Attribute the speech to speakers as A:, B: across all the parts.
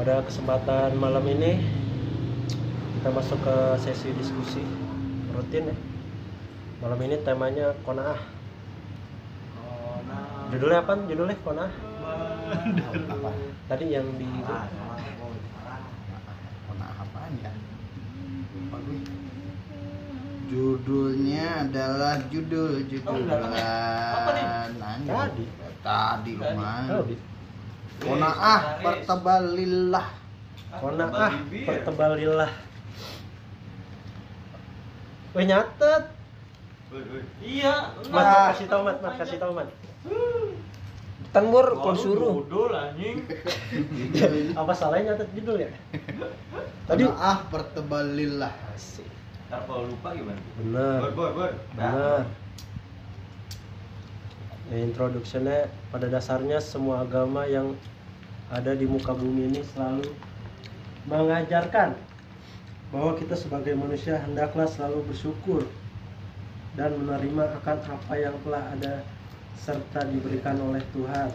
A: pada kesempatan malam ini kita masuk ke sesi diskusi rutin ya. Malam ini temanya konaah judulnya apa? Judulnya konaah
B: apa?
A: Tadi yang di
B: Kona apaan ya? Judulnya adalah judul
C: nih?
B: Anjing.
A: Tadi.
B: tadi
C: Tadi.
B: lumayan
A: oh,
B: Konaah pertebalillah.
A: Konaah pertebalilah Weh nyatet.
C: Iya,
A: Mat, Mat, kasih tau Mat, Mat, kasih tau Mat
C: Wah,
D: kalau suruh.
C: Dodol anjing.
A: apa salahnya nyatet judul ya?
D: Tadi-
B: Konaah pertebalillah.
C: Ntar kalau lupa gimana?
A: bener
C: Bor, bor, bor.
A: bener Ya, introduksinya pada dasarnya semua agama yang ada di muka bumi ini selalu mengajarkan bahwa kita sebagai manusia hendaklah selalu bersyukur dan menerima akan apa yang telah ada serta diberikan oleh Tuhan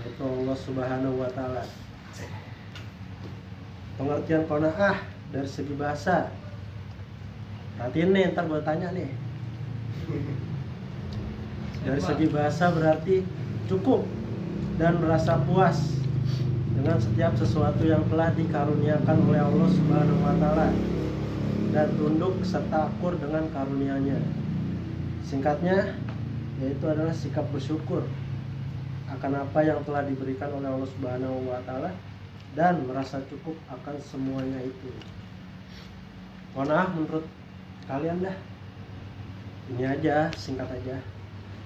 A: yaitu Allah Subhanahu wa taala. Pengertian qanaah dari segi bahasa. Perhatiin nih, ntar gue tanya nih. Dari segi bahasa berarti cukup dan merasa puas dengan setiap sesuatu yang telah dikaruniakan oleh Allah Subhanahu wa taala dan tunduk serta akur dengan karunia-Nya. Singkatnya yaitu adalah sikap bersyukur akan apa yang telah diberikan oleh Allah Subhanahu wa taala dan merasa cukup akan semuanya itu. Mohon menurut kalian dah. Ini aja, singkat aja.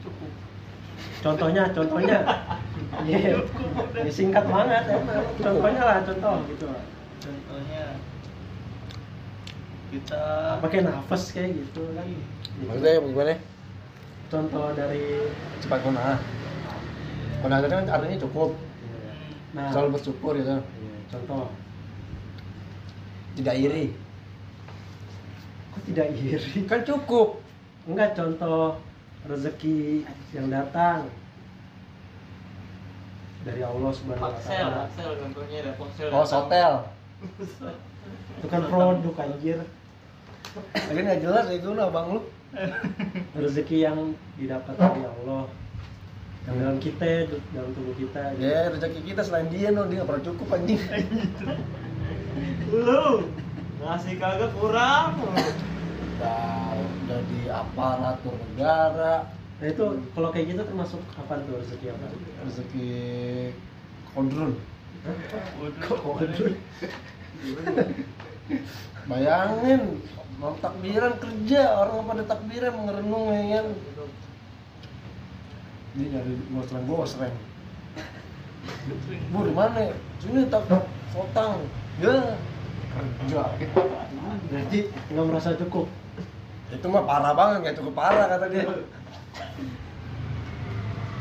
C: Cukup.
A: Contohnya, contohnya. Iya. Ya, singkat banget emang. Contohnya lah, contoh gitu. lah.
C: Contohnya kita
A: Pakai nafas kayak gitu kan.
D: Maksudnya gimana?
A: Contoh dari
D: Cepat kona. Kona itu kan artinya cukup.
A: nah,
D: Selalu bersyukur gitu.
A: iya, contoh.
D: Tidak iri.
A: Kok tidak iri?
D: Kan cukup.
A: Enggak contoh rezeki yang datang dari Allah Subhanahu wa
C: Paksel,
A: taala.
C: Contohnya ada Paksel.
D: Oh, hotel.
A: Itu kan produk anjir.
D: Lagi nggak jelas itu lah bang lu.
A: Rezeki yang didapat dari Allah. Yang dalam kita, dalam tubuh kita.
D: Ya rezeki kita selain dia no dia nggak pernah cukup anjing.
C: Lu ngasih kagak kurang.
D: Udah jadi aparatur negara,
A: Nah itu kalau kayak gitu termasuk apa tuh rezeki apa?
D: rezeki kondrol.
A: Waduh.
D: Bayangin mau takbiran kerja orang pada takbiran mengerenung ya kan. Dia nyari gosreng gosreng. Bu di mana? Sini tak sotang. Ya kerja.
A: Berarti nggak merasa cukup.
D: Itu mah parah banget nggak cukup parah kata dia.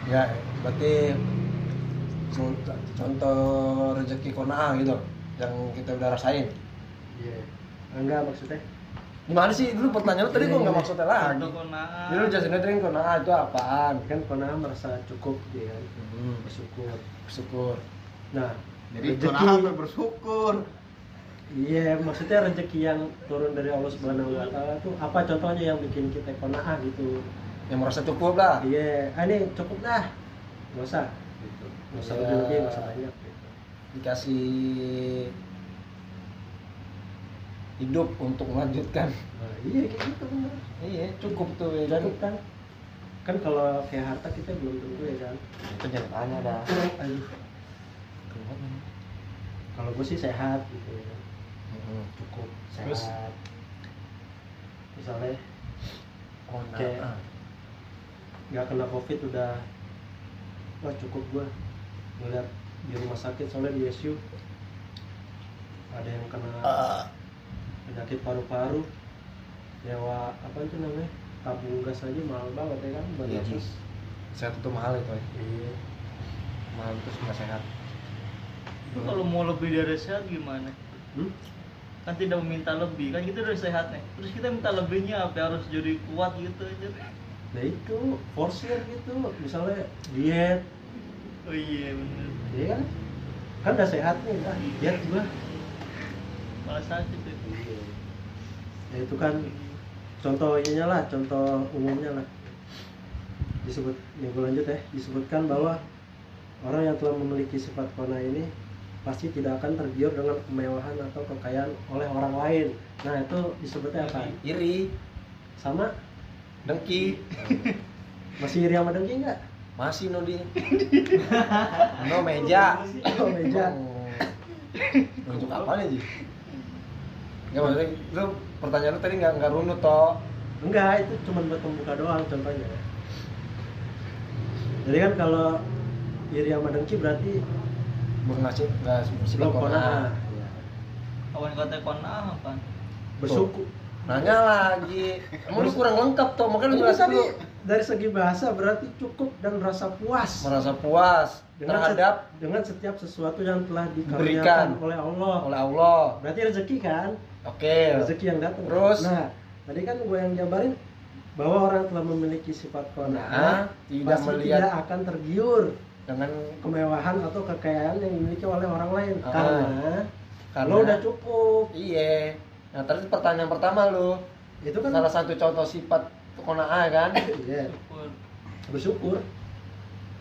D: Ya berarti contoh, rezeki konaa gitu yang kita udah rasain.
A: Iya. Enggak maksudnya.
D: Gimana sih dulu pertanyaan lu tadi gua nggak maksudnya lagi.
C: Contoh konaan.
D: Jadi lu jelasin aja kan konaa itu apaan?
A: Kan konah merasa cukup dia.
D: Hmm,
A: Bersyukur.
D: bersyukur.
A: Nah,
B: jadi
A: rezeki
B: konaah bersyukur
A: Iya, maksudnya rezeki yang turun dari Allah Subhanahu wa taala tuh apa contohnya yang bikin kita kona'ah gitu.
D: Yang merasa cukup lah.
A: Iya, ah ini cukup dah. Enggak usah gitu. Enggak usah
D: Iya.
A: lebih-lebih, enggak usah banyak gitu.
D: Dikasih hidup untuk melanjutkan.
A: Nah, iya kayak gitu.
D: Iya, cukup tuh ya kan.
A: Cukup kan? Kan kalau kayak harta kita belum tentu ya kan.
D: Itu jangan tanya dah.
A: Aduh, kalau gue sih sehat gitu ya.
D: Hmm.
A: Cukup
D: Terus?
A: sehat. Misalnya
D: Konaa.
A: Kayak- nggak kena covid udah wah cukup gua ngeliat di rumah sakit soalnya di ICU ada yang kena
D: Ah.
A: penyakit paru-paru nyawa apa itu namanya tabung gas aja mahal banget ya kan buat
D: Iya,
A: nafas.
D: Sehat itu mahal itu. ya.
A: iya
D: Mahal itu sudah sehat.
C: Itu kalau mau lebih dari sehat gimana?
A: hmm?
C: Kan tidak meminta lebih, kan kita udah sehat nih. Terus kita minta lebihnya apa harus jadi kuat gitu aja.
A: nah itu. Forsir gitu. Misalnya diet.
C: Oh iya bener.
A: iya kan? Kan udah sehat nih ah lihat gua.
C: Malah sakit itu
A: ya itu kan contoh ininya lah contoh umumnya lah. Disebut minggu lanjut ya. Disebutkan bahwa orang yang telah memiliki sifat kona ini pasti tidak akan tergiur dengan kemewahan atau kekayaan oleh orang lain. Nah itu disebutnya apa?
D: Iri.
A: Sama?
D: Dengki.
A: Masih iri sama dengki nggak?
D: Masih no di. No meja.
A: Oh, meja.
D: nunjuk apa nih Ji? Enggak maksudnya itu pertanyaan lu tadi nggak nggak runut toh.
A: Enggak itu cuma buat pembuka doang contohnya. Jadi kan kalau iri sama dengki berarti
D: nggak sifat
A: belum kona
D: kona
A: Iya.
C: kawan kata kona apa
A: bersyukur
D: nanya lagi emang lu kurang lengkap toh makanya lu jelasin
A: tadi
D: dulu
A: dari segi bahasa berarti cukup dan rasa puas
D: merasa puas
A: dengan
D: terhadap
A: set- dengan setiap sesuatu yang telah
D: Berikan.
A: dikaruniakan oleh Allah.
D: oleh Allah
A: Berarti rezeki kan?
D: oke
A: Rezeki yang datang.
D: Terus?
A: Nah, tadi kan gue yang jabarin bahwa orang telah memiliki sifat
D: Nah,
A: qanaah
D: tidak
A: pasti
D: melihat-
A: tidak akan tergiur
D: dengan
A: kemewahan atau kekayaan yang dimiliki oleh orang lain
D: Ah.
A: karena,
D: karena
A: lo udah cukup.
D: iya nah tadi pertanyaan pertama lu
A: Itu kan
D: salah satu contoh sifat kona'ah kan
A: Iya,
C: syukur
A: bersyukur.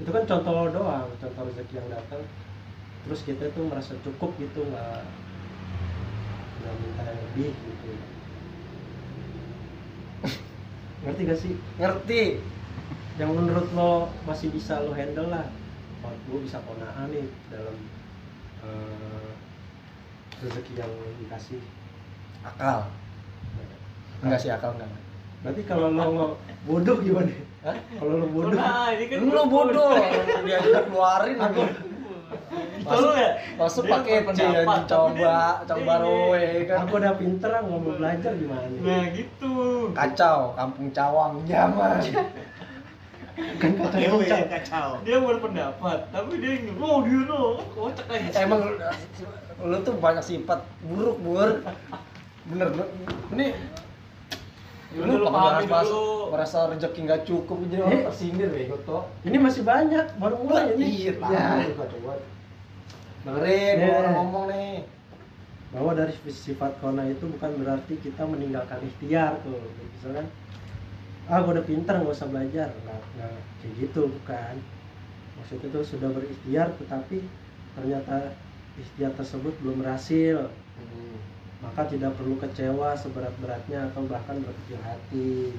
A: Itu kan contoh lo doang, contoh rezeki yang datang. Terus kita tuh merasa cukup gitu, nggak nggak minta yang lebih gitu. Ngerti gak sih?
D: ngerti
A: Yang menurut lo masih bisa lo handle lah. Oh, gue bisa konaan nih dalam eh, rezeki yang dikasih.
D: akal? Enggak sih akal enggak.
A: Berarti kalau lo bodoh gimana?
D: Hah?
A: Kalau lo bodoh,
C: ini kan
D: lu bodoh. dia juga keluarin aku
C: Tolong ya
D: masuk pakai C
C: tapi
D: coba coba
C: dia-
D: roe kan?
A: Aku udah pinter ah, ngomong belajar gimana?
C: nah gitu.
D: Kacau kampung cawang zaman
A: Kan kata
B: Dewe
A: kacau.
B: kacau.
C: dia berpendapat tapi dia ingin oh dia no kocak aja
D: emang lu tuh banyak sifat buruk bur bener lu ini
C: Ya
D: lu pakai
C: pahami
D: bahas
C: dulu.
D: merasa rezeki nggak cukup jadi orang
A: Eh.
D: tersindir bego toh
A: Ini masih banyak, baru mulai ini.
D: iya
A: Ya.
D: dengerin
A: Yeah.
D: orang ngomong nih
A: bahwa dari sifat kona itu bukan berarti kita meninggalkan ikhtiar tuh misalkan ah gue udah pinter nggak usah belajar. Nggak nggak kayak gitu bukan. Maksudnya itu sudah berikhtiar tetapi ternyata ikhtiar tersebut belum berhasil. Maka tidak perlu kecewa seberat-beratnya atau bahkan berkecil hati.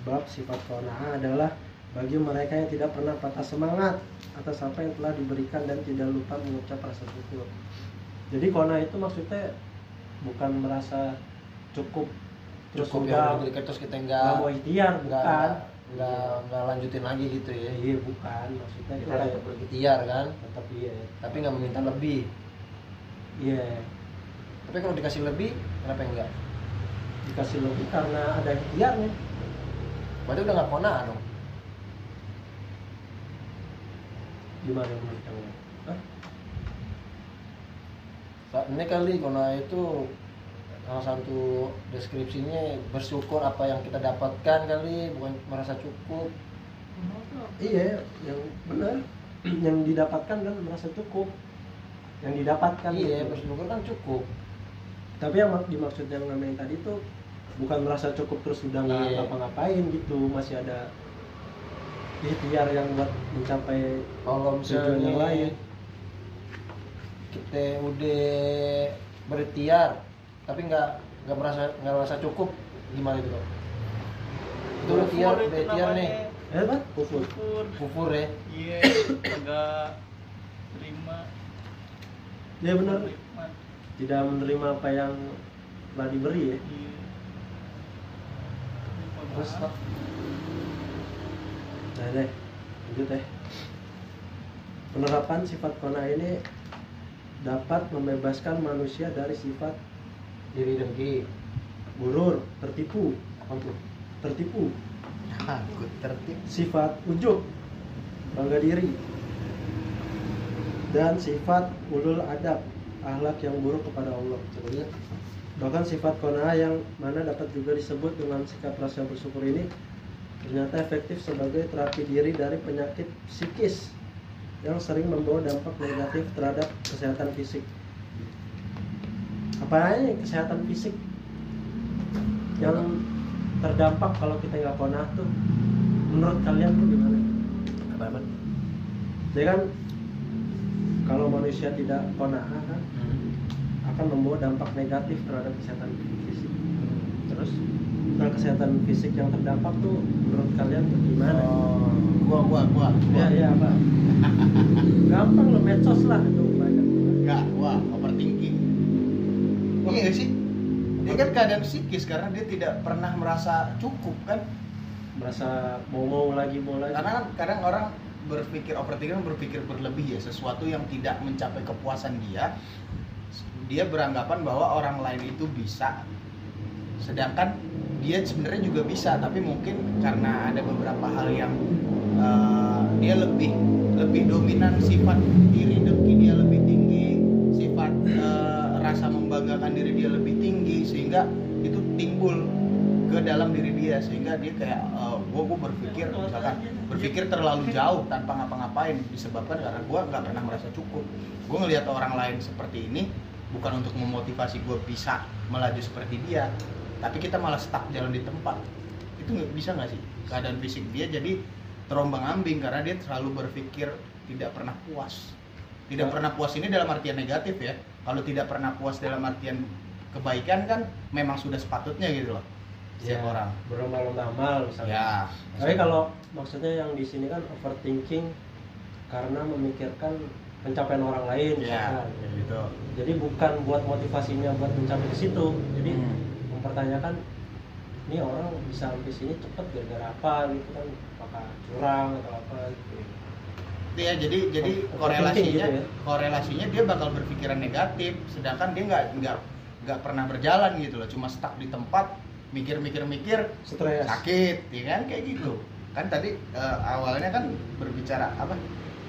A: Sebab sifat kona'ah adalah bagi mereka yang tidak pernah patah semangat atas apa yang telah diberikan dan tidak lupa mengucap rasa syukur. Jadi kona itu maksudnya bukan merasa cukup terus
D: cukup
A: udah
D: ya diberikan terus kita
A: nggak mau ikhtiar bukan.
D: nggak nggak lanjutin lagi gitu ya.
A: Iya bukan. Maksudnya
D: kita tetap berikhtiar kan?
A: tetap iya.
D: Tapi nggak meminta lebih.
A: Iya.
D: Tapi kalau dikasih lebih kenapa enggak?
A: Dikasih lebih karena ada ikhtiarnya.
D: Berarti udah nggak kona dong?
A: Gimana menurut kamu? Hah?
D: Ini kali kona itu salah satu deskripsinya bersyukur apa yang kita dapatkan kali bukan merasa cukup
A: iya yang benar yang didapatkan dan merasa cukup yang didapatkan
D: iya
A: gitu.
D: bersyukur kan cukup
A: tapi yang mak- dimaksud yang namanya tadi tuh bukan merasa cukup terus udah nggak
D: Iya.
A: ngapa-ngapain gitu masih ada ikhtiar yang buat mencapai
D: kalau
A: Tujuan yang lain.
D: kita udah berikhtiar tapi nggak nggak merasa nggak merasa cukup. Gimana itu Bang? itu udah ikhtiar
C: namanya.
D: nih.
A: eh apa? Kufur.
C: Kufur.
D: Ya?
C: Iya agak terima.
A: Ya benar. Tidak menerima apa yang telah diberi ya?
C: Iya.
D: Terus Pak?
A: nah deh. Lanjut deh. Penerapan sifat kona ini dapat membebaskan manusia dari sifat
D: diri dengki
A: gurur tertipu. Apa? Tuh tertipu.
B: Aku tertib.
A: sifat ujub bangga diri. Dan sifat ulul adab akhlak yang buruk kepada Allah.
D: Coba lihat
A: bahkan sifat kona'ah yang mana dapat juga disebut dengan sikap rasa bersyukur ini ternyata efektif sebagai terapi diri dari penyakit psikis yang sering membawa dampak negatif terhadap kesehatan fisik. Apa aja kesehatan fisik yang terdampak kalau kita nggak konah tuh? Menurut kalian tuh gimana?
D: apa apa
A: Jadi kan kalau manusia tidak konah kan akan membawa dampak negatif terhadap kesehatan fisik.
D: terus
A: Nah kesehatan fisik yang terdampak tuh menurut kalian tuh gimana?
D: oh, gua gua gua
A: Ya ya apa? Gampang lo medsos lah itu
B: Iya nggak sih? Dia kan keadaan psikis karena dia tidak pernah merasa cukup kan?
A: Merasa mau mau lagi mau lagi.
B: Karena kan kadang orang berpikir overthinking berpikir berlebih ya sesuatu yang tidak mencapai kepuasan dia. Dia beranggapan bahwa orang lain itu bisa, sedangkan dia sebenarnya juga bisa, tapi mungkin karena ada beberapa hal yang eh, dia lebih lebih dominan sifat diri dengki dia lebih tinggi, sifat eh, rasa membanggakan diri dia lebih tinggi sehingga itu timbul ke dalam diri dia sehingga dia kayak gue gue berpikir misalkan berpikir terlalu jauh tanpa ngapa-ngapain disebabkan karena gue nggak pernah merasa cukup. Gue ngelihat orang lain seperti ini bukan untuk memotivasi gue bisa melaju seperti dia tapi kita malah stuck jalan di tempat. Itu nggak bisa nggak sih? Keadaan fisik dia jadi terombang ambing karena dia selalu berpikir tidak pernah puas. Tidak
A: Ya.
B: pernah puas ini dalam artian negatif ya kalau tidak pernah puas dalam artian kebaikan kan memang sudah sepatutnya gitu loh setiap
A: Ya,
B: orang
A: berlomba-lomba amal misalnya.
B: ya
A: Tapi kalau maksudnya yang di sini kan overthinking karena memikirkan pencapaian orang lain
B: ya kayak gitu
A: Jadi bukan buat motivasinya buat mencapai ke situ. Jadi
B: Hmm.
A: mempertanyakan ini orang bisa sampai sini cepet gara-gara apa gitu kan apakah curang atau apa gitu.
B: Ya jadi jadi korelasinya
A: gitu ya.
B: korelasinya dia bakal berpikiran negatif sedangkan dia nggak nggak nggak pernah berjalan gitu loh cuma stuck di tempat mikir-mikir-mikir
A: Stres.
B: sakit ya kan kayak gitu kan tadi eh, awalnya kan berbicara apa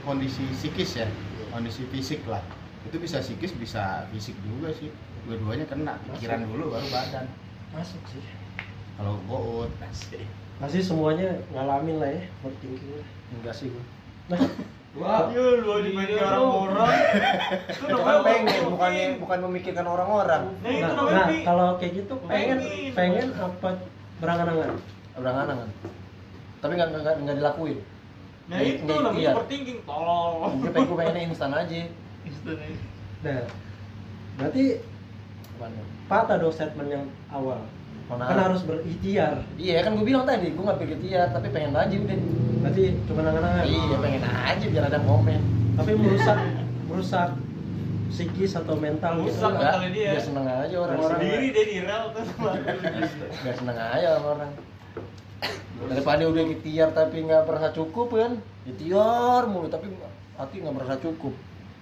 B: kondisi psikis ya kondisi fisik lah itu bisa psikis bisa fisik juga sih dua-duanya kena pikiran dulu baru badan
A: Masuk sih.
B: kalau gout asik.
A: Pasti semuanya ngalamin lah ya overthinking.
D: enggak sih gua
A: Nah,
C: Wah, iya lu dimainin orang-orang. Itu
D: kan pengen bukannya bukan memikirkan orang-orang
C: Nah, itu
A: nah,
C: namanya
A: nah, kalau kayak gitu pengen
C: Pengen.
A: pengen apa berangan-angan.
D: kan tapi nggak nggak nggak dilakuin
C: Nah, itu namanya
D: ikhtiar.
C: overthinking. Tolol.
D: gue pengen gue pengennya instan aja
C: Istilahnya.
A: Nah, berarti patah dong statement yang awal.
D: Mana?
A: Kan harus berikhtiar.
D: iya kan gue bilang tadi gue nggak pikir tiar tapi pengen aja udah
A: Berarti cuma angan-angan.
D: iya pengen aja biar ada momen
A: Tapi merusak merusak psikis atau mental gitu.
C: Merusak.
D: Enggak,
C: mentalnya dia.
D: biar seneng aja orang-orang
C: Sendiri dia di rel tuh.
D: biar seneng aja orang-orang daripada udah ikhtiar tapi nggak merasa cukup kan ikhtiar mulu tapi hati nggak merasa cukup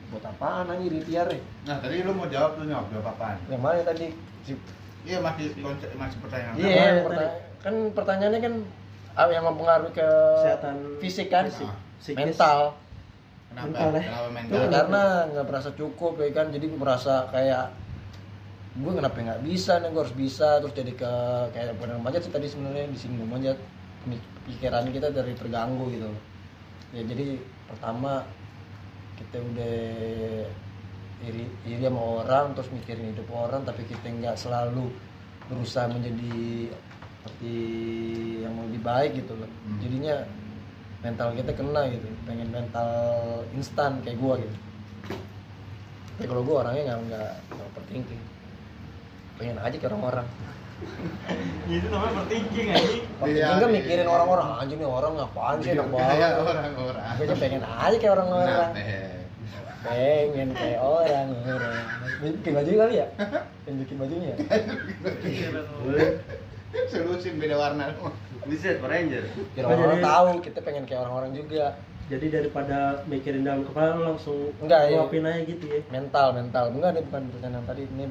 D: buat apaan aja ikhtiar ya
B: nah tadi lu mau jawab tuh nyok jawab apaan
D: yang mana tadi si
B: iya masih konsep masih pertanyaan
D: Iya,
A: Apa yang
D: perta-
A: tadi?
D: kan pertanyaannya kan apa yang mempengaruhi ke
A: Kesehatan
D: fisik kan,
A: fisik, psikis.
D: mental.
B: kenapa
A: Mental ya.
B: kenapa
D: Ya,
B: mental
D: karena nggak merasa cukup ya kan, jadi merasa kayak gue kenapa nggak bisa nih, gue harus bisa terus jadi ke kayak bukan manjat sih tadi sebenarnya di sini manjat pikiran kita dari terganggu gitu. Ya jadi pertama kita udah iri iri sama orang terus mikirin hidup orang tapi kita nggak selalu berusaha menjadi seperti yang lebih baik gitu loh.
B: Hmm.
D: jadinya mental kita kena gitu. Pengen mental instan kayak gua gitu. Tapi kalau gua orangnya nggak nggak nggak overthinking. Pengen aja kayak orang-orang.
C: Itu namanya overthinking anjing.
D: overthinking kan mikirin orang-orang aja nih orang ngapain sih enak banget.
B: Iya, orang-orang
D: aja pengen aja kayak orang-orang.
B: Nah.
D: Pengen kayak orang-orang bikin baju kali ya? Pengen bikin bajunya
B: solusin beda warna.
C: Ranger.
D: biar
A: Oh,
D: orang-orang
A: jadi-
D: tahu kita pengen kayak orang-orang juga.
A: Jadi daripada mikirin dalam kepala lu langsung
D: Enggak, ya.
A: aja gitu ya.
D: mental mental. Enggak ini bukan pertanyaan tadi. Ini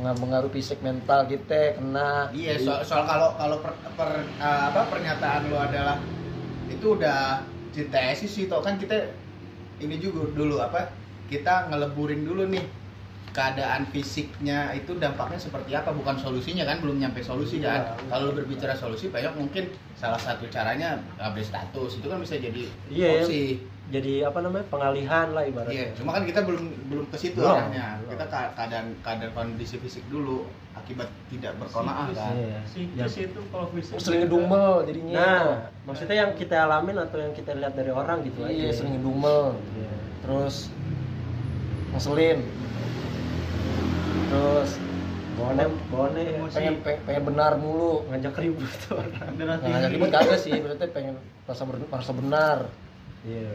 D: mengaruhi fisik mental kita kena.
B: Iya soal, soal kalau kalau per, per- eh, apa pernyataan lu adalah itu udah sintesis sih toh. Kan kita ini juga dulu apa kita ngeleburin dulu nih keadaan fisiknya itu dampaknya seperti apa bukan solusinya kan belum nyampe solusi kan
A: Iya.
B: kalau berbicara solusi banyak mungkin salah satu caranya update status itu kan bisa jadi
A: Iya, ya.
B: opsi
A: jadi apa namanya pengalihan lah ibaratnya
B: Iya, cuma kan kita belum belum ke situ arahnya. Kita keadaan keadaan kondisi fisik dulu akibat tidak berkonaah kan.
A: Iya.
C: Psikis itu kalau fisik
D: sering ngedumel jadinya
A: nah maksudnya yang kita alamin atau yang kita lihat dari orang gitu
D: iya
A: aja
D: sering ngedumel
A: Iya.
D: terus ngeselin terus
A: bone bone
C: Emosi.
D: pengen pengen, pengen benar mulu
A: ngajak ribut. Tuh orang
D: nggak ngajak ribut kagak sih berarti pengen merasa merasa benar.
A: Iya.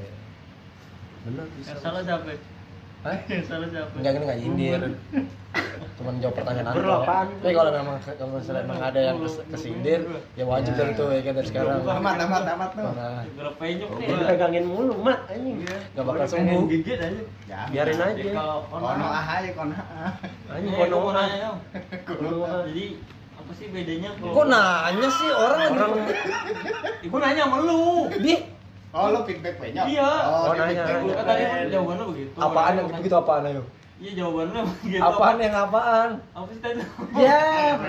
A: Benar bisa.
C: Yang salah siapa
D: Hah?
C: yang salah siapa?
D: Enggak gini nggak nyindir. Cuman jawab pertanyaan
A: apaan?
D: tapi kalau memang kalau misalnya memang ada yang kes- kesindir ya wajib
A: Ya.
D: dong tuh ya kan dari sekarang.
B: Amat amat amat.
D: Karena
C: Gara penyok nih
A: pegangin mulu mat anjing
D: nggak bakal sembuh.
C: gigit aja.
B: Ya,
A: biarin aja.
C: kalau
B: Kono ah aja. kono ah.
A: anjing
C: Eh,
A: kono ah. Kono ah.
C: jadi apa sih bedanya kalau
D: kok nanya sih orang?
A: Orang
C: ibu nanya sama lu.
D: Di
B: Oh, lo feedback banyak.
C: Iya.
B: Oh,
A: Oh, nanya,
C: kan tadi kan jawabannya begitu.
D: Apaan yang begitu apaan ayo?
C: Iya jawabannya begitu.
D: Apaan yang apaan?
C: Apa sih tadi?
D: Ya.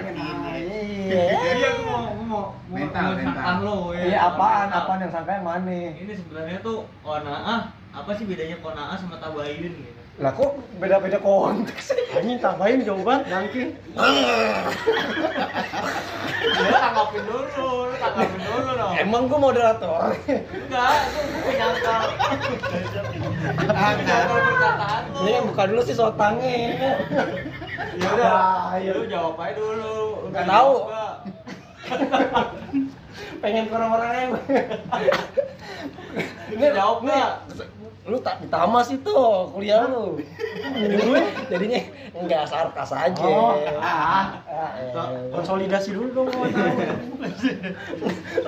D: Iya
C: iya. Gua mau gua mau mau
B: Mental, mental.
C: lo ya.
D: iya apaan
C: Mental.
D: apaan? Yang sangka yang mana
C: ini sebenarnya tuh konaah apa sih bedanya konaah sama tabaidin gitu
D: lah kok beda-beda konteks sih?
A: Anjing tambahin jauh banget dangki
C: ya tanggapin dulu lu tanggapin dulu dong.
D: Emang gua moderator?
C: Enggak gua perkataan lu.
D: Ini buka dulu sih sotangnya
C: ya udah
D: Ayo.
C: lu jawab aja dulu.
D: Nggak tahu.
C: Enggak.
D: pengen ke orang-orang yang
C: Ini jawab nggak?
D: Lu tak ditama sih tuh kuliah lu. Jadi gue jadinya enggak sarkas aja.
A: Oh,
D: ah,
A: konsolidasi dulu dong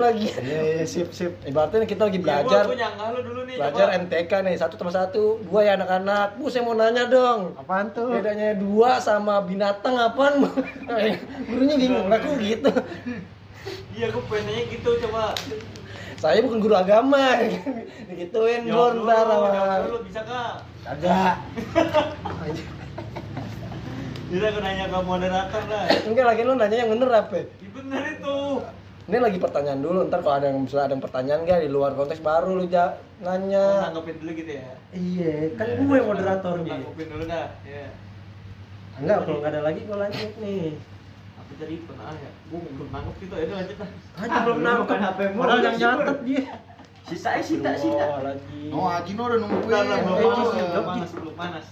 D: lagi.
A: Iya iya sip sip.
D: Ibaratnya kita lagi
C: Iya,
D: belajar.
C: gua, gua nyangka lu dulu nih
D: belajar
C: coba.
D: MTK nih satu tambah satu dua ya anak-anak. Bu saya mau nanya dong.
A: Apaan tuh?
D: Bedanya dua sama binatang apaan? Eh, gurunya bingung lah kok gitu?
C: Iya gua pengennya gitu coba
D: saya bukan guru agama. Digituin bor
C: dulu
D: ntar
C: dulu bisa kak?
D: Kagak.
C: Bisa aku nanya ke moderator dah
D: enggak lagi lu nanya yang bener apa?
C: Iya bener itu.
D: Ini lagi pertanyaan dulu ntar kalau ada yang misalnya ada yang pertanyaan gak di luar konteks baru lu ja,
C: Lu
D: nanya
C: nanggepin dulu gitu ya?
A: Iya kan
C: Iya.
A: gue moderatornya
C: nanggepin dulu dah ya
A: enggak kalau nggak ada lagi gue lanjut nih
C: tadi pernah ya. Gua belum nangkep gitu ya lanjut dah
A: aja belum nangkep? padahal yang nyatet dia.
C: Sisa sita
A: oh lagi.
B: Oh, Ajino udah nungguin.
C: Lah, belum
A: Eh,
C: panas, belum panas, belum panas.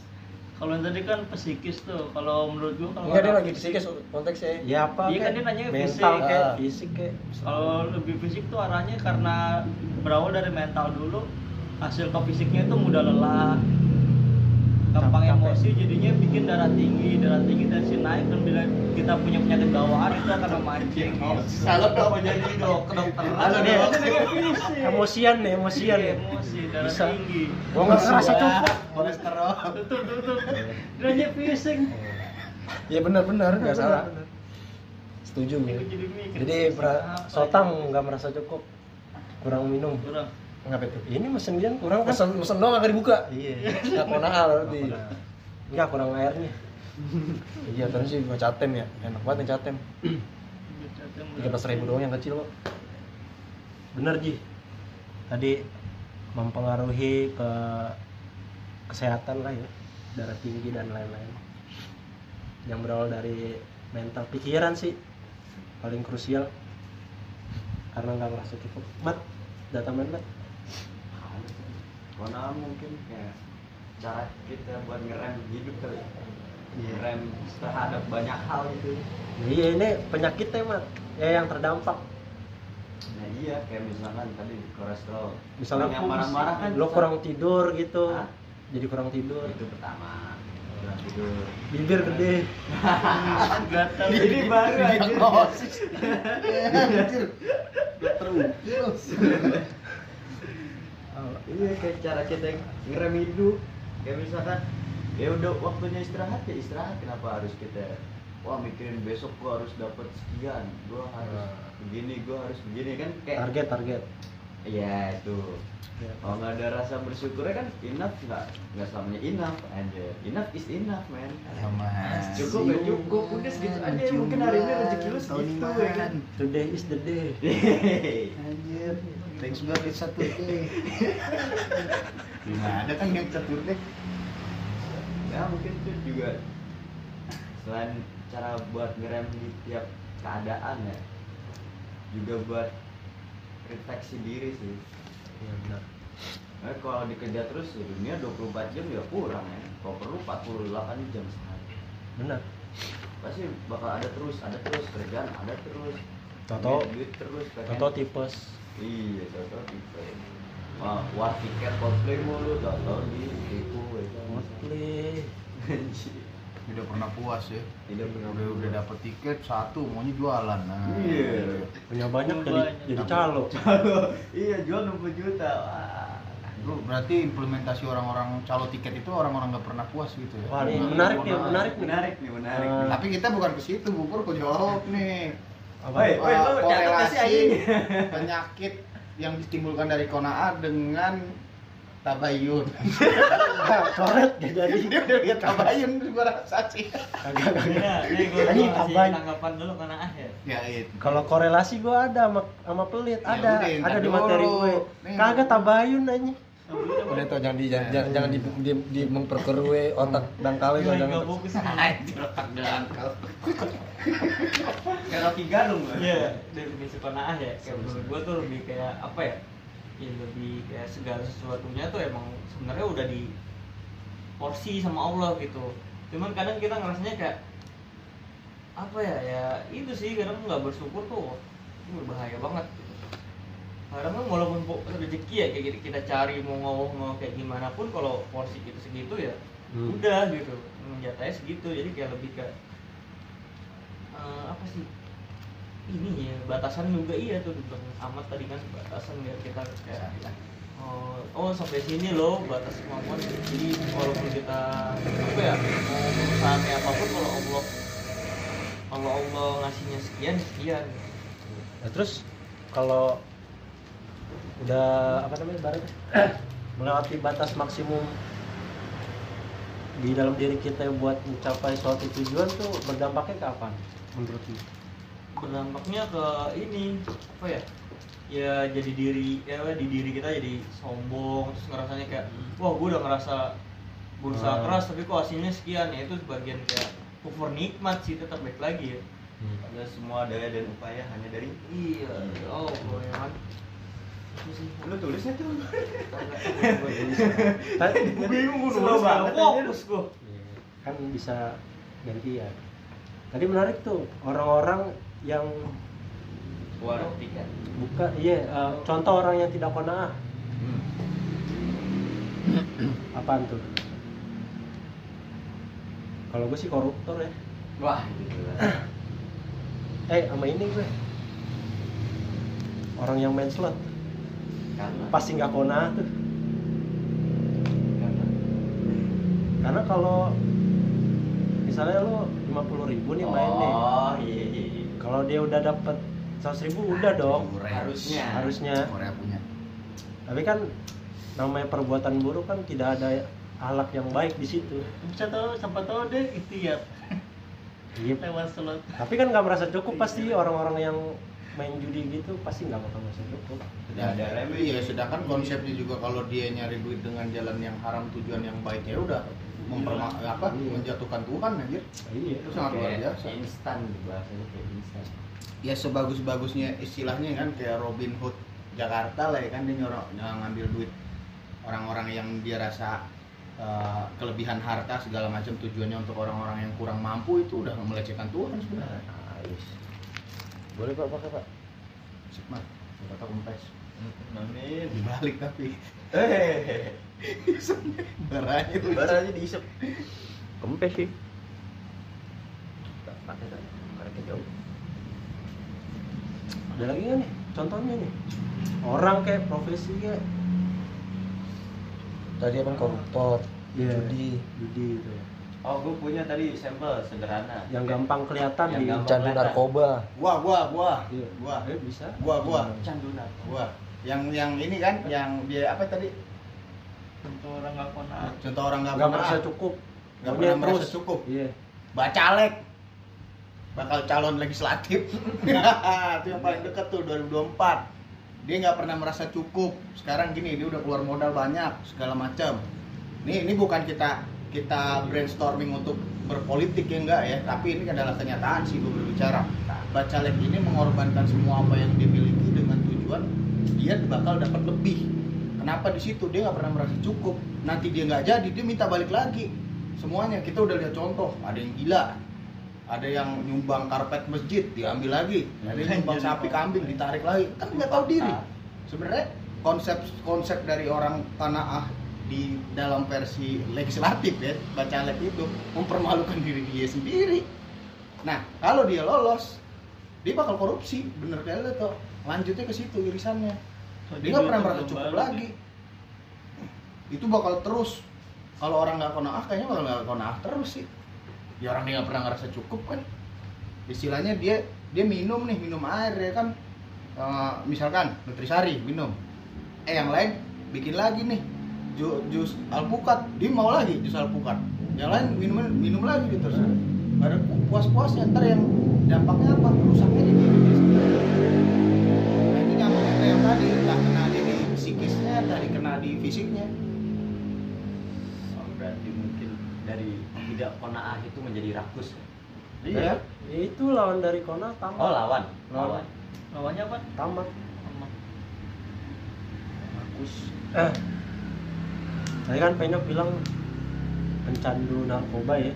C: Kalau yang tadi kan psikis tuh, kalau menurut gua kalau
D: enggak dia
C: orang-
D: lagi psikis konteksnya
A: ya. Apa
C: Iya, kan dia nanya
A: mental
C: fisik.
A: kayak
D: Ah.
A: fisik kayak
C: kalau lebih fisik tuh arahnya karena berawal dari mental dulu, hasil ke fisiknya itu mudah lelah, gampang emosi, jadinya bikin darah tinggi, darah tinggi tensi naik dan bila kita punya penyakit bawaan itu akan memancing.
B: Salah
C: Kalau mau jadi dok kedokteran,
B: Halo,
C: dia
B: Dok.
C: fisik.
A: emosian nih emosian nih
C: emosi, darah
A: Bisa.
C: tinggi.
D: gua nggak
A: Ngerasa cukup.
B: Kolesterol.
C: Tutup, tutup. Nanya fisik.
D: ya benar benar nggak salah setuju
C: Aku jadi
A: sotang nggak merasa cukup kurang minum?
C: Kurang.
D: Ngapa itu
A: ini mesin dia kurang kan?
D: Mesen mesen doang nggak dibuka.
A: Iya.
D: Nggak konal berarti.
A: nggak kurang airnya.
D: Iya tadi sih gua catem ya. Enak banget yang catem. Tiga belas ribu doang yang kecil kok
A: bener ji. Tadi mempengaruhi ke kesehatan lah ya. Darah tinggi dan lain-lain. Yang berawal dari mental pikiran sih paling krusial. Karena nggak merasa cukup. Mat data main mat
E: Karena mungkin kayak cara kita buat ngerem hidup kali.
A: Iya.
E: Ngerem terhadap banyak hal gitu.
A: Nah, iya ini penyakitnya mat ya yang terdampak
E: Nah iya kayak misalkan tadi kolesterol.
A: misalnya
E: yang marah-marah kan
A: lo
E: bisa-
A: kurang tidur gitu
E: Hah?
A: jadi kurang tidur
E: itu pertama. Kurang tidur.
A: bibir gede
C: Gatal.
E: Ini baru aja.
B: Diagnosis. Anjir. Ukil.
E: Iya kayak cara kita ngerem hidup. Kayak misalkan ya udah waktunya istirahat ya istirahat kenapa harus kita wah mikirin besok gua harus dapat sekian gua harus
A: Nah.
E: begini gua harus begini kan kayak
A: target target
E: Iya itu.
A: Ya.
E: Kalau nggak ada rasa bersyukurnya kan enough nggak nggak selamanya enough anjir. Enough is enough man.
B: Mas.
E: Cukup ya cukup udah segitu aja. Mungkin hari ini rezeki lu segitu ya kan.
A: Today is the day.
E: Hehehe.
B: Anjir. Thanks God it's Saturday. Gimana ada kan yang Saturday?
E: ya mungkin itu juga selain cara buat ngerem di tiap keadaan ya juga buat refleksi diri sih
A: Iya benar.
E: Nah, kalau dikejar terus ya dunia 24 jam ya kurang ya kalau perlu 48 jam sehari
A: Benar.
E: pasti bakal ada terus ada terus kerjaan ada terus
A: Toto-
E: terus pengen-
A: Contoh tipes.
E: iya contoh tipe Wah, wah tiket Coldplay mulu, tau di tipu ya kan. Anjir.
B: Udah pernah puas ya.
E: Tidak pernah
B: udah udah dapet tiket satu maunya jualan. Nah.
E: Iya.
A: Punya banyak jadi jadi calo.
E: iya jual 60 juta wah
B: Lu berarti implementasi orang-orang calo tiket itu orang-orang nggak pernah puas gitu ya?
A: Wah,
E: Iya,
A: menarik nih,
B: Pernah.
A: menarik nih.
E: menarik nih menarik nih.
B: Tapi kita bukan ke situ, Bubur kok jawab nih.
E: Woi, woi, sih anjing?
B: penyakit yang ditimbulkan dari konaa dengan tabayun.
A: Coret gak jadi.
B: Dia udah lihat tabayun gua rasa sih.
A: Kagak kagak.
C: Iya, nih gue
A: Anjing,
C: kasih
A: tambahin.
C: tanggapan dulu karena ah ya.
B: Ya itu.
A: Kalau korelasi gua ada sama, sama pelit,
B: Ya
A: ada,
B: udah,
A: ada di materi gue. Kagak tabayun anjing.
D: Udah tau jangan di jangan, jangan, jangan di, di, di memperkerue otak dangkal itu jangan.
C: nggak fokus.
B: Anjir otak dangkal.
E: Kayak Rocky Garung gua.
C: Iya, definisi kona'ah ya. Kayak menurut gua tuh lebih kayak apa ya? Ya lebih kayak segala sesuatunya tuh emang sebenarnya udah di porsi sama Allah gitu. Cuman kadang kita ngerasanya kayak apa ya ya itu sih kadang nggak bersyukur tuh itu berbahaya banget gitu. Kan walaupun rezeki ya kayak gitu kita cari mau ngomong mau kayak gimana pun kalau porsi kita segitu ya
A: Hmm.
C: udah gitu. Menjatanya segitu jadi kayak lebih ke eh, apa sih? Ini ya batasan juga iya tuh dibilang amat tadi kan batasan biar kita kayak oh, oh sampai sini loh batas kemampuan jadi walaupun kita apa ya mau berusaha kayak apa pun kalau Allah kalau Allah ngasihnya sekian sekian.
A: Nah, terus kalau udah apa namanya ibaratnya melewati batas maksimum di dalam diri kita buat mencapai suatu tujuan tuh berdampaknya ke apa? Menurut lu?
C: berdampaknya ke ini apa ya? Ya jadi diri ya di diri kita jadi sombong terus ngerasanya kayak wah gue udah ngerasa berusaha
A: Hmm.
C: keras tapi kok hasilnya sekian. Ya itu sebagian kayak kufur nikmat sih tetap baik lagi ya.
E: Ada semua daya dan upaya hanya dari
C: iya oh boy kan
E: lu tulisnya tuh.
A: Kan,
E: Gue bingung gue nulis
C: banget fokus gue
A: kan bisa gantian. Tadi menarik tuh orang-orang yang
E: tiket.
A: buka iya eh, contoh orang yang tidak kona'ah
E: Hmm.
A: apaan tuh? Kalau gue sih koruptor ya.
E: Wah, gitu.
A: Eh, sama ini gue. Orang yang main slot pasti nggak tuh.
E: karena
A: Karena kalau misalnya lo 50.000 ribu nih main nih,
E: Oh, iya iya. iya.
A: kalau dia udah dapet 100.000 ribu udah dong,
E: Harusnya.
A: harusnya.
B: Korea punya.
A: Tapi kan namanya perbuatan buruk kan tidak ada ahlak yang baik di situ.
C: bisa tahu siapa tahu deh itu lewat slot
A: Tapi kan nggak merasa cukup pasti orang-orang yang main judi gitu pasti nggak bakal merasa cukup.
E: Tidak ada remedi.
B: Iya, sedangkan konsepnya juga kalau dia nyari duit dengan jalan yang haram tujuan yang baik ya udah memperma apa
A: Iya.
B: menjatuhkan Tuhan anjir.
A: Iya.
B: Itu sangat luar biasa.
E: Instan bahasanya kayak instan.
B: Ya sebagus-bagusnya istilahnya kan kayak Robin Hood Jakarta lah ya kan dia nyorok ngambil duit orang-orang yang dia rasa uh, kelebihan harta segala macam tujuannya untuk orang-orang yang kurang mampu itu udah melecehkan Tuhan sebenarnya.
A: Nice. Boleh pak pakai pak.
B: Sikmat, kata kempes.
E: Amin.
B: Dibalik tapi
E: Eh,
B: baranya itu.
E: barangnya diisep.
A: Kempes sih. Pakai tak? Karena jauh. Ada lagi nggak nih? Contohnya nih. Orang kayak profesi kayak
D: Tadi apa koruptor,
A: Iya.
D: judi,
A: judi itu ya.
E: Oh, gue punya tadi sampel sederhana.
A: Yang gampang kelihatan
E: Yang
A: di
E: gampang.
D: candu narkoba.
B: Gua, gua, gua,
A: Iya.
B: gua,
A: Eh, bisa.
B: gua, gua,
E: Candu narkoba.
B: gua. yang yang ini kan yang dia apa tadi
C: Contoh orang nggak kona'ah.
B: contoh orang nggak pernah
A: merasa cukup
B: nggak
A: Maunya
B: pernah merasa
A: terus.
B: cukup
A: iya
B: bacalek bakal calon legislatif itu yang paling deket tuh 2024 dia nggak pernah merasa cukup sekarang gini dia udah keluar modal banyak segala macam ini ini bukan kita kita brainstorming untuk berpolitik ya enggak ya tapi ini adalah kenyataan sih gue berbicara. Bacalek ini mengorbankan semua apa yang dia miliki dengan tujuan dia bakal dapat lebih. Kenapa di situ? Dia nggak pernah merasa cukup. Nanti dia nggak jadi dia minta balik lagi. Semuanya kita udah lihat contoh. Ada yang gila ada yang nyumbang karpet masjid diambil lagi. Ada yang nyumbang sapi kambing ditarik lagi. Kan nggak tahu diri. Sebenarnya konsep konsep dari orang tanah ah di dalam versi legislatif ya bacalek itu mempermalukan diri dia sendiri. Nah kalau dia lolos dia bakal korupsi. Bener kali lo tuh lanjutnya ke situ irisannya. Dia nggak pernah merasa cukup lagi. itu bakal terus. Kalau orang nggak konaah kayaknya bakal nggak konaah terus sih. Ya orang dia nggak pernah ngerasa cukup kan. Istilahnya dia dia minum nih minum air ya kan. Eh, misalkan nutrisari minum. Eh yang lain bikin lagi nih ju- jus alpukat. Dia mau lagi jus alpukat. Yang lain minum minum lagi gitu terus Nggak ada pu- puas-puasnya. Ntar yang dampaknya apa? Rusaknya di diri dia sendiri. Nah nyambungnya ke yang tadi entah kena di psikisnya tadi kena di fisiknya.
E: Oh, berarti mungkin dari tidak kona'ah itu menjadi rakus. Ya?
B: iya.
A: Ya, itu lawan dari Kona tamat
E: Oh lawan, lawan.
C: Lawannya apa?
A: tamat
C: Sama.
A: bagus eh tadi kan Penyok bilang pencandu narkoba ya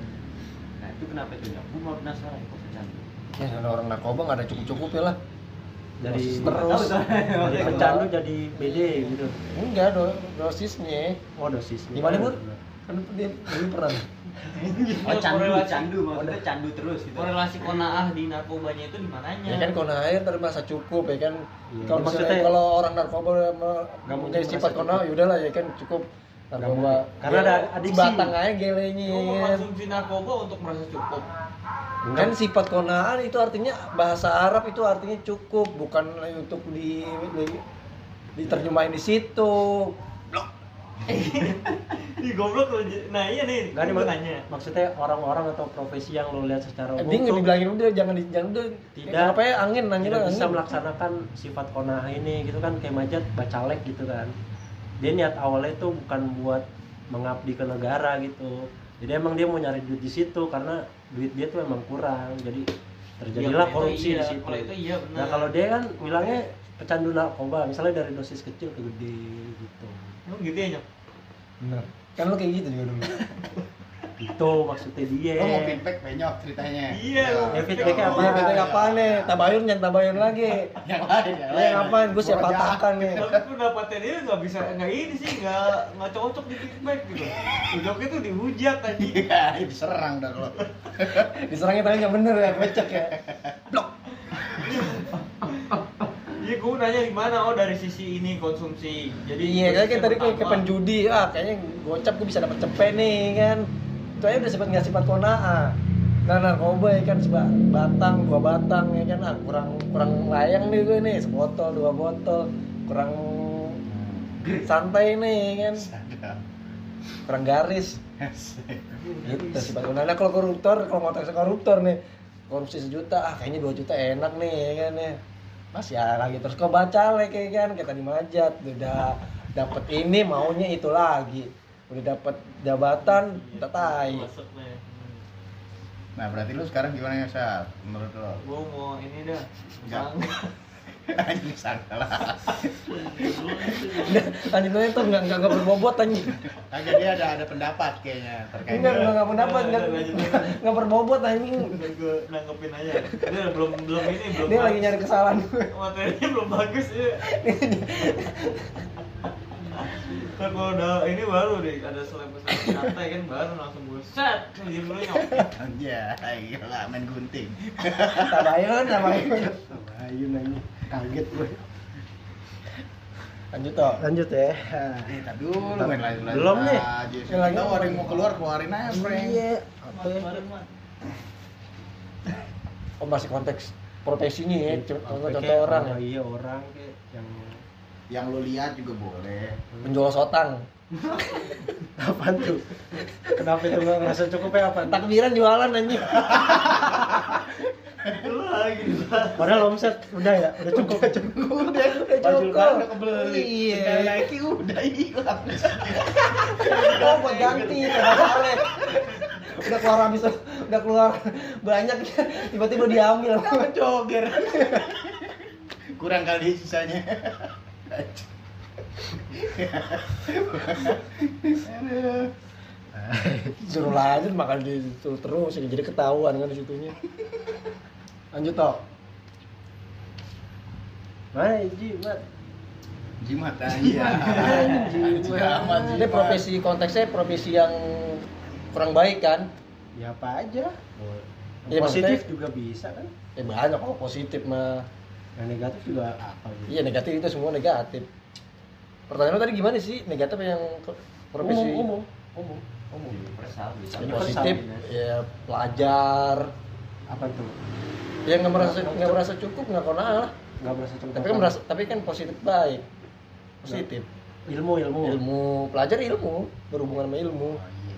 E: Nah itu kenapa itu ya? Gue mau penasaran kok pecandu.
D: ya ada orang narkoba nggak ada cukup cukup ya lah
A: dari
D: terus
A: dari pencandu jadi BD gitu
D: enggak do dosisnya
A: oh dosisnya
D: Gimana, Bur? kan dia dulu pernah
E: Oh candu,
C: Korelasi-
E: candu maksudnya candu terus gitu.
C: Korelasi kona'ah di narkobanya itu di mananya?
D: ya kan kona air tapi merasa cukup ya kan
A: Iya.
D: kalau
A: Maksudnya-
D: kalau orang narkoba
A: Nggak mungkin
D: mempunyai sifat
A: merasa
D: kona
A: cukup.
D: yaudahlah ya kan cukup narkoba.
A: Karena ada adiksi.
D: batang aja gelenya
C: mengkonsumsi narkoba untuk merasa cukup.
D: kan sifat konaan itu artinya bahasa Arab itu artinya cukup bukan untuk di, di diterjemahin di situ
C: Ih goblok lu. J- Nah iya nih,
A: Nggak nih,
C: gua
A: Mak.
C: tanya.
A: maksudnya orang-orang atau profesi yang lo lihat secara umum
D: dia nggak dibilangin udah jangan di jangan udah
A: Tidak.
D: apa ya angin angin
A: tidak bisa
D: angin.
A: melaksanakan sifat konah ini gitu kan kayak majat bacalek gitu kan dia niat awalnya itu bukan buat mengabdi ke negara gitu jadi emang dia mau nyari duit di situ karena duit dia tuh emang kurang jadi terjadilah
C: itu
A: korupsi
C: iya,
A: di situ
C: Kalau itu iya benar.
A: nah kalau dia kan bilangnya pecandu narkoba misalnya dari dosis kecil ke gede gitu
C: Emang gitu ya nyok.
D: Bener. kan lo kayak gitu juga dulu
A: itu maksudnya dia
B: lo mau feedback penyok ceritanya
C: Iya,
B: Ya.
A: Ya, feedbacknya apa?
D: Iya, bete apaan nih? Tabayun jangan tabayun lagi.
B: yang lain yang
D: Iya,
B: lain
D: ngapain? Gue siap
B: Gua jahat.
D: patahkan nih.
C: Tapi pendapatnya dia nggak bisa nggak ini sih nggak nggak cocok di feedback gitu. Ujoknya tuh dihujat tadi.
B: iya diserang dah kalau
D: Diserangnya tangan nggak bener ya, becek ya.
C: Iya gue nanya di mana oh dari sisi ini konsumsi. Jadi
D: Iya, kan tadi kayak ke penjudi, ah kayaknya gocap gue bisa dapat cepet nih kan. Itu aja udah sifat nggak sifat konaa. Nah narkoba ya kan seba- batang dua batang ya kan ah, kurang kurang layang nih gue nih sebotol dua botol kurang santai nih ya kan. Kurang garis. Gitu sifat konaa nah, kalau koruptor kalau ngotak koruptor nih korupsi sejuta ah kayaknya dua juta enak nih ya kan ya. Masih ada lagi terus kau baca lagi kayak kan kita dimajat udah dapet ini maunya itu lagi udah dapet jabatan udah tai
B: nah berarti lu sekarang gimana ya Sal menurut lo
C: Gue mau ini dah.
B: Enggak.
C: Bang.
B: anjing salah
D: anjing itu nggak nggak nggak berbobot anjing
B: kagak dia ada ada pendapat kayaknya terkait
D: enggak nggak nggak pendapat nggak nggak- nggak berbobot anjing
C: gue nanggepin aja. Dia belum belum ini belum.
D: dia lagi nyari kesalahan gue
C: materinya belum bagus ya. Kan kalau udah ini baru deh ada seleb-seleb santai kan baru langsung gue set. Diem dulu nyok.
B: Iya, gila main gunting.
D: tabayun tabayun.
A: Ayo nanya kaget gue
D: lanjut toh
A: lanjut ya.
B: Eh, tapi dulu. Main lain lain.
A: Belum nih.
B: Aja.
D: Yang lagi
B: Tahu ada yang mau keluar keluarin aja, Frank.
D: iya apa ya oh masih konteks profesinya ya contoh contoh orang
A: iya orang yang
B: lo lihat juga boleh
D: Penjual sotang.
A: Apaan tuh? Kenapa itu nggak ngerasa cukup ya apa?
D: Takbiran jualan anjing.
A: Padahal omset udah ya, udah cukup.
B: udah
D: Udah
B: baju
D: cukup.
B: udah kebeli
D: Iya.
B: Tinggal Nike udah hilang
D: Oh, buat ganti udah keluar habis udah keluar banyak tiba-tiba diambil
B: Kenapa joger kurang kali sisanya.
D: Suruh lanjut makan di situ terus ya, jadi ketahuan kan di situnya. Lanjut toh
A: Mana jimat?
B: jimat aja jimat
D: ini profesi konteksnya profesi yang kurang baik kan?
A: Ya apa aja.
D: Iya,
A: Positif juga bisa kan?
D: ya banyak kalau positif mah
A: Yang negatif juga apa gitu?
D: iya negatif itu semua negatif pertanyaan lo tadi gimana sih negatif yang profesi
A: Umum, umum, umum, umum.
E: universal bisa
D: positif ya pelajar
A: Apa tuh?
D: yang nggak merasa nggak merasa cukup nggak kena lah
A: Nggak merasa cukup.
D: tapi kan merasa tapi kan positif baik positif
A: ilmu, ilmu.
D: ilmu pelajar ilmu berhubungan sama ilmu
B: Oh, iya.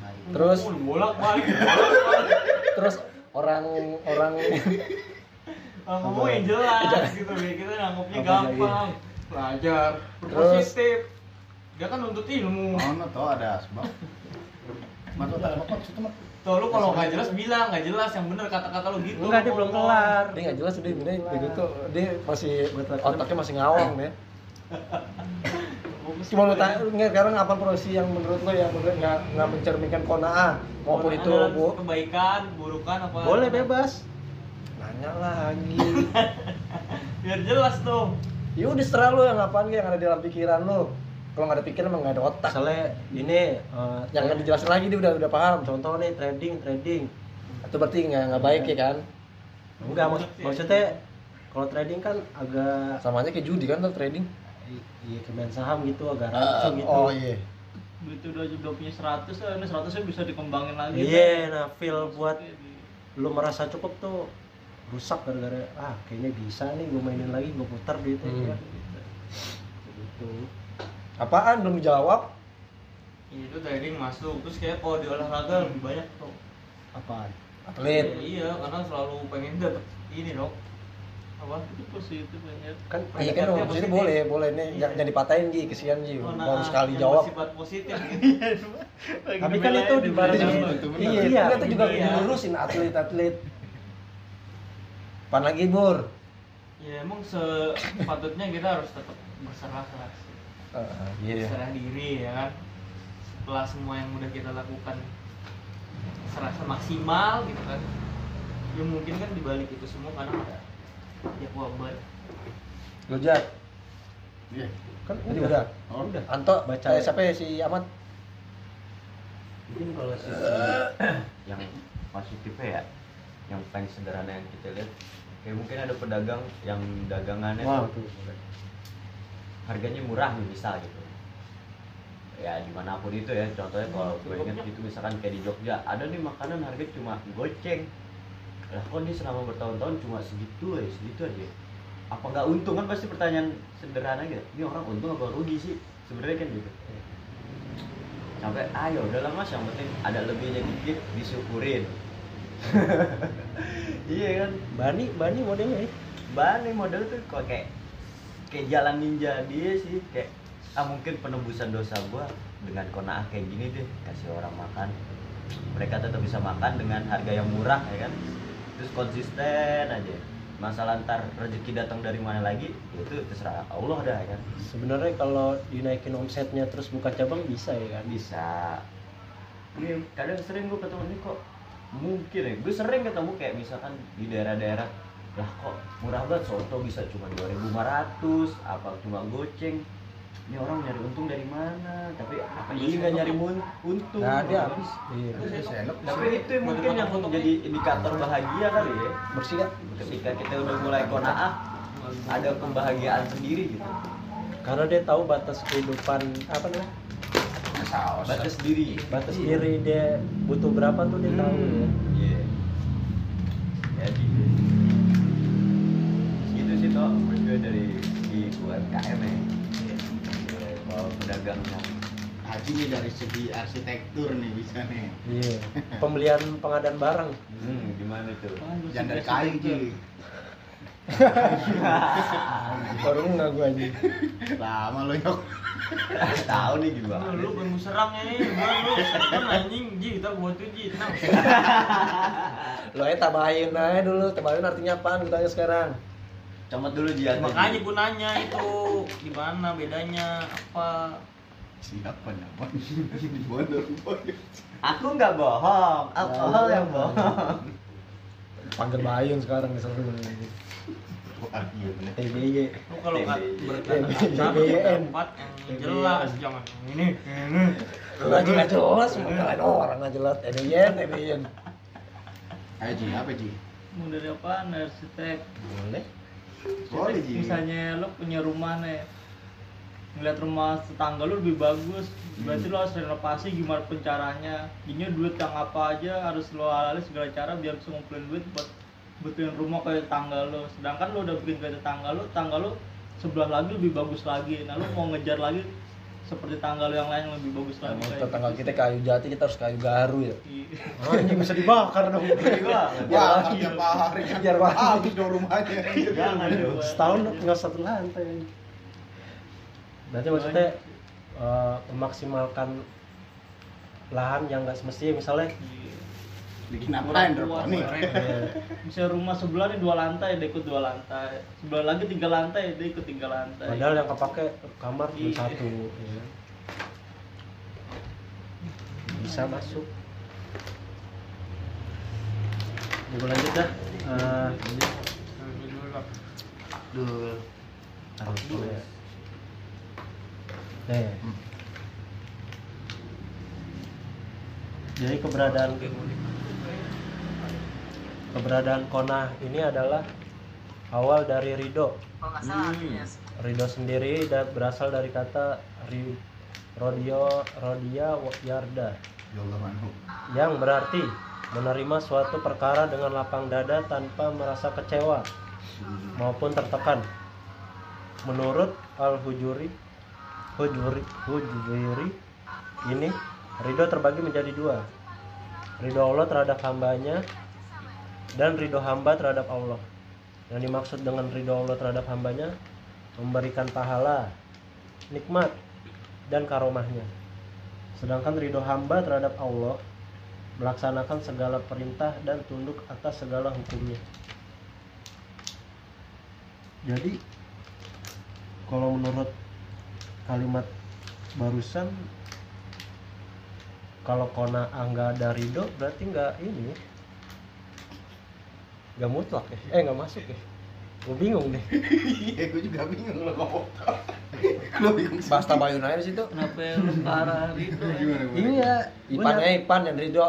B: Baik.
D: terus
C: bolak balik
D: terus orang orang
C: ngomong yang jelas gitu ya kita nangkepnya
A: Apa
C: gampang. Belajar berpositif dia kan nuntut ilmu.
B: Oh, no, toh ada sebab. Masuk tak apa situ mah.
C: tuh lu kalau nggak jelas bilang nggak jelas yang bener kata-kata lu gitu.
A: Enggak, dia belum kelar.
D: dia nggak jelas dia dia dia tuh dia masih
A: Betul.
D: otaknya masih ngawang ya cuma lu tanya sekarang apa profesi yang menurut lo yang menurut nggak nggak mencerminkan kona'ah maupun itu bu.
C: kebaikan burukan apa
A: Boleh bebas.
D: Nanya lagi.
C: Biar jelas tuh.
D: Ya udah serah lo yang apaan yang ada di dalam pikiran lo kalau nggak ada pikiran emang nggak ada otak.
A: Misalnya ini eh,
D: yang nggak dijelasin lagi dia udah udah paham.
A: contoh nih trading, trading.
D: itu berarti nggak nggak baik ya kan?
A: Enggak, mak maksudnya kalau trading kan agak
D: samanya kayak judi kan tuh trading.
A: Iya kayak main saham gitu, agak rancu gitu.
D: oh iya.
C: Duit udah udah punya 100 lah ini 100 nya bisa dikembangin lagi
A: Iya, nah feel buat lu merasa cukup tuh rusak gara-gara ah kayaknya bisa nih gue mainin lagi gue putar duitnya
D: Hmm.
A: ya. gitu. Gitu.
D: apaan belum jawab
C: itu trading masuk terus kayak kalau di olahraga lebih banyak tuh
A: Apaan?
D: atlet
C: iya karena selalu pengen dapet ini dong apa itu positif banget
A: Kan
D: iya kan
C: positif.
D: boleh boleh nih
C: Iya.
D: jangan dipatahin Ji kesian Ji
C: Oh, nah,
D: baru sekali jawab
C: bersifat positif gitu
A: Tapi kan itu di
B: Iya, itu.
A: Iya,
D: iya kita tuh juga
C: iya.
D: ngurusin atlet-atlet Pan lagi Bur.
C: Ya emang sepatutnya kita harus tetap berserah sih.
D: Iya.
C: Berserah diri ya kan? Setelah semua yang udah kita lakukan serasa maksimal gitu kan. Ya mungkin kan dibalik itu semua karena ada ya wabah.
D: Lo Jat
B: Iya.
D: kan tadi udah.
B: Oh, udah.
D: Anto
A: Baca
D: eh,
A: ya.
D: siapa ya si Ahmad?
E: Mungkin kalau sisi yang positifnya ya yang paling sederhana yang kita lihat kayak mungkin ada pedagang yang dagangannya
A: Wah,
E: tuh
A: tuh.
E: harganya murah nih misal gitu. Ya di mana pun itu ya contohnya kalau gue inget gitu misalkan kayak di Jogja ada nih makanan harga cuma goceng. Lah kok nih selama bertahun-tahun cuma segitu aja segitu aja? Apa nggak untung? Kan pasti pertanyaan sederhana gitu. Ini orang untung apa rugi sih? Sebenarnya kan gitu. Sampai ayo udahlah mas yang penting ada lebihnya dikit disyukurin iya kan?
A: Bani, Bani modelnya ya.
E: Bani model tuh kok kayak kayak jalan ninja dia sih. Kayak ah mungkin penembusan dosa gua dengan konaah kayak gini deh kasih orang makan. Mereka tetap bisa makan dengan harga yang murah ya kan? Terus konsisten aja. Masalah ntar rezeki datang dari mana lagi itu terserah Allah dah ya kan?
A: Sebenarnya kalau dinaikin omsetnya terus buka cabang bisa ya kan?
E: bisa. Ini kadang sering gue ketemu ini kok mungkin ya gue sering ketemu kayak misalkan di daerah-daerah lah kok murah banget soto bisa cuma 2500 apa cuma goceng? Ini orang nyari untung dari mana? Tapi apa iya nggak nyari mun- untung?
D: Nggak ada habis.
A: Iya.
B: Enak.
E: tapi itu yang mungkin yang jadi indikator bahagia kali ya.
D: Bersih kan
E: ketika kita udah mulai konaah ada kebahagiaan sendiri gitu.
A: Karena dia tahu batas kehidupan apa namanya?
B: Saus.
E: batas diri.
A: Batas
E: Iya.
A: diri dia butuh berapa tuh dia tahu ya.
E: Hmm, Iya. Jadi gitu sih toh menurut dari di UMKM ya. Kalau pedagang yang
B: Haji nih dari segi arsitektur nih bisa nih.
A: Iya. Pembelian pengadaan barang.
E: Hmm, gimana tuh?
B: Jangan dari kayu Ji
D: baru nggak gue aja
B: lama lo yok.
E: Tahu nih gimana.
C: Lu pengen serangnya nih gua lu kan anjing. Ji kita buat tuh ji. Tenang.
D: Lo aja tabayun aja dulu. Tabayun artinya apaan? Gue tanya sekarang.
E: Comot dulu Ji hati.
C: makanya gua nanya itu gimana bedanya apa?
B: Siapa bodoh
E: aku nggak bohong. Alkohol yang bohong.
D: Panggil bayun sekarang
B: iya bener
D: TBY
C: lu kalau nggak tempat yang jelas jangan ini ini.
D: Lu aja nggak jelas kalian orang nggak jelas. TBY TBY
B: ayo Ji apa Ji?
F: Mau dari apaan arsitek?
D: Boleh.
B: Boleh Ji.
F: Misalnya lo punya rumah nih ngeliat rumah tetangga lu lebih bagus berarti lo harus renovasi gimana pun caranya. Jadinya duit yang apa aja harus lo alali segala cara biar bisa ngumpulin duit buat betulin rumah kayak tetangga lo. Sedangkan lo udah bikin kayak tetangga lo tetangga lo sebelah lagi lebih bagus lagi. Nah lo mau ngejar lagi seperti tangga lo yang lain yang lebih bagus lagi
D: Emang
F: kayak
D: tetangga
F: gitu.
D: kita kayu jati kita harus kayu garu ya.
F: Iya.
D: anjing bisa dibakar dong.
B: Wah tiap hari kan
D: Biar wangi.
B: habis dong rumahnya.
F: Jangan dong.
A: Setahun tinggal satu lantai. Berarti maksudnya eh, memaksimalkan lahan yang nggak semestinya. Misalnya
F: Iya.
B: Bikin apa nih
F: Misalnya rumah sebelah nih dua lantai, dia ikut dua lantai. Sebelah lagi tiga lantai, dia ikut tiga lantai.
A: padahal yang kepake kamar cuma
F: Iya.
A: satu ya. bisa masuk Gue lanjut dah Eh,
C: dulu
A: taruh dulu ya Jadi keberadaan keberadaan Kona ini adalah awal dari Ridho. Ridho sendiri da- berasal dari kata ri, rodio rodia yarda.
B: Ya
A: yang berarti menerima suatu perkara dengan lapang dada tanpa merasa kecewa maupun tertekan. Menurut Al-Hujuri Hujuri Hujuri ini ridho terbagi menjadi dua. Ridho Allah terhadap hambanya dan ridho hamba terhadap Allah. Yang dimaksud dengan ridho Allah terhadap hambanya memberikan pahala, nikmat, dan karomahnya. Sedangkan ridho hamba terhadap Allah melaksanakan segala perintah dan tunduk atas segala hukumnya. Jadi kalau menurut kalimat barusan kalau kona angga ada ridho berarti nggak ini. Nggak mutlak ya? Eh nggak masuk ya? Gue bingung deh.
B: Iya gue juga bingung lo ngomong lo bingung sih
D: bahas tabayun aja di situ.
F: Kenapa yang lu ke arah itu?
B: gimana gimana?
A: Iya
D: Ipannya Ipan dan Ridho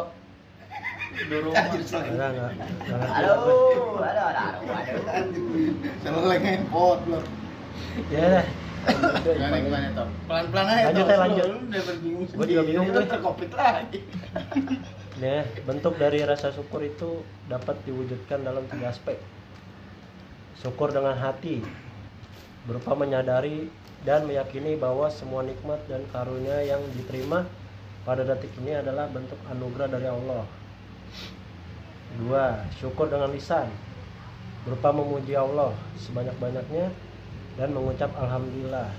F: Dorong
A: enggak enggak
E: aduh aduh aduh
B: kalau lagi handphone lo
A: ya.
B: Gimana gimana top pelan pelan aja
A: Lanjut, ya.
B: Lu udah
A: juga bingung,
B: Itu
A: gue.
B: terkopit lagi
A: Nah, bentuk dari rasa syukur itu dapat diwujudkan dalam tiga aspek. Syukur dengan hati, berupa menyadari dan meyakini bahwa semua nikmat dan karunia yang diterima pada detik ini adalah bentuk anugerah dari Allah. Dua, syukur dengan lisan, berupa memuji Allah sebanyak-banyaknya dan mengucap alhamdulillah.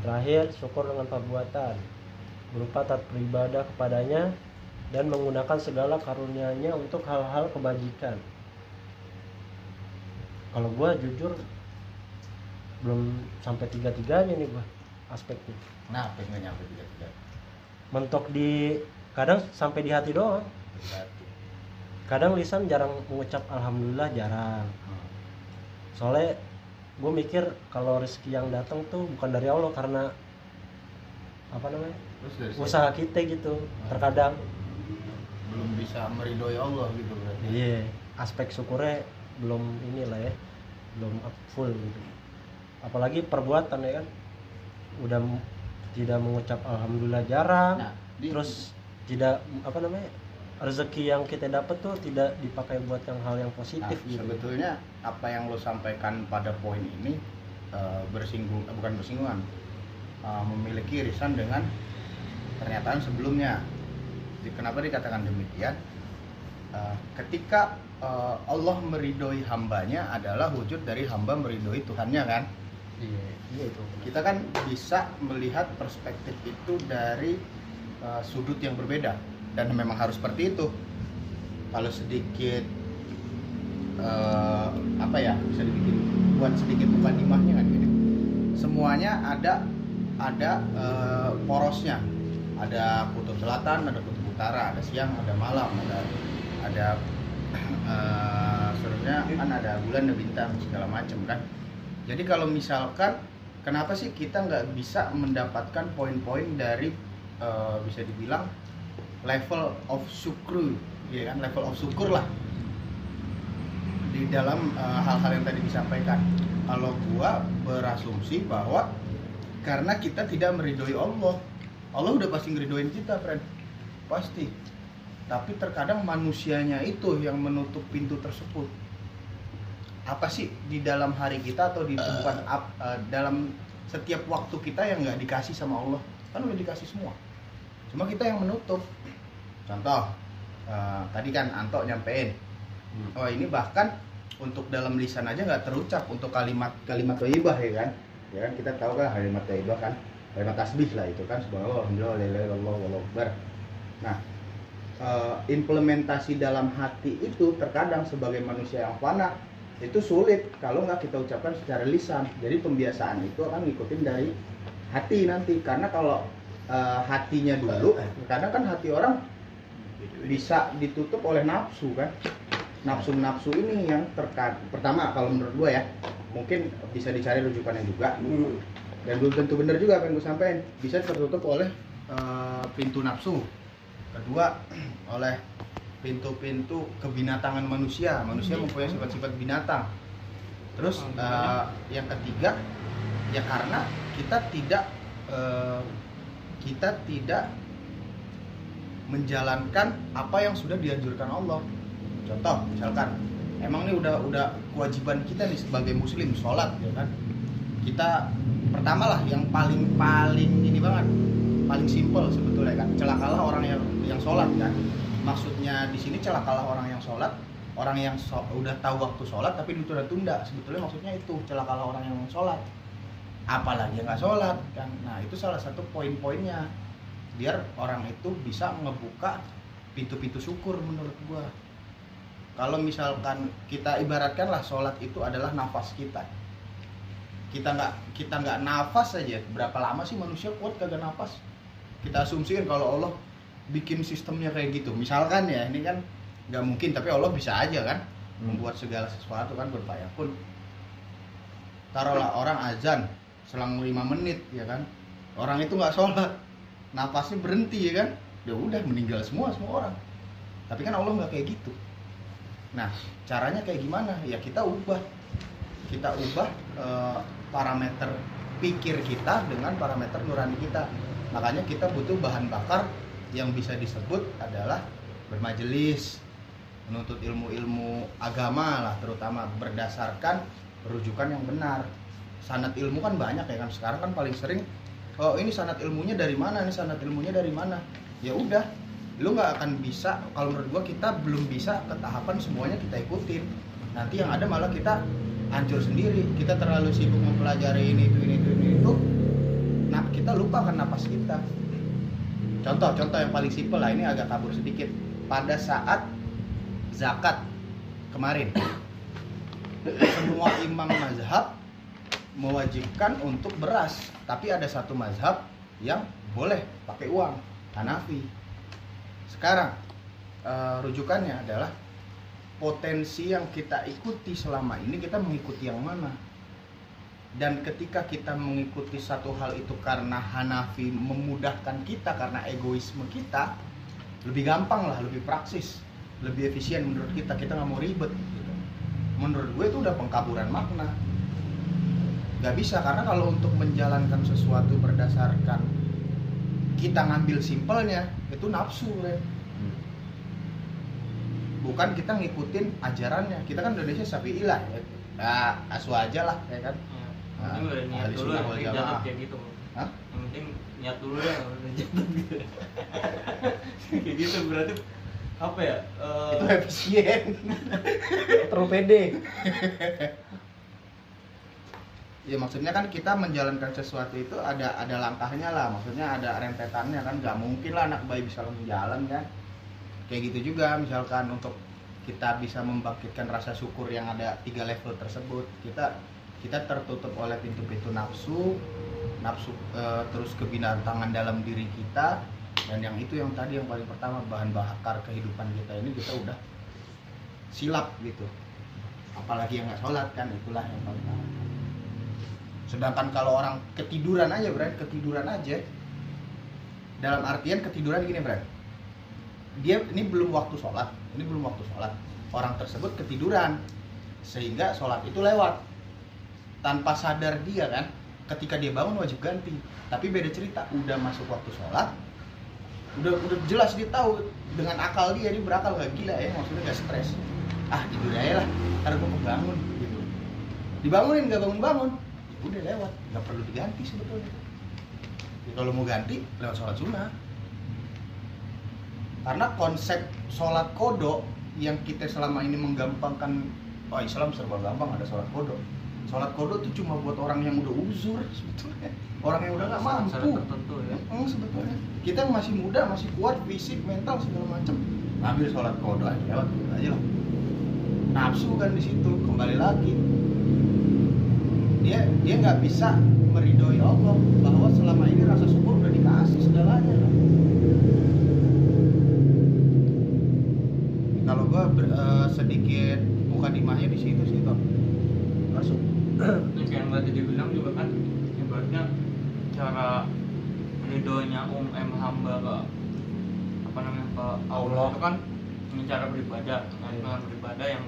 A: Terakhir, syukur dengan perbuatan, berupa taat beribadah kepadanya dan menggunakan segala karunia-Nya untuk hal-hal kebajikan. Kalau gua jujur belum sampai tiga-tiganya nih gua aspeknya.
B: kenapa nggak nyampe tiga tiga
A: Mentok di kadang sampai di hati doang. Kadang lisan jarang mengucap alhamdulillah jarang. Soalnya gue mikir kalau rezeki yang datang tuh bukan dari Allah karena apa namanya? Usaha kita gitu terkadang.
B: Belum bisa meridoi Allah gitu berarti.
A: Iya, aspek syukurnya belum inilah ya, belum full gitu. Apalagi perbuatan ya kan, udah tidak mengucap alhamdulillah jarang,
B: nah di,
A: terus tidak apa namanya rezeki yang kita dapat tuh tidak dipakai buat yang hal yang
B: nah,
A: positif gitu.
B: sebetulnya apa yang lo sampaikan pada poin ini eh, bersinggung eh, bukan bersinggungan eh, memiliki irisan dengan pernyataan sebelumnya. Jadi, kenapa dikatakan demikian? Eh, ketika eh, Allah meridhoi hambanya adalah wujud dari hamba meridhoi Tuhannya kan?
D: Iya iya itu.
B: Kita kan bisa melihat perspektif itu dari uh, sudut yang berbeda. Dan memang harus seperti itu. Kalau sedikit uh, apa ya bisa dibikin buat sedikit mukadimahnya kan gini semuanya ada ada uh, porosnya. Ada kutub selatan ada kutub utara ada siang ada malam ada ada uh, kan ada bulan ada bintang segala macam kan. Jadi kalau misalkan kenapa sih kita nggak bisa mendapatkan poin-poin dari eh, bisa dibilang level of syukur, ya kan? Level of syukur lah di dalam eh, hal-hal yang tadi disampaikan. Kalau gua berasumsi bahwa karena kita tidak meridhoi Allah, Allah udah pasti ngeridoin kita, friend, pasti. Tapi terkadang manusianya itu yang menutup pintu tersebut. Apa sih di dalam hari kita atau di bukan ap- eh, dalam setiap waktu kita yang nggak dikasih sama Allah? Kan udah dikasih semua. Cuma kita yang menutup. Contoh eh, tadi kan Anto nyampein oh ini bahkan untuk dalam lisan aja nggak terucap untuk kalimat kalimat thayyibah ya kan? Ya kan? Kita tahu kan kalimat thayyibah kan? Kalimat tasbih lah itu kan. Subhanallah alhamdulillah nah eh, implementasi dalam hati itu terkadang sebagai manusia yang fana itu sulit kalau nggak kita ucapkan secara lisan. Jadi pembiasaan itu akan ngikutin dari hati nanti. Karena kalau eh, hatinya dulu kadang kan hati orang bisa ditutup oleh nafsu kan nafsu-nafsu ini yang terkait pertama kalau menurut gue ya mungkin bisa dicari rujukannya juga. Dan belum tentu benar juga apa yang gue sampaikan. Bisa tertutup oleh eh, pintu nafsu. Kedua oleh pintu-pintu kebinatangan manusia. Manusia mempunyai sifat-sifat binatang. Terus eh, yang ketiga ya karena kita tidak eh, kita tidak menjalankan apa yang sudah dianjurkan Allah contoh misalkan emang ini udah udah kewajiban kita nih sebagai muslim sholat ya kan? Kita pertama lah yang paling paling ini banget paling simpel sebetulnya kan celakalah orang yang yang sholat kan? Maksudnya di sini celakalah orang yang sholat orang yang so- udah tahu waktu sholat tapi ditunda-tunda sebetulnya maksudnya itu celakalah orang yang sholat. Apalagi yang nggak sholat kan? Nah itu salah satu poin-poinnya biar orang itu bisa ngebuka pintu-pintu syukur menurut gua kalau misalkan kita ibaratkan lah sholat itu adalah nafas kita. Kita nggak kita nggak nafas aja berapa lama sih manusia kuat kagak nafas? Kita asumsikan kalau Allah bikin sistemnya kayak gitu. Misalkan ya ini kan nggak mungkin tapi Allah bisa aja kan membuat segala sesuatu kan berfayakun taruhlah orang azan selang lima menit ya kan? Orang itu nggak sholat nafasnya berhenti ya kan? Ya udah meninggal semua semua orang. Tapi kan Allah nggak kayak gitu nah caranya kayak gimana? Ya kita ubah. Kita ubah eh, parameter pikir kita dengan parameter nurani kita. Makanya kita butuh bahan bakar yang bisa disebut adalah bermajelis menuntut ilmu-ilmu agama lah terutama berdasarkan rujukan yang benar. Sanat ilmu kan banyak ya kan? Sekarang kan paling sering oh ini sanat ilmunya dari mana? Ini sanat ilmunya dari mana? Ya udah lu nggak akan bisa kalau menurut gua kita belum bisa ke tahapan semuanya kita ikutin. Nanti yang ada malah kita hancur sendiri. Kita terlalu sibuk mempelajari ini itu ini itu ini itu. Nah kita lupa kan napas kita. Contoh contoh yang paling simpel lah ini agak kabur sedikit. Pada saat zakat kemarin semua imam mazhab mewajibkan untuk beras. Tapi ada satu mazhab yang boleh pakai uang Hanafi sekarang eh, rujukannya adalah potensi yang kita ikuti selama ini kita mengikuti yang mana. Dan ketika kita mengikuti satu hal itu karena Hanafi memudahkan kita karena egoisme kita lebih gampang lah lebih praksis lebih efisien menurut kita. Kita nggak mau ribet gitu. menurut gue itu udah pengkaburan makna. Nggak bisa karena kalau untuk menjalankan sesuatu berdasarkan kita ngambil simpelnya itu nafsu Ren. bukan kita ngikutin ajarannya kita kan Indonesia Syafi'i lah ya. ya asu aja lah ya kan
C: Yang penting udah niat dulu
B: jamaah.
C: jatuh kayak gitu
B: Hah?
C: yang penting niat dulu gitu kayak gitu berarti apa ya eh,
B: itu efisien
D: terlalu pede
B: ya maksudnya kan kita menjalankan sesuatu itu ada ada langkahnya lah. Maksudnya ada rentetannya kan. Nggak mungkin lah anak bayi bisa langsung jalan kan. Kayak gitu juga misalkan untuk kita bisa membangkitkan rasa syukur yang ada tiga level tersebut. Kita kita tertutup oleh pintu-pintu nafsu nafsu eh, terus kebinatangan dalam diri kita. Dan yang itu yang tadi yang paling pertama bahan bakar kehidupan kita ini kita udah silap gitu. Apalagi yang nggak sholat kan itulah yang paling parah sedangkan kalau orang ketiduran aja Bran ketiduran aja dalam artian ketiduran gini Bran dia ini belum waktu sholat ini belum waktu sholat. Orang tersebut ketiduran sehingga sholat itu lewat. Tanpa sadar dia kan ketika dia bangun wajib ganti. Tapi beda cerita udah masuk waktu sholat udah udah jelas dia tahu dengan akal dia dia berakal gak gila ya maksudnya gak stres. Ah tidur aja lah ntar gue kebangun gitu. Dibangunin gak bangun bangun udah lewat nggak perlu diganti sebetulnya. Ya, kalau mau ganti lewat sholat sunnah. Karena konsep sholat kodok yang kita selama ini menggampangkan oh Islam serba gampang ada sholat kodok sholat kodok itu cuma buat orang yang udah uzur sebetulnya. Orang yang udah nggak mampu.
C: tertentu ya.
B: Hmm, sebetulnya. Kita yang masih muda masih kuat fisik mental segala macam. Ambil sholat kodok aja lewat aja lah. Nafsu kan di situ kembali lagi dia dia nggak bisa meridhoi Allah bahwa selama ini rasa syukur udah dikasih segalanya lah. Kalau gua ber- eh, sedikit mukadimahnya di situ sih toh.
A: masuk
C: Ini yang tadi dibilang juga kan ibaratnya cara ridhonya um em hamba ke apa namanya ke Allah itu kan dengan cara beribadah dengan beribadah yang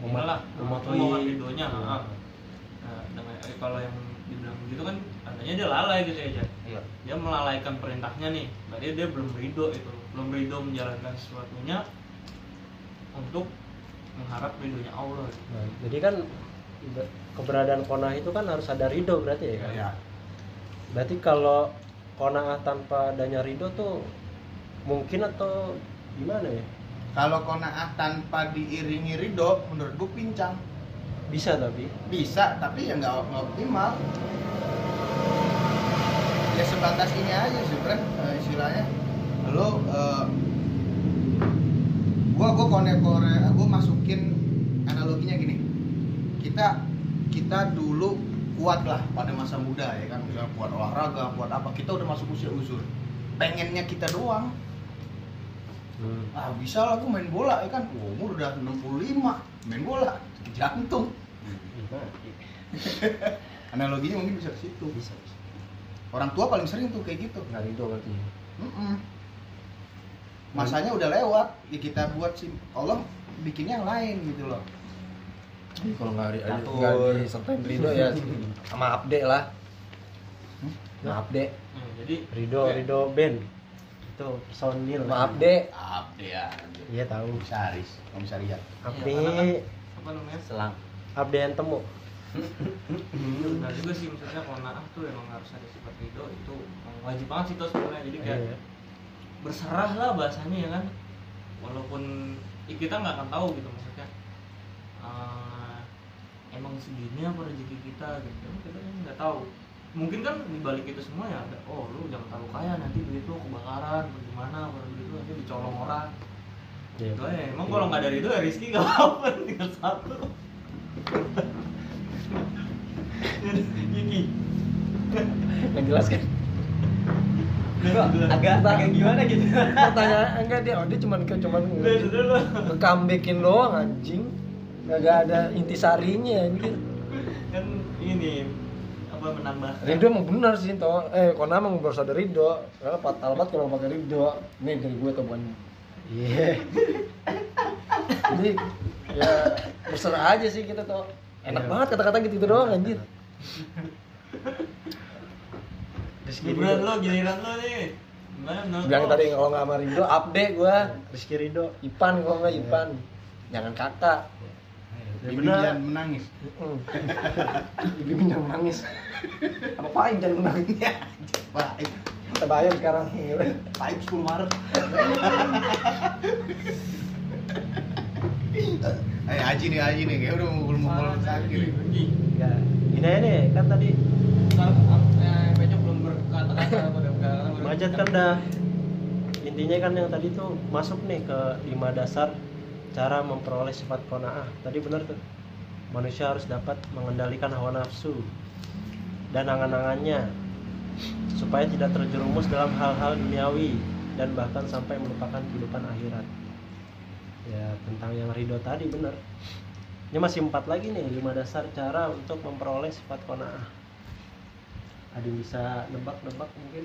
A: Umat-
C: inilah
A: umat
C: ridhonya
A: Iya.
C: Dengan eh, kalau yang dibilang begitu kan tandanya dia lalai gitu ya Jack.
B: Iya.
C: dia melalaikan perintahnya nih berarti dia belum ridho itu belum ridho menjalankan sesuatunya untuk mengharap ridhonya Allah gitu.
A: Nah, jadi kan be- keberadaan konah itu kan harus ada ridho berarti ya kan?
B: Ya.
A: Berarti kalau konah tanpa adanya ridho tuh mungkin atau gimana ya?
B: Kalau konaah tanpa diiringi ridho, menurut gua pincang.
A: Bisa tapi
B: Bisa, tapi ya nggak optimal. Ya sebatas ini aja sih, Bren, eh, istilahnya. Lo, eh, gua gua konek kore, gua masukin analoginya gini. Kita kita dulu kuat lah pada masa muda ya kan, misalnya kuat olahraga, kuat apa, kita udah masuk usia uzur. Pengennya kita doang,
A: hmm.
B: ah bisa lah aku main bola ya kan, umur udah 65, main bola, sakit jantung. Analoginya mungkin bisa ke situ.
A: bisa, bisa.
B: Orang tua paling sering tuh kayak gitu.
D: nggak ridho berarti
B: Mm-mm. Masanya udah lewat, ya kita buat sih Allah bikinnya yang lain gitu loh.
D: Jadi kalau nggak ri-
B: Catur.
D: nggak disertain ridho ya sama update lah
B: Hmm?
D: maaf dek
C: Nah, jadi
A: Ridho
C: kayak-
A: Ridho band itu personil.
D: maaf dek
B: Abdi ya.
A: Iya tahu.
B: Komisaris, komisariat.
A: Abdi
C: Iya, karena kan- apa namanya
E: selang
A: Abdi yang temu.
C: Iya benar juga sih maksudnya kalau naaf tuh emang harus ada sifat ridho itu wajib banget sih tuh sebenarnya jadi kayak
A: Iya.
C: berserah lah bahasanya ya kan walaupun ya kita nggak akan tahu gitu maksudnya eh, emang segini apa rezeki kita gitu kita kan nggak tahu mungkin kan di balik itu semua ya ada oh lu jangan terlalu kaya nanti duit lu kebakaran atau gimana kalau duit lu nanti dicolong orang.
A: Iya.
C: Gitu ya. emang kalau nggak dari itu ya Rizky nggak apa tinggal satu. Gigi
D: nggak jelas kan
E: agak agak gimana gitu.
D: Pertanyaan enggak dia oh dia cuman ke cuman ngekambekin doang anjing. Nggak ada intisarinya anjir
C: kan ini apa menambah
D: Ridho emang benar sih toh. Eh kona emang harus ada Ridho. Karena fatal banget kalau pakai Ridho. Nih dari gue tuh bukan iya. Jadi ya berserah aja sih kita tuh enak
A: Iya.
D: banget kata-kata gitu, gitu doang anjir.
A: Rizky
C: giliran
A: Ridho.
C: lo giliran lo nih. Menurut
D: bilang tadi kalau nggak sama Ridho update gue
A: Rizky Ridho.
D: Ipan kalau nggak Ipan. Jangan kakak.
A: Ya benar.
B: jangan menangis.
D: Mm. Ibu jangan nangis. Apa paling jangan nangis?
B: Baik.
D: Kita bayar sekarang.
B: Baik 10 Maret. Eh Haji nih Haji nih kayak udah mukul-mukul sakit.
A: ya ini aja nih kan tadi
C: Becok belum berkata-kata
A: kan dah intinya kan yang tadi tuh masuk nih ke lima dasar cara memperoleh sifat kona'ah tadi benar tuh. Manusia harus dapat mengendalikan hawa nafsu dan angan-angannya supaya tidak terjerumus dalam hal-hal duniawi dan bahkan sampai melupakan kehidupan akhirat. Ya tentang yang ridho tadi benar. Ini masih empat lagi nih lima dasar cara untuk memperoleh sifat kona'ah ada yang bisa nebak-nebak mungkin?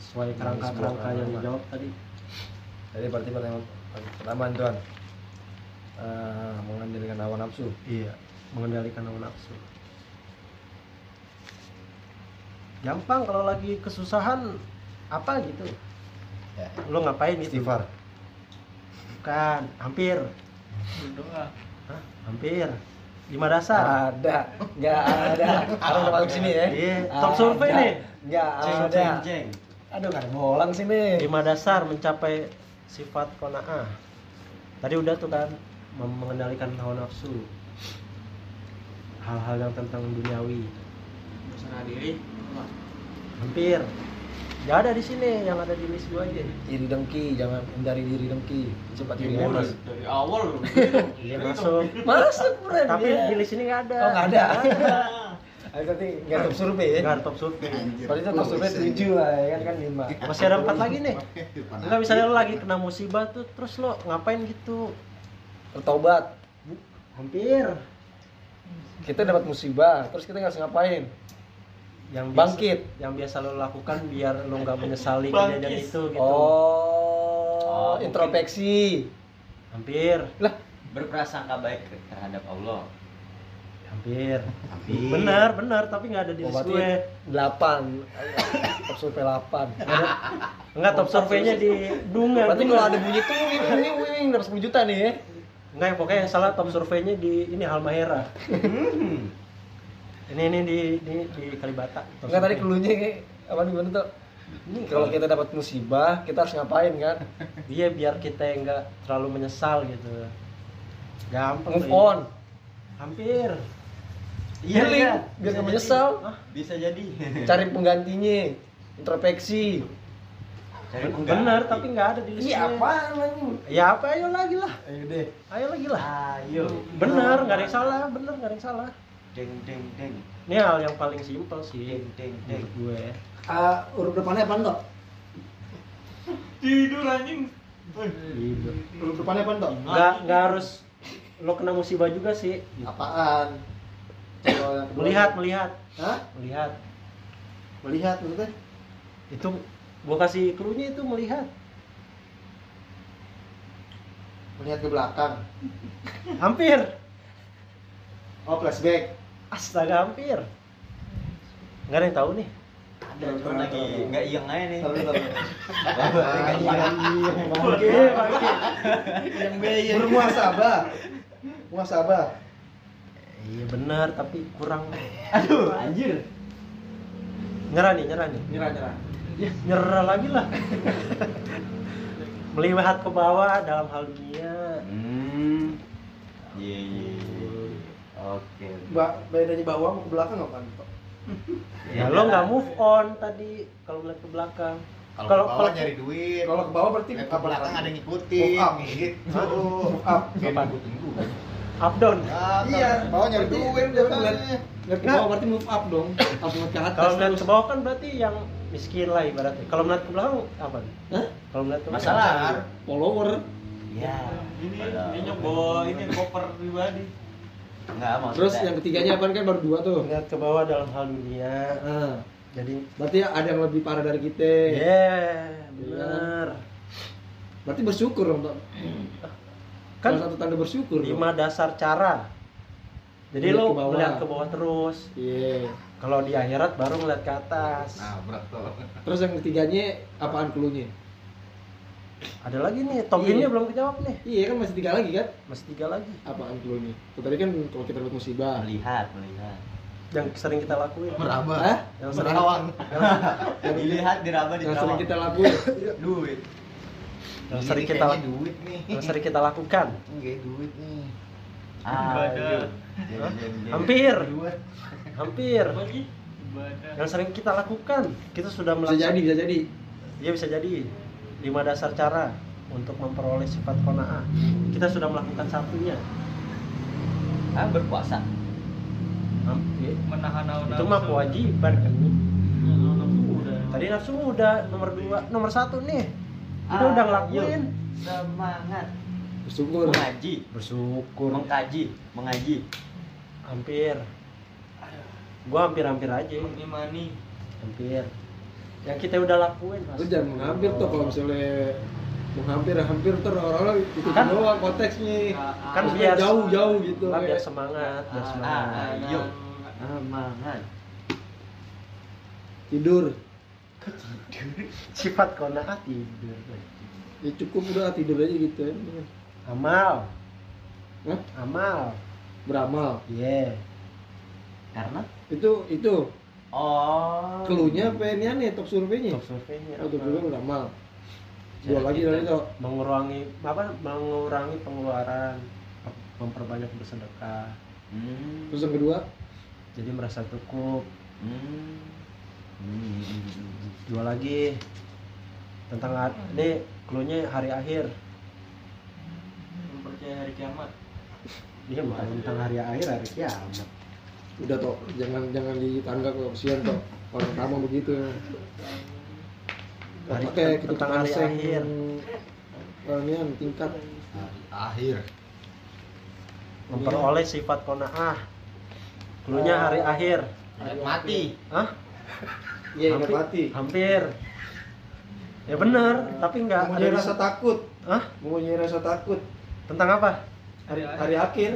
A: Sesuai kerangka-kerangka yang dijawab tadi.
D: Jadi berarti pertama pertama tuan eh, mengendalikan hawa nafsu.
A: iya mengendalikan hawa nafsu gampang kalau lagi kesusahan apa gitu
B: Ya.
A: lo ngapain gitu
D: Istighfar.
A: bukan hampir
F: Berdoa.
A: Hah? hampir lima dasar
D: Ada, nggak ada. Harus udah masuk sini ya.
A: Iya, top survei
D: Ada.
A: nih.
D: Nggak ada. Aduh nggak ada bolang sini.
A: lima dasar mencapai sifat kona'ah tadi udah tuh kan mengendalikan hawa nafsu. Hal-hal yang tentang duniawi.
C: Berserah diri.
A: hampir. Nggak ada di sini yang ada di list gua aja
D: Iri dengki, jangan hindari diri dengki. Cepat iri bebas.
C: dari, dari awal
A: iya masuk.
D: Masuk
A: tapi di list ini nggak ada.
D: Oh, nggak ada.
A: Nggak
D: Ayo nanti nggak top survei ya.
A: nggak top survei
B: Anjir.
D: Berarti top survei tujuh lah ya kan kan lima.
A: masih ada empat lagi nih. Enggak misalnya lo lagi kena musibah tuh terus lo ngapain gitu
D: Bertobat.
A: hampir
D: Kita dapat musibah, terus kita harus ngapain?
A: yang biasa,
D: Bangkit.
A: yang biasa lo lakukan biar lo nggak menyesali kejadian itu gitu
D: Oh,
C: mungkin.
D: introspeksi.
A: hampir
D: Lah,
E: berprasangka baik terhadap Allah
A: hampir
B: Hampir.
A: benar benar tapi nggak ada di list gue
D: delapan. top survei delapan.
A: Enggak top surveinya di Dunga.
D: Berarti kalau ada bunyi tuh wing dapat 10 juta nih ya.
A: Enggak ya pokoknya yang salah top surveinya di ini Halmahera. ini ini di di di Kalibata. top
D: Enggak tadi keluarnya kayak apa gimana tuh? Ini kalau kita dapat musibah, kita harus ngapain kan?
A: Iya biar kita yang nggak terlalu menyesal gitu. Gampang.
D: Move
A: ini.
D: on.
A: Hampir.
D: Healing,
A: iya.
D: biar nggak menyesal.
E: bisa jadi
D: Cari penggantinya. Introspeksi.
E: Cari pengganti.
A: Benar tapi nggak ada di listnya.
D: Iya apaan lagi?
A: Ya apa ayo lagi lah.
D: Ayo deh.
A: Ayo lagi lah.
E: ayo
A: Benar nggak ada yang salah. Benar nggak ada yang salah.
E: deng deng deng
A: Ini hal yang paling simpel sih
E: deng deng deng
A: menurut gue.
D: Ah, huruf depannya apa toh?
C: Tidur anjing.
A: Gitu.
D: Huruf depannya apa toh?
A: nggak nggak harus lo kena musibah juga sih
D: Apaan?
A: Melihat melihat
D: Hah?
A: melihat
D: Melihat maksudnya?
A: itu gua kasih clue-nya itu melihat
D: Melihat ke belakang.
A: hampir
D: Oh, flashback.
A: astaga hampir nggak ada yang tahu nih
E: ada cuma lagi nggak iyeng aja nih
D: Taruh, taruh.
E: Nggak iyeng.
A: oke oke
B: Yang bayar.
D: Bermuasabah. Muasabah.
A: iya benar tapi kurang
E: aduh anjir
A: nyerah nih nyerah nih
D: Nyerah, nyerah.
A: ya nyerah lagi lah melihat ke bawah dalam hal dunia
E: hmm iya iya iya. oke
D: Mbak, bedanya bawah ke belakang apa?
A: ya lo nggak move on tadi kalau melihat ke belakang
B: Kalau
A: Kalau-
B: ke bawah
A: kalau-
B: nyari duit.
D: Kalau ke bawah berarti
B: ke belakang ada yang ngikutin.
D: Move up.
B: Gitu.
D: Move up.
B: Kayak ngikutin gua.
A: Up down.
B: Iya, bawah nyari
D: Berarti
B: duit
D: dia Lihat ke bawah berarti move up dong. Harus ngeliat ke atas.
A: kalau melihat ke bawah kan berarti yang miskin lah ibaratnya. Kalau melihat ke belakang apa?
D: Hah?
A: kalau melihat ke belakang.
E: Masalah.
D: Follower.
E: ya
C: Ini ini bawa ini koper pribadi.
E: nggak maksudnya.
D: Terus yang ketiganya apa? Kan baru dua tuh.
A: melihat ke bawah dalam hal dunia.
D: Ah,
A: jadi
D: berarti ada yang lebih parah dari kita.
A: yeah benar.
D: Berarti bersyukur dong, Tok.
A: Kan
D: Salah satu tanda bersyukur. dong.
A: lima dasar cara jadi
D: Melihat
A: lo
D: ke bawah.
A: melihat ke bawah terus
D: Iya.
A: kalau di akhirat baru ngeliat ke atas
B: Nah, berat tuh.
D: Terus yang ketiganya apaan cluenya?
A: ada lagi nih Tobinnya
D: Iya.
A: belum kejawab nih
D: Iya kan masih tiga lagi kan?
A: masih tiga lagi
D: Apaan? Tuh, Tadi kan kalau kita dapat musibah.
E: melihat melihat
A: yang sering kita lakuin
B: meraba
D: Hah?
A: yang sering
B: merawang
E: dilihat diraba
D: Yang sering kita lakuin.
E: duit
A: yang
B: Ini
A: sering kita lakukan
B: duit nih.
A: yang sering kita lakukan.
B: Enggak duit nih.
F: Ibadah.
E: Jadi, jadi, jadi.
A: hampir. Hampir. Yang sering kita lakukan kita sudah
D: Bisa
A: melakukan
D: jadi, bisa jadi.
A: Iya bisa jadi. Lima dasar cara untuk memperoleh sifat kona'ah kita sudah melakukan satunya.
E: Ah berpuasa.
A: Hampir.
F: Menahan hawa
A: itu mah
F: nafsu.
A: kewajiban kan?
C: Nafsu
A: tadi nafsu udah nomor dua nomor satu nih kita
E: Ah,
A: udah ngelakuin
E: semangat
D: Bersyukur.
E: mengaji
A: bersyukur
E: mengkaji mengaji
A: hampir gua hampir-hampir aja
C: mengimani.
A: hampir yang kita udah lakuin Mas.
D: Lu jangan menghampir tuh kalau misalnya menghampir hampir tuh orang-orang itu
A: Kan-
D: doang konteksnya.
A: kan biar
D: jauh-jauh gitu.
A: Lah, biar semangat biar semangat
E: ah,
C: Ayo.
E: Yuk. semangat
D: Tidur.
A: sifat kona'ah tidur
D: Ya cukup udah tidur aja gitu ya.
A: amal
D: Hah?
A: amal
D: Beramal.
A: iya
E: karena
D: Itu itu
E: oh
D: keluhnya apa ini aneh top surveinya?
A: top surveinya
D: Oh, top
A: apa?
D: survei beramal. Dua lagi dari itu.
A: mengurangi apa mengurangi pengeluaran memperbanyak bersedekah
E: hmm.
D: Terus yang kedua,
A: jadi merasa cukup
E: Hmm.
A: Dua lagi. Tentang ini cluenya hari akhir.
C: Mempercayai hari kiamat.
A: dia bukan tentang hari akhir hari kiamat.
D: Udah toh jangan jangan di tangga kok kesian toh orang kamu begitu.
A: Hari-
D: pakai kita
A: tentang hari akhir.
D: Anian tingkat.
B: Akhir.
A: Memperoleh sifat kona'ah. Cluenya hari akhir.
B: Mati.
A: Hah?
D: Iya ingat
A: Hampir-
D: mati.
A: hampir ya bener tapi enggak
D: Mempunyai rasa takut.
A: Hah?
D: Mempunyai rasa takut.
A: tentang apa
D: Hari hari akhir.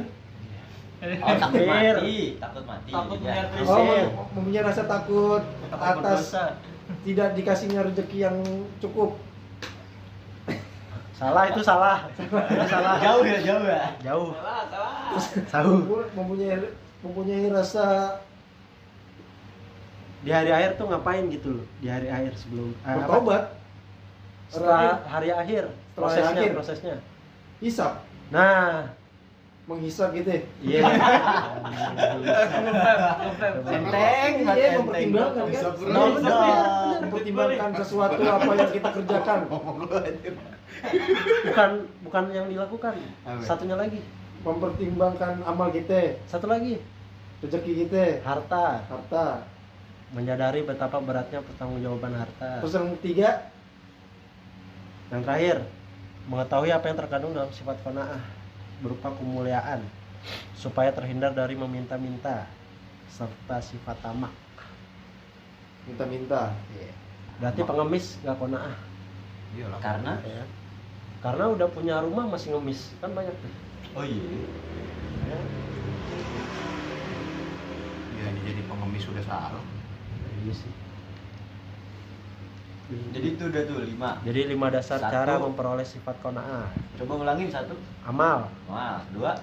E: oh takut mati takut mati
C: Takut
E: Ya.
D: Oh, mempunyai rasa takut
C: Takut
D: atas
C: berdosa.
D: tidak dikasihnya rezeki yang cukup.
A: salah itu salah itu salah
E: jauh ya jauh ya
A: jauh
C: Salah, salah.
A: jauh
D: Mempu- Mempunyai mempunyai rasa
A: di hari akhir tuh ngapain gitu loh? Di hari akhir sebelum eh,
D: bertobat.
A: setelah hari akhir
D: hari
A: prosesnya
D: akhir.
A: prosesnya.
D: Hisap,
A: nah.
D: Menghisap gitu. ya.
A: iya.
E: Enteng
D: Iya, mempertimbangkan kan. Mempertimbangkan sesuatu apa yang kita kerjakan.
A: bukan bukan yang dilakukan. Satunya lagi.
D: Mempertimbangkan amal kita,
A: satu lagi.
D: Rezeki kita,
A: harta.
D: Harta.
A: Menyadari betapa beratnya pertanggungjawaban harta.
D: Terus yang ketiga,
A: yang terakhir mengetahui apa yang terkandung dalam sifat kona'ah berupa kemuliaan supaya terhindar dari meminta-minta serta sifat tamak.
D: Minta-minta.
A: berarti pengemis nggak kona'ah
B: Iyalah.
E: karena?
A: ya karena udah punya rumah masih ngemis kan banyak tuh.
E: Oh iya.
A: Ya.
B: ya ini jadi pengemis sudah salah
A: Iya sih.
E: jadi itu udah tuh lima
A: Jadi lima dasar
E: Satu.
A: cara memperoleh sifat kona'ah.
E: coba ulangin satu
A: Amal.
E: wah dua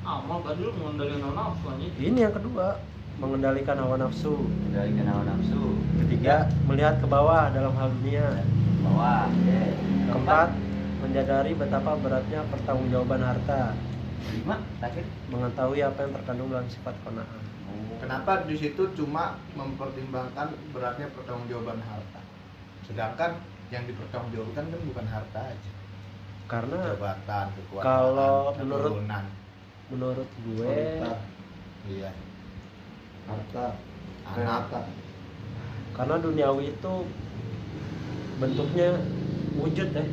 C: Amal tadi lu mengendalikan hawa nafsu anjing.
A: Ini yang kedua, mengendalikan hawa nafsu.
E: kendalikan hawa nafsu
A: Ketiga, melihat ke bawah dalam hal dunia.
E: bawah oke
A: Keempat, menyadari betapa beratnya pertanggungjawaban harta.
E: lima terakhir
A: Mengetahui apa yang terkandung dalam sifat kona'ah.
B: Kenapa di situ cuma mempertimbangkan beratnya pertanggungjawaban harta? Sedangkan yang dipertanggungjawabkan kan bukan harta aja,
A: Karena
B: jabatan, kekuasaan,
A: kalau menurut-
B: keturunan.
A: menurut gue
D: Harta,
B: iya,
D: harta,
B: anak,
D: harta.
A: karena duniawi itu bentuknya wujud ya.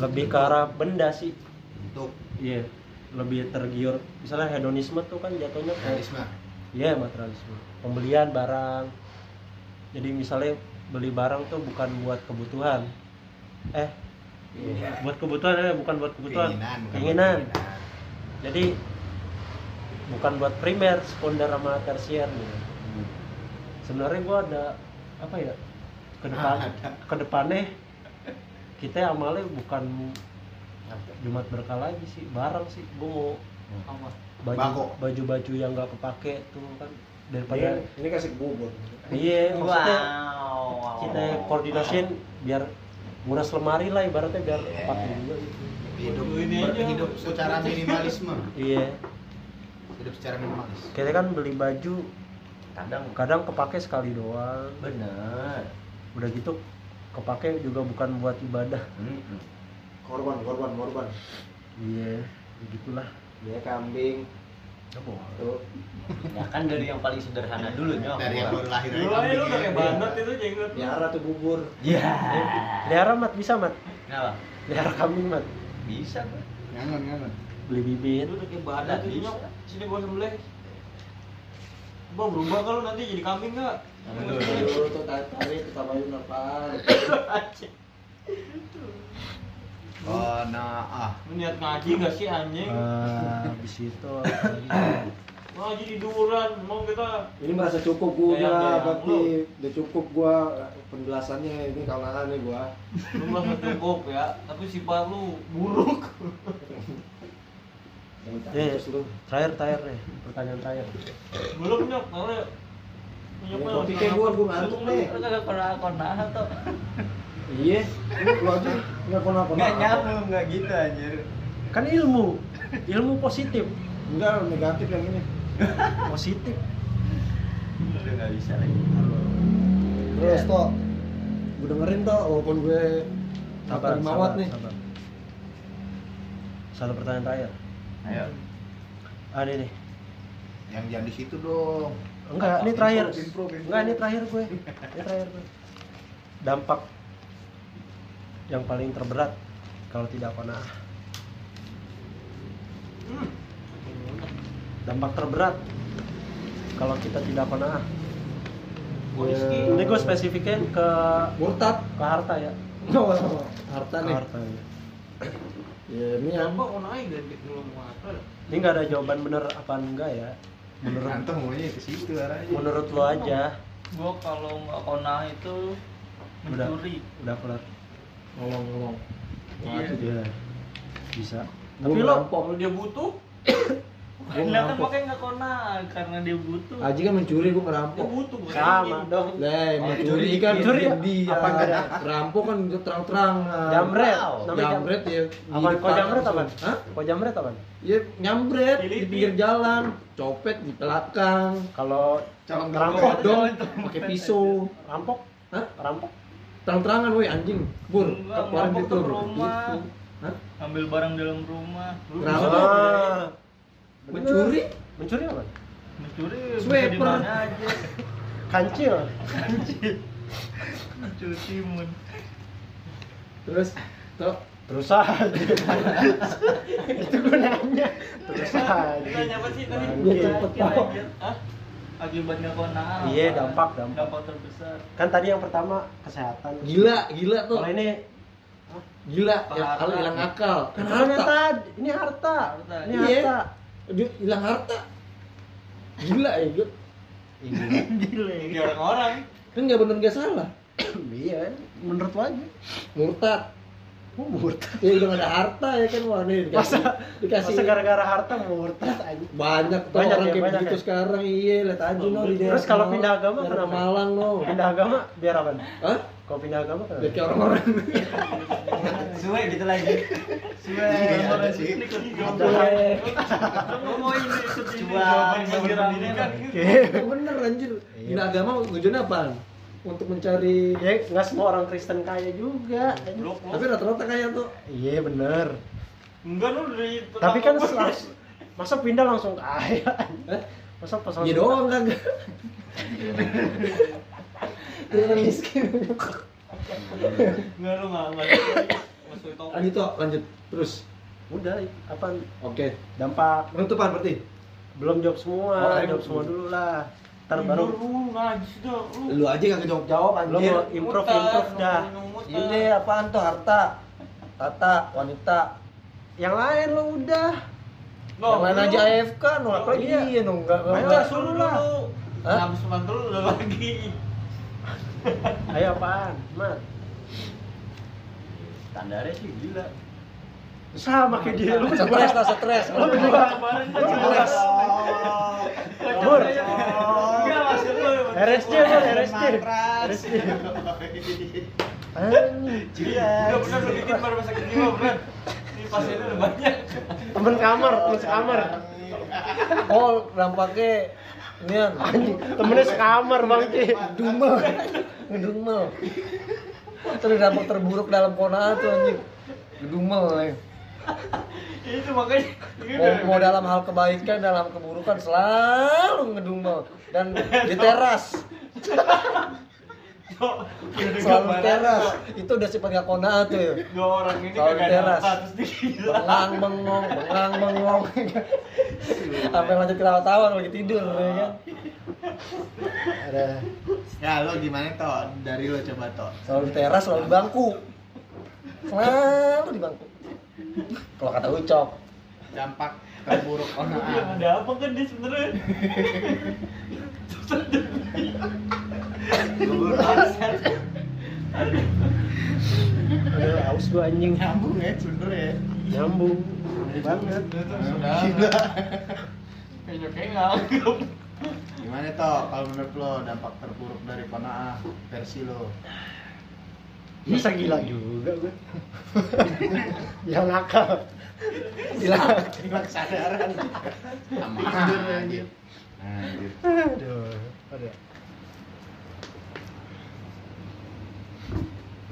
A: Lebih ke arah benda sih.
B: bentuk
A: Iya, lebih tergiur. Misalnya hedonisme tuh kan jatuhnya ke Iya materialisme. Pembelian barang. Jadi misalnya beli barang tuh bukan buat kebutuhan. Eh, buat kebutuhan ya, bukan buat kebutuhan.
B: Keinginan, bukan
A: Keinginan.
B: keinginan.
A: Jadi bukan buat primer, sekunder sama tersier gitu. Sebenarnya gua ada apa ya? Ke depan
B: Ada.
A: ke depannya kita amalnya bukan Jumat berkah lagi sih barang sih gue mau
C: apa
B: Bako.
A: Baju baju baju yang nggak kepake tuh kan daripada
D: Ini, ini kasih bubur.
A: iya maksudnya
E: Wow.
A: kita koordinasiin biar nguras lemari lah ibaratnya biar
B: Iya.
A: kepake juga gitu.
B: hidup
C: Ini aja.
B: hidup secara minimalisme
A: iya
B: hidup secara minimalis
A: kita kan beli baju
E: Kadang
A: kadang kepake sekali doang
E: bener.
A: udah gitu kepake juga bukan buat ibadah
E: Mm-mm.
D: Korban, korban, korban.
A: iya begitulah
D: Dia kambing.
A: apa
D: Tuh.
E: Ya kan dari yang paling sederhana dulu nyok.
B: dari yang baru lahir
C: Dulu aja lu udah kayak banget itu jenggot lu.
D: Piara tuh bubur.
E: Ya.
A: pelihara mat bisa mat
E: Kenapa?
A: pelihara kambing mat
E: Bisa Bang.
B: ngangon ngangon
A: beli bibit
C: Itu udah kayak
E: Nggak
C: itu nyok. Sini gua sembelih. Gua berubah kalau nanti jadi kambing enggak?
D: Dulu tuh tarik, kita bayun apa?
B: oh nah ah
C: Niat ngaji gak sih anjing?
A: Ah, habis itu
C: Ngaji di duran, mau kita
D: Ini merasa cukup gua
C: Kayak
D: udah,
C: yang
D: berarti udah cukup gua penjelasannya ini kalangan nih gua.
C: lu merasa cukup ya, tapi sifat lu buruk.
A: Eh, terakhir terakhir nih pertanyaan terakhir
C: Belum nyok, karena
D: Ini kopi kayak gua, gua ngantuk nih.
E: Lu kagak pernah konah atau
D: Iya, lu, aja. Nggak pernah pernah.
E: nggak nyambung nggak gitu anjir.
A: kan ilmu. Ilmu positif.
D: Enggak, negatif yang ini.
A: positif.
E: Udah nggak bisa lagi.
D: Terus toh, gue dengerin toh, walaupun gue
A: sabar
D: watt nih.
A: sabar. Satu pertanyaan terakhir.
E: Ayo.
A: ah ini nih.
B: Yang jangan di situ dong.
A: Enggak ini terakhir.
B: Improve, improve, improve.
A: enggak ini terakhir gue. Ini terakhir gue. Dampak yang paling terberat kalau tidak kona'ah dampak terberat kalau kita tidak kona'ah
C: Whisky.
A: ini gue spesifikin ke
D: Murtad.
A: ke harta ya
D: Oh, harta nih.
A: harta ya.
D: Ya, ini
C: Apa mau naik dari belum mata?
A: ini nggak ada jawaban bener apa enggak ya menurut
B: Antum maunya ke situ arahnya
A: menurut lo aja
F: Gua kalau nggak konah itu
A: Udah.
F: mencuri.
A: udah kelar
D: ngomong ngomong.
F: Iya.
A: Iya. bisa
D: Gua
A: tapi lo.
C: Kalau dia butuh,
D: Gua
F: Nah kan makanya nggak konah karena dia butuh.
D: Aji kan mencuri, gue
C: dia
D: ngerampok.
C: butuh. bukan
A: sama dong
D: Lah,
B: Oh,
D: mencuri kan
A: Mencuri ya?
D: dia.
A: Apa ada?
D: Rampok kan terang-terang.
A: jamret jam-
D: Jamret ya.
A: apa kok jamret apa
D: Hah?
A: kok jamret apa
D: Ya nyambret di pinggir jalan, copet di belakang,
A: kalau
B: Calon
A: rampok
D: dong pakai pisau.
A: rampok
D: Hah?
A: rampok
D: Terang-terangan woi anjing. Bur,
F: ngerampok
D: itu.
F: tuh rumah.
D: Gitu. Hah?
F: Ambil barang dalam rumah. Lu.
A: Ah,
D: Mencuri?
A: mencuri apa
F: mencuri
D: Sweeper.
F: aja.
A: kancil
F: Mencuri timun.
D: Terus toh
A: terus aja itu gue nanya terus aja
C: sih tadi?
D: Cepet?
F: Akibatnya konah.
A: Iya, dampak, dampak.
F: Dampak terbesar.
A: kan tadi yang pertama kesehatan
D: gila, gila tuh.
A: kalau ini
D: Gila, ya kalau hilang akal. Kan harta.
A: tadi ini harta
F: Harta.
A: ini
D: Iya.
A: harta
D: hilang harta. Gila ya, gila.
C: Gila. Kayak orang-orang.
D: Kan nggak bener nggak salah.
A: iya menurut lo aja
D: Murtad.
A: Murtad
D: Ya udah ada harta ya kan wah nih dikasih
A: masa
D: dikasih
A: masa gara-gara harta murtad aja
D: banyak tuh
A: Banyak
D: orang
A: ya,
D: kayak
A: banyak
D: begitu
A: ya?
D: sekarang iya lihat aja no di daerah
A: Terus kalau pindah agama kenapa?
D: Malang no
A: pindah agama biar apa
D: Hah?
A: kalau pindah agama
D: Biar
A: kenapa
D: kayak orang-orang
E: Suwe gitu lagi. Suwe.
B: Iya, ada sih.
F: Kan mau ini
E: pendidikan.
F: ramen.
D: bener anjir
A: Iya.
D: pindah agama tujuannya apa untuk mencari
A: ya nggak semua orang Kristen kaya juga.
C: Blok
D: tapi rata-rata kayak tuh.
A: Iya bener.
C: Enggak lu dari
A: tapi kan selas- masa pindah langsung kaya.
D: Eh?
A: masa pas
D: iya doang kagak. Dia orang miskin.
C: Enggak lu enggak. Masuk itu.
D: lanjut terus.
A: Udah apa
D: oke.
A: Dampak.
D: Penutupan berarti?
A: Belum jawab semua
D: Oh,
A: jawab semua dulu lah ntar baru
C: lu ngaji dah lu.
D: lu aja kagak jawab jawab anjir
A: mau improve
C: Mutar,
A: improve dah
D: ini apaan tuh harta tata wanita
A: yang lain lo udah
C: Loh,
D: yang lain
C: lu-
D: aja AFK no apa
A: Iya.
D: iya no enggak
A: Ayo
D: enggak
A: lah, suruh lah.
D: Hah?
C: Habis dulu udah lagi.
A: ayo apaan mat
E: Standarnya sih gila.
A: Sama kayak dia lu
D: stres lah stres
A: lu berdua stres. Bur.
C: Enggak maksud lu.
A: RSC bur RSC RSC Anjing.
C: Udah bener lu bikin baru masa jiwa bener. Ini pasiennya udah banyak.
A: temen kamar temen sekamar.
D: Oh dampaknya ini kan
A: anjing temennya sekamar bang Ki.
D: Ngedumel ngedumel dampak terburuk dalam konaan tuh anjing. Ngedumel ya.
C: Itu makanya
D: mau, mau dalam hal kebaikan dalam keburukan selalu ngedumel dan di teras. Selalu teras. Itu udah sifat gak konaan tuh. Ya
C: dua orang ini
D: Selalu
C: kagak
D: teras. bengang bengong bengang bengong. Sampai lanjut ketawa-tawa lagi tidur ya kan?
A: Ada.
B: Ya lo gimana toh dari lo coba toh
D: selalu di teras selalu di bangku. Selalu di bangku kalau kata Ucok.
B: Dampak terburuk.
C: Yang
B: onaan
C: ada apa kan dia sebenarnya?
A: Ada haus gua anjing.
B: Nyambung ya sebenernya
A: nyambung. Banget.
B: Sudah.
C: Kayaknya kayak nganggep.
B: gimana toh kalau menurut lo dampak terburuk dari konaah versi lo
A: masa gila juga gue yang nakal.
D: Gila
B: hilang kesadaran. Sama anjir anjir.
A: Aduh ada.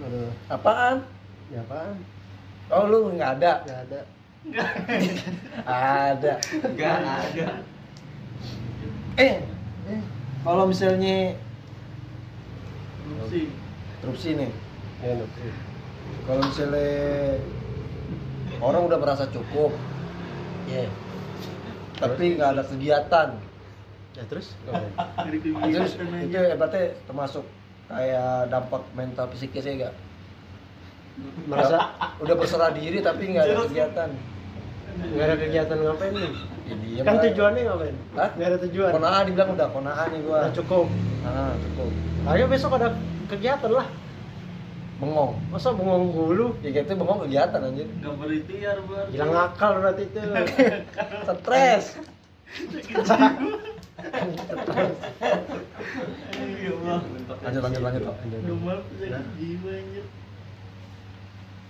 A: Aduh.
D: Apaan?
A: Ya apaan?
D: Oh lu nggak ada?
A: Nggak ada.
D: Ada.
C: Enggak ada.
D: eh eh, kalau misalnya
F: sih
D: erupsi nih
A: ya
D: kalau misalnya orang udah merasa cukup
A: ya.
D: Tapi nggak ada kegiatan.
A: Ya terus?
D: Itu
F: kegiatan
D: itu ya berarti termasuk kayak dampak mental psikis ya gak
A: merasa
D: udah berserah diri tapi nggak ada kegiatan.
A: Nggak ada kegiatan ngapain nih?
D: Ya,
A: kan tujuannya ngapain?
D: Hah?
A: nggak ada tujuan?
D: Konaan dibilang udah konaan nih gua.
A: Udah cukup.
D: Ah cukup.
A: Ayo besok ada kegiatan lah
D: bengong.
A: Masa bengong hulu?
D: Ya gitu bengong kegiatan anjir.
F: Nggak berikhtiar buat
A: gila ngakal berarti itu.
D: Stres.
C: Ya Allah.
D: lanjut lanjut lanjut
F: anjir.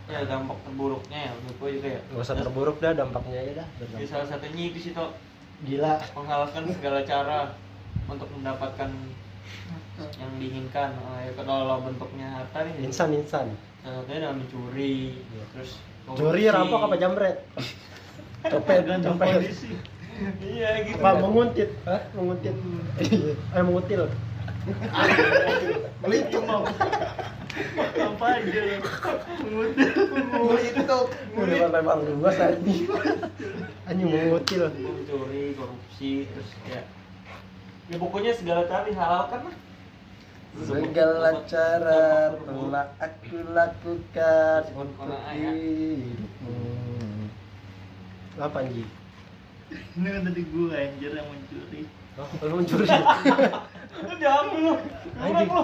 C: Ya dampak terburuknya ya menurut gue juga ya.
A: nggak usah terburuk dah dampaknya aja dah.
C: Ya, salah satunya itu sih toh
A: gila.
C: Menghalalkan segala cara untuk mendapatkan yang diinginkan Eh, ya kalau bentuknya harta nih
A: insan insan.
C: salah satunya dengan mencuri
A: Iya.
C: terus
A: curi rampok apa jambret
D: copet
A: copet.
C: iya gitu.
A: Apa menguntit? Hah? menguntit? Eh mengutil.
B: Meliput mau
F: apa aja?
B: Mulut itu
D: udah lempar luas anjing
A: anjing mengutil.
C: Mencuri korupsi terus ya ya pokoknya segala cara dihalalkan lah
D: segala cara telah aku lakukan untuk hidupmu.
A: Apa anjing
F: ini kan tadi gue anjir yang mencuri.
A: Oh, lu mencuri.
C: Itu diambil lu. Lu.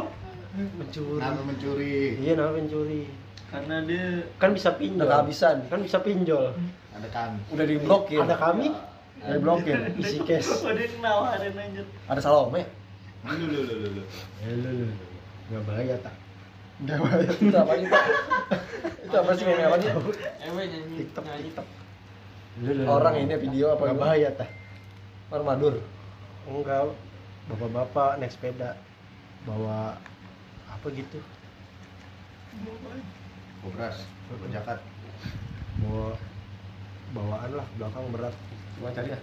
A: Mencuri.
B: Kenapa mencuri?
A: Iya namanya mencuri?
F: Karena dia
A: kan bisa pinjol.
D: Udah kehabisan.
A: Kan bisa pinjol.
B: Ada kami.
D: Udah diblokir.
A: Ada kami?
D: Udah diblokir.
A: Isi cash.
F: dia nawarin anjir.
D: Ada salome
B: lu lu lu lu lu.
A: Lu lu nggak bahaya tak
D: Udah bayar. itu apa sih Pak? itu apa sih meme? Apa sih?
C: Weh nyanyi
A: TikTok,
C: nyanyi.
A: TikTok. Lu, lu, lu.
D: orang ini video apa
A: bahaya tak
D: orang madur.
A: Enggak. Bapak-bapak naik sepeda. Bawa apa gitu?
B: Jakat.
A: bawa bawaan lah belakang berat
D: gua cari ya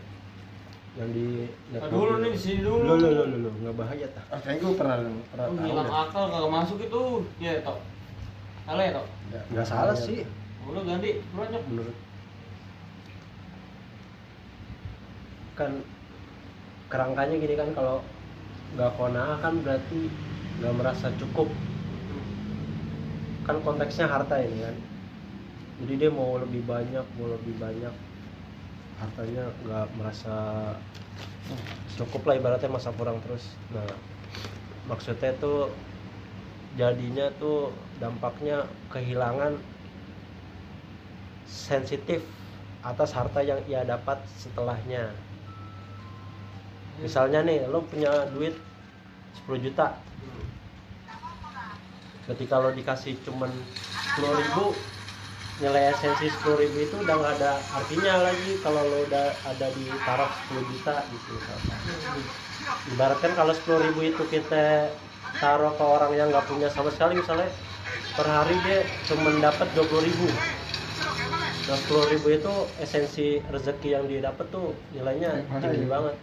A: yang di
C: Nah, dulu. nih di sini dulu.
A: Lu lu lu lu, lu. Nggak bahaya tak
D: ah kayaknya gua pernah pernah
C: Lu
D: tahu
C: akal kagak masuk itu. Ya tok. Salah ya tok?
A: Nggak. Salah sih.
C: Lu ganti. Banyak
A: menurut. Kan kerangkanya gini kan kalau nggak kona'ah kan berarti nggak merasa cukup. Kan konteksnya harta ini kan. Jadi dia mau lebih banyak mau lebih banyak hartanya nggak merasa cukup lah ibaratnya masa kurang terus. Nah maksudnya tuh jadinya tuh dampaknya kehilangan sensitif atas harta yang ia dapat setelahnya. Misalnya nih lo punya duit 10 juta. Ketika lo dikasih cuman 10 ribu nilai esensi 10 ribu itu udah nggak ada artinya lagi kalau lo udah ada di taraf 10 juta gitu misalkan. ibaratkan kalau 10 ribu itu kita taruh ke orang yang nggak punya sama sekali misalnya per hari dia cuma dapat 20 ribu nah 10 ribu itu esensi rezeki yang dia dapat tuh nilainya tinggi banget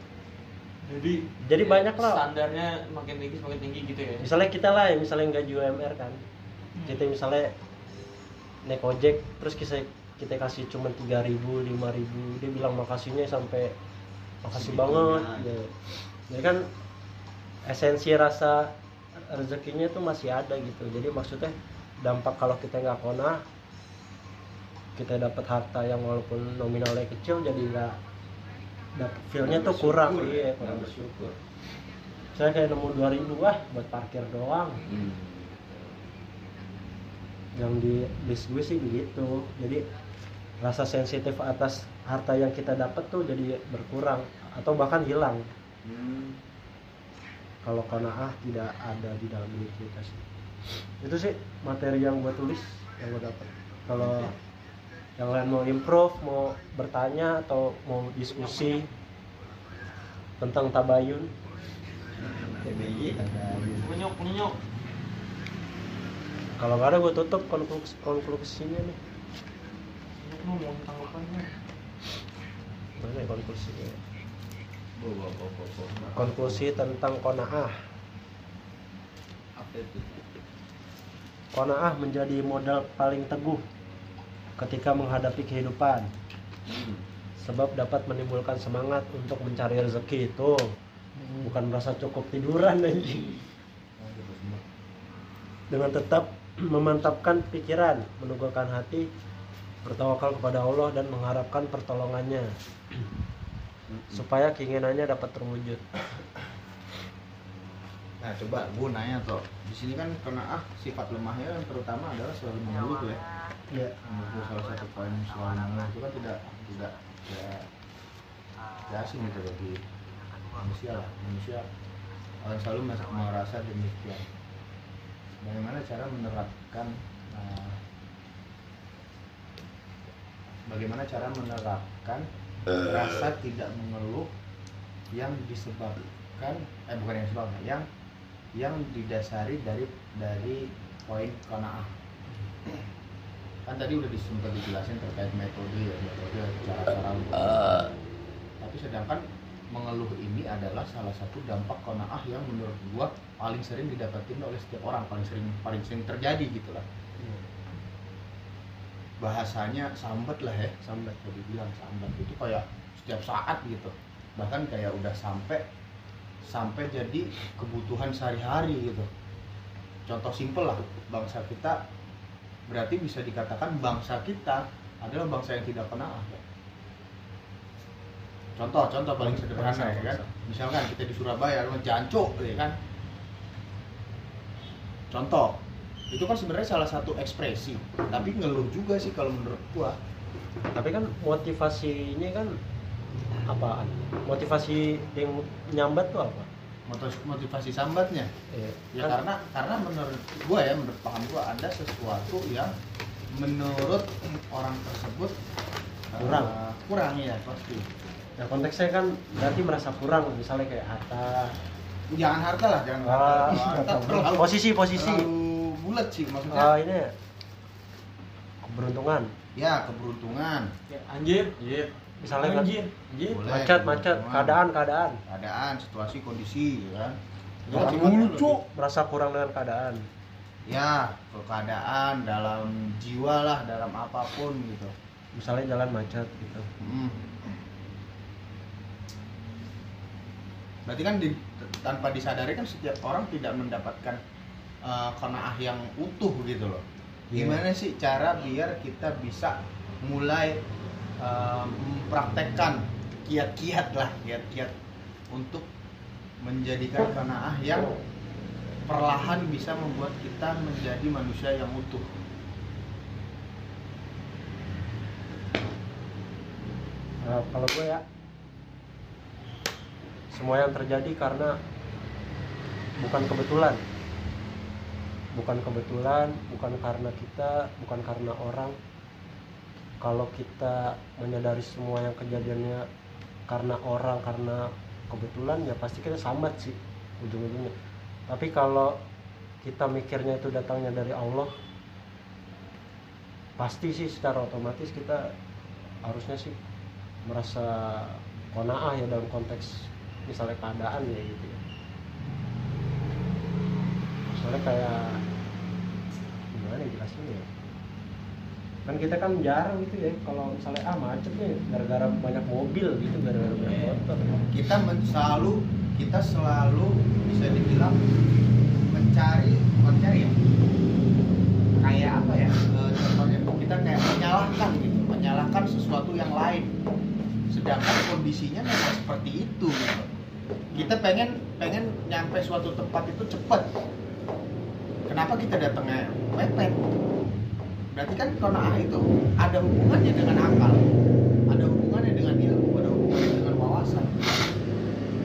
C: jadi
A: Jadi banyak lah.
C: standarnya makin tinggi semakin tinggi gitu ya
A: misalnya kita lah yang misalnya gaji UMR kan kita misalnya naik ojek terus kita kita kasih cuma tiga ribu lima ribu. Dia bilang makasihnya sampai makasih banget. ya. jadi kan esensi rasa rezekinya tuh masih ada gitu. Jadi maksudnya dampak kalau kita nggak kona kita dapat harta yang walaupun nominalnya kecil jadi nggak dapat feelnya tuh kurang.
E: Bersyukur
A: iya
E: ya,
A: kurang bersyukur. saya kayak nemu 2000 wah buat parkir doang.
E: Hmm.
A: Yang di list gue sih begitu. Jadi rasa sensitif atas harta yang kita dapat tuh jadi berkurang atau bahkan hilang.
E: Hmm.
A: kalau konaah tidak ada di dalam diri kita sih. Itu sih materi yang gue tulis yang gue dapat kalau yang lain mau improve mau bertanya atau mau diskusi tentang tabayun.
E: TBY.
C: menyok menyok
A: kalau nggak ada gue tutup konklusi konklusinya nih.
C: Lu mau tanggapannya?
A: Mana ya konklusinya konklusi tentang konaah
E: Apa itu?
A: Konaah menjadi modal paling teguh ketika menghadapi kehidupan.
E: Hmm.
A: sebab dapat menimbulkan semangat untuk mencari rezeki itu. Bukan merasa cukup tiduran anjing. Dengan tetap memantapkan pikiran menunggukan hati bertawakal kepada Allah dan mengharapkan pertolongannya. Supaya keinginannya dapat terwujud.
B: Nah coba gue nanya toh di sini kan kena ah sifat lemahnya yang terutama adalah selalu mengeluh tuh ya.
A: ya
B: Menurut gue salah satu poin selalu mengeluh itu kan tidak tidak ya, tidak asing gitu bagi manusia lah. Manusia orang selalu merasa demikian. Bagaimana cara menerapkan eh, bagaimana cara menerapkan rasa tidak mengeluh yang disebabkan eh bukan yang disebabkan yang yang didasari dari dari poin konaah kan tadi udah sempat dijelasin terkait metode ya metode cara-cara untuk tapi sedangkan mengeluh ini adalah salah satu dampak konaah yang menurut gua paling sering didapatin oleh setiap orang paling sering paling sering terjadi gitu lah. Bahasanya sambat lah ya sambat. Kalau dibilang sambat. Itu kayak setiap saat gitu. Bahkan kayak udah sampai sampai jadi kebutuhan sehari-hari gitu. Contoh simpel lah bangsa kita berarti bisa dikatakan bangsa kita adalah bangsa yang tidak pernah ada contoh contoh paling sederhana ya kan? misalkan kita di Surabaya jancuk ya kan? Contoh itu kan sebenarnya salah satu ekspresi. Tapi ngeluh juga sih kalau menurut gua.
A: Tapi kan motivasinya kan apaan? Motivasi yang nyambat tuh apa?
B: Motiv- motivasi sambatnya?
A: Iya.
B: ya
A: Kan-
B: karena karena menurut gua ya menurut paham gua ada sesuatu yang menurut orang tersebut uh,
A: Kurang.
B: kurang ya pasti
A: Nah konteksnya kan berarti merasa kurang misalnya kayak harta,
B: jangan harta lah jangan harta.
A: ah,
B: Kalau harta terlalu,
A: posisi posisi,
B: terlalu bulat sih maksudnya.
A: Ah ini ya, keberuntungan,
B: ya keberuntungan.
C: Ya, anjir. Anjir
A: misalnya kan
C: anjir. Anjir.
B: Boleh,
A: macet macet, keadaan keadaan,
B: keadaan situasi kondisi ya kan?
A: Ya. Cuk. merasa kurang dengan keadaan.
B: ya ke keadaan dalam jiwa lah dalam apa pun gitu.
A: Misalnya jalan macet gitu.
B: Hmm. Berarti kan di- tanpa disadari kan setiap orang tidak mendapatkan uh, qanaah yang utuh gitu loh.
A: Iya.
B: Gimana sih cara biar kita bisa mulai uh, mempraktekkan kiat-kiat lah, kiat-kiat untuk menjadikan qanaah yang perlahan bisa membuat kita menjadi manusia yang utuh.
A: Nah, kalau gue ya semua yang terjadi karena bukan kebetulan. Bukan kebetulan bukan karena kita bukan karena orang. Kalau kita menyadari semua yang kejadiannya karena orang karena kebetulan ya pasti kita sambat sih ujung-ujungnya. Tapi kalau kita mikirnya itu datangnya dari Allah pasti sih secara otomatis kita harusnya sih merasa kona'ah ya dalam konteks misalnya keadaan ya gitu ya. Soalnya kayak gimana ya jelasinnya ya? Kan kita kan jarang gitu ya kalau misalnya ah macet nih gara-gara banyak mobil gitu gara-gara banyak motor.
B: kita selalu kita selalu bisa dibilang mencari mencari ya kayak apa ya eh, contohnya kita kayak menyalahkan gitu menyalahkan sesuatu yang lain. Sedangkan kondisinya memang seperti itu gitu. Kita pengen pengen nyampe suatu tempat itu cepat kenapa kita datangnya mepet? Berarti kan kona'ah itu ada hubungannya dengan akal ada hubungannya dengan ilmu ada hubungannya dengan wawasan.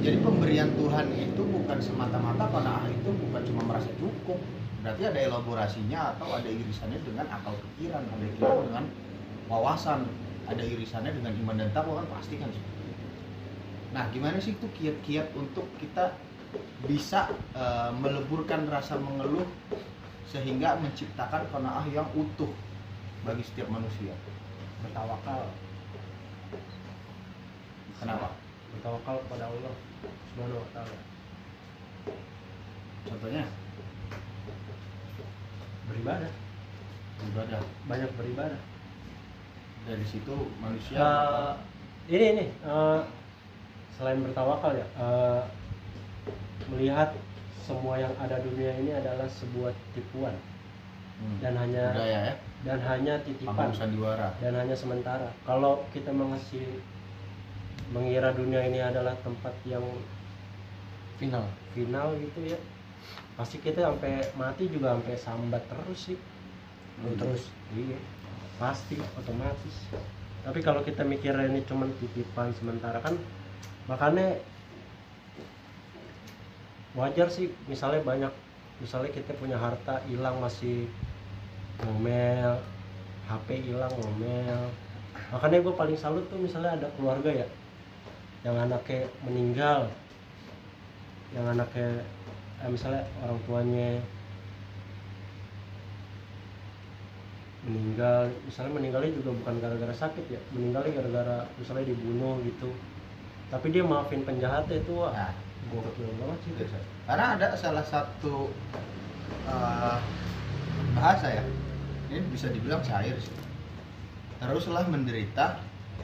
B: Jadi pemberian Tuhan itu bukan semata-mata kona'ah itu bukan cuma merasa cukup. Berarti ada elaborasinya atau ada irisannya dengan akal pikiran ada irisannya dengan wawasan ada irisannya dengan iman dan takwa kan pasti kan nah gimana sih itu kiat-kiat untuk kita bisa eh, meleburkan rasa mengeluh sehingga menciptakan kona'ah yang utuh bagi setiap manusia?
A: Bertawakal.
B: Kenapa?
A: Bertawakal kepada Allah subhanahu wa ta'ala.
B: Contohnya?
A: Beribadah.
B: Ibadah
A: banyak beribadah.
B: Dari situ manusia
A: Eh, ini ini eh, selain bertawakal ya eh, melihat semua yang ada dunia ini adalah sebuah tipuan.
B: Hmm.
A: dan hanya
B: budaya ya.
A: dan hanya titipan.
B: Sandiwara
A: dan hanya sementara. Kalau kita mengasih mengira dunia ini adalah tempat yang
D: final.
A: final gitu ya pasti kita sampai mati juga sampai sambat terus sih.
B: Hmm.
A: terus iya pasti otomatis. Tapi kalau kita mikirnya ini cuman titipan sementara kan makanya wajar sih misalnya banyak misalnya kita punya harta hilang masih ngomel HP hilang ngomel. Makanya gue paling salut tuh misalnya ada keluarga ya yang anaknya meninggal yang anaknya eh, misalnya orang tuanya meninggal misalnya meninggalnya juga bukan gara-gara sakit ya meninggalnya gara-gara misalnya dibunuh gitu tapi dia maafin penjahatnya itu wah
B: nah.
A: gokil banget sih itu.
B: karena ada salah satu eh, bahasa ya. Ini bisa dibilang cair sih. Teruslah menderita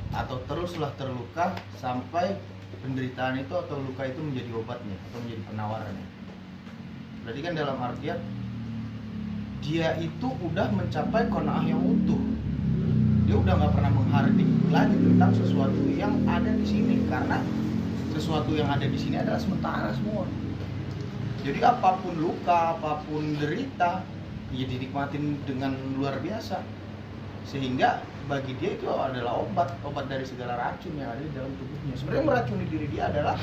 B: atau teruslah terluka sampai penderitaan itu atau luka itu menjadi obatnya atau menjadi penawarannya. Berarti kan dalam artian dia itu udah mencapai kona'ah yang utuh dia udah nggak pernah menghardik lagi tentang sesuatu yang ada di sini karena sesuatu yang ada di sini adalah sementara semua. Jadi apa pun luka apa pun derita ya dinikmatin dengan luar biasa. Sehingga bagi dia itu adalah obat obat dari segala racun yang ada di dalam tubuhnya. Sebenarnya meracuni diri dia adalah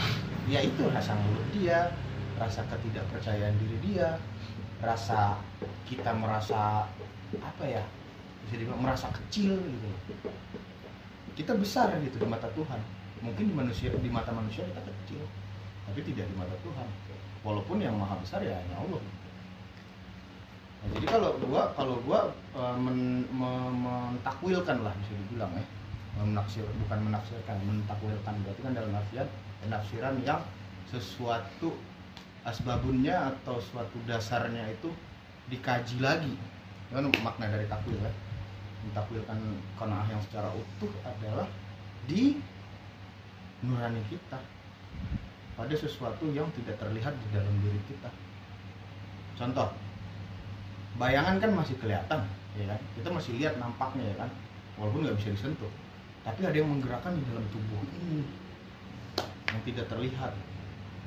B: ya itu rasa mulut dia rasa ketidakpercayaan diri dia rasa kita merasa apa ya bisa dibilang merasa kecil gitu. Kita besar gitu di mata Tuhan. Mungkin di manusia di mata manusia kita kecil tapi tidak di mata Tuhan. Walaupun yang maha besar ya hanya Allah. Nah, jadi kalau gua kalau gua eh, men- me- mentakwilkan lah bisa dibilang ya. Menaksir bukan menaksirkan mentakwilkan. Berarti kan dalam artian penafsiran yang sesuatu asbabunnya atau suatu dasarnya itu dikaji lagi. Kan makna dari takwil ya mentakwilkan konaah yang secara utuh adalah di nurani kita. Pada sesuatu yang tidak terlihat di dalam diri kita. Contoh bayangan kan masih kelihatan ya kan? Kita masih lihat nampaknya ya kan? Walaupun nggak bisa disentuh tapi ada yang menggerakkan di dalam tubuh ini. Yang tidak terlihat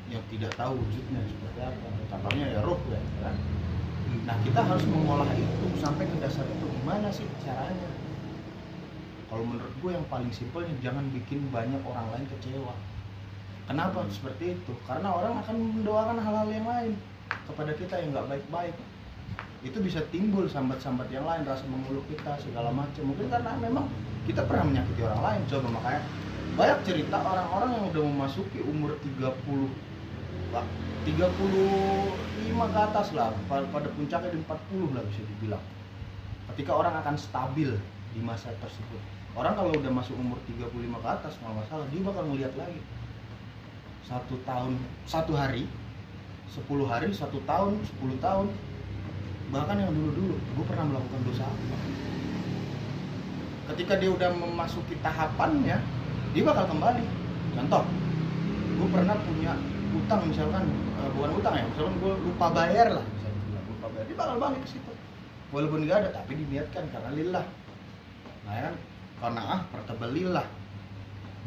B: yang tidak tahu wujudnya seperti apa. Contohnya ya roh ya kan nah kita harus mengolah itu sampai ke dasar itu. Gimana sih caranya? Kalau menurut gue yang paling simpel jangan bikin banyak orang lain kecewa. Kenapa? Seperti itu. Karena orang akan mendoakan hal-hal yang lain kepada kita yang nggak baik-baik. Itu bisa timbul sambat-sambat yang lain rasa mengeluh kita segala macam. Mungkin karena memang kita pernah menyakiti orang lain. Coba makanya banyak cerita orang-orang yang udah memasuki umur 30 Wah, 35 ke atas lah pada, puncaknya di 40 lah bisa dibilang. Ketika orang akan stabil di masa tersebut. Orang kalau udah masuk umur 35 ke atas nggak masalah dia bakal ngeliat lagi. Satu tahun satu hari 10 hari satu tahun 10 tahun. Bahkan yang dulu-dulu gue pernah melakukan dosa apa? Ketika dia udah memasuki tahapannya dia bakal kembali. Contoh gue pernah punya utang misalkan eh, bukan utang ya misalkan gue lupa bayar lah dibilang lupa bayar dia bakal balik ke situ. Walaupun nggak ada tapi diniatkan karena lillah nah ya kan? Karena ah pertebal lillah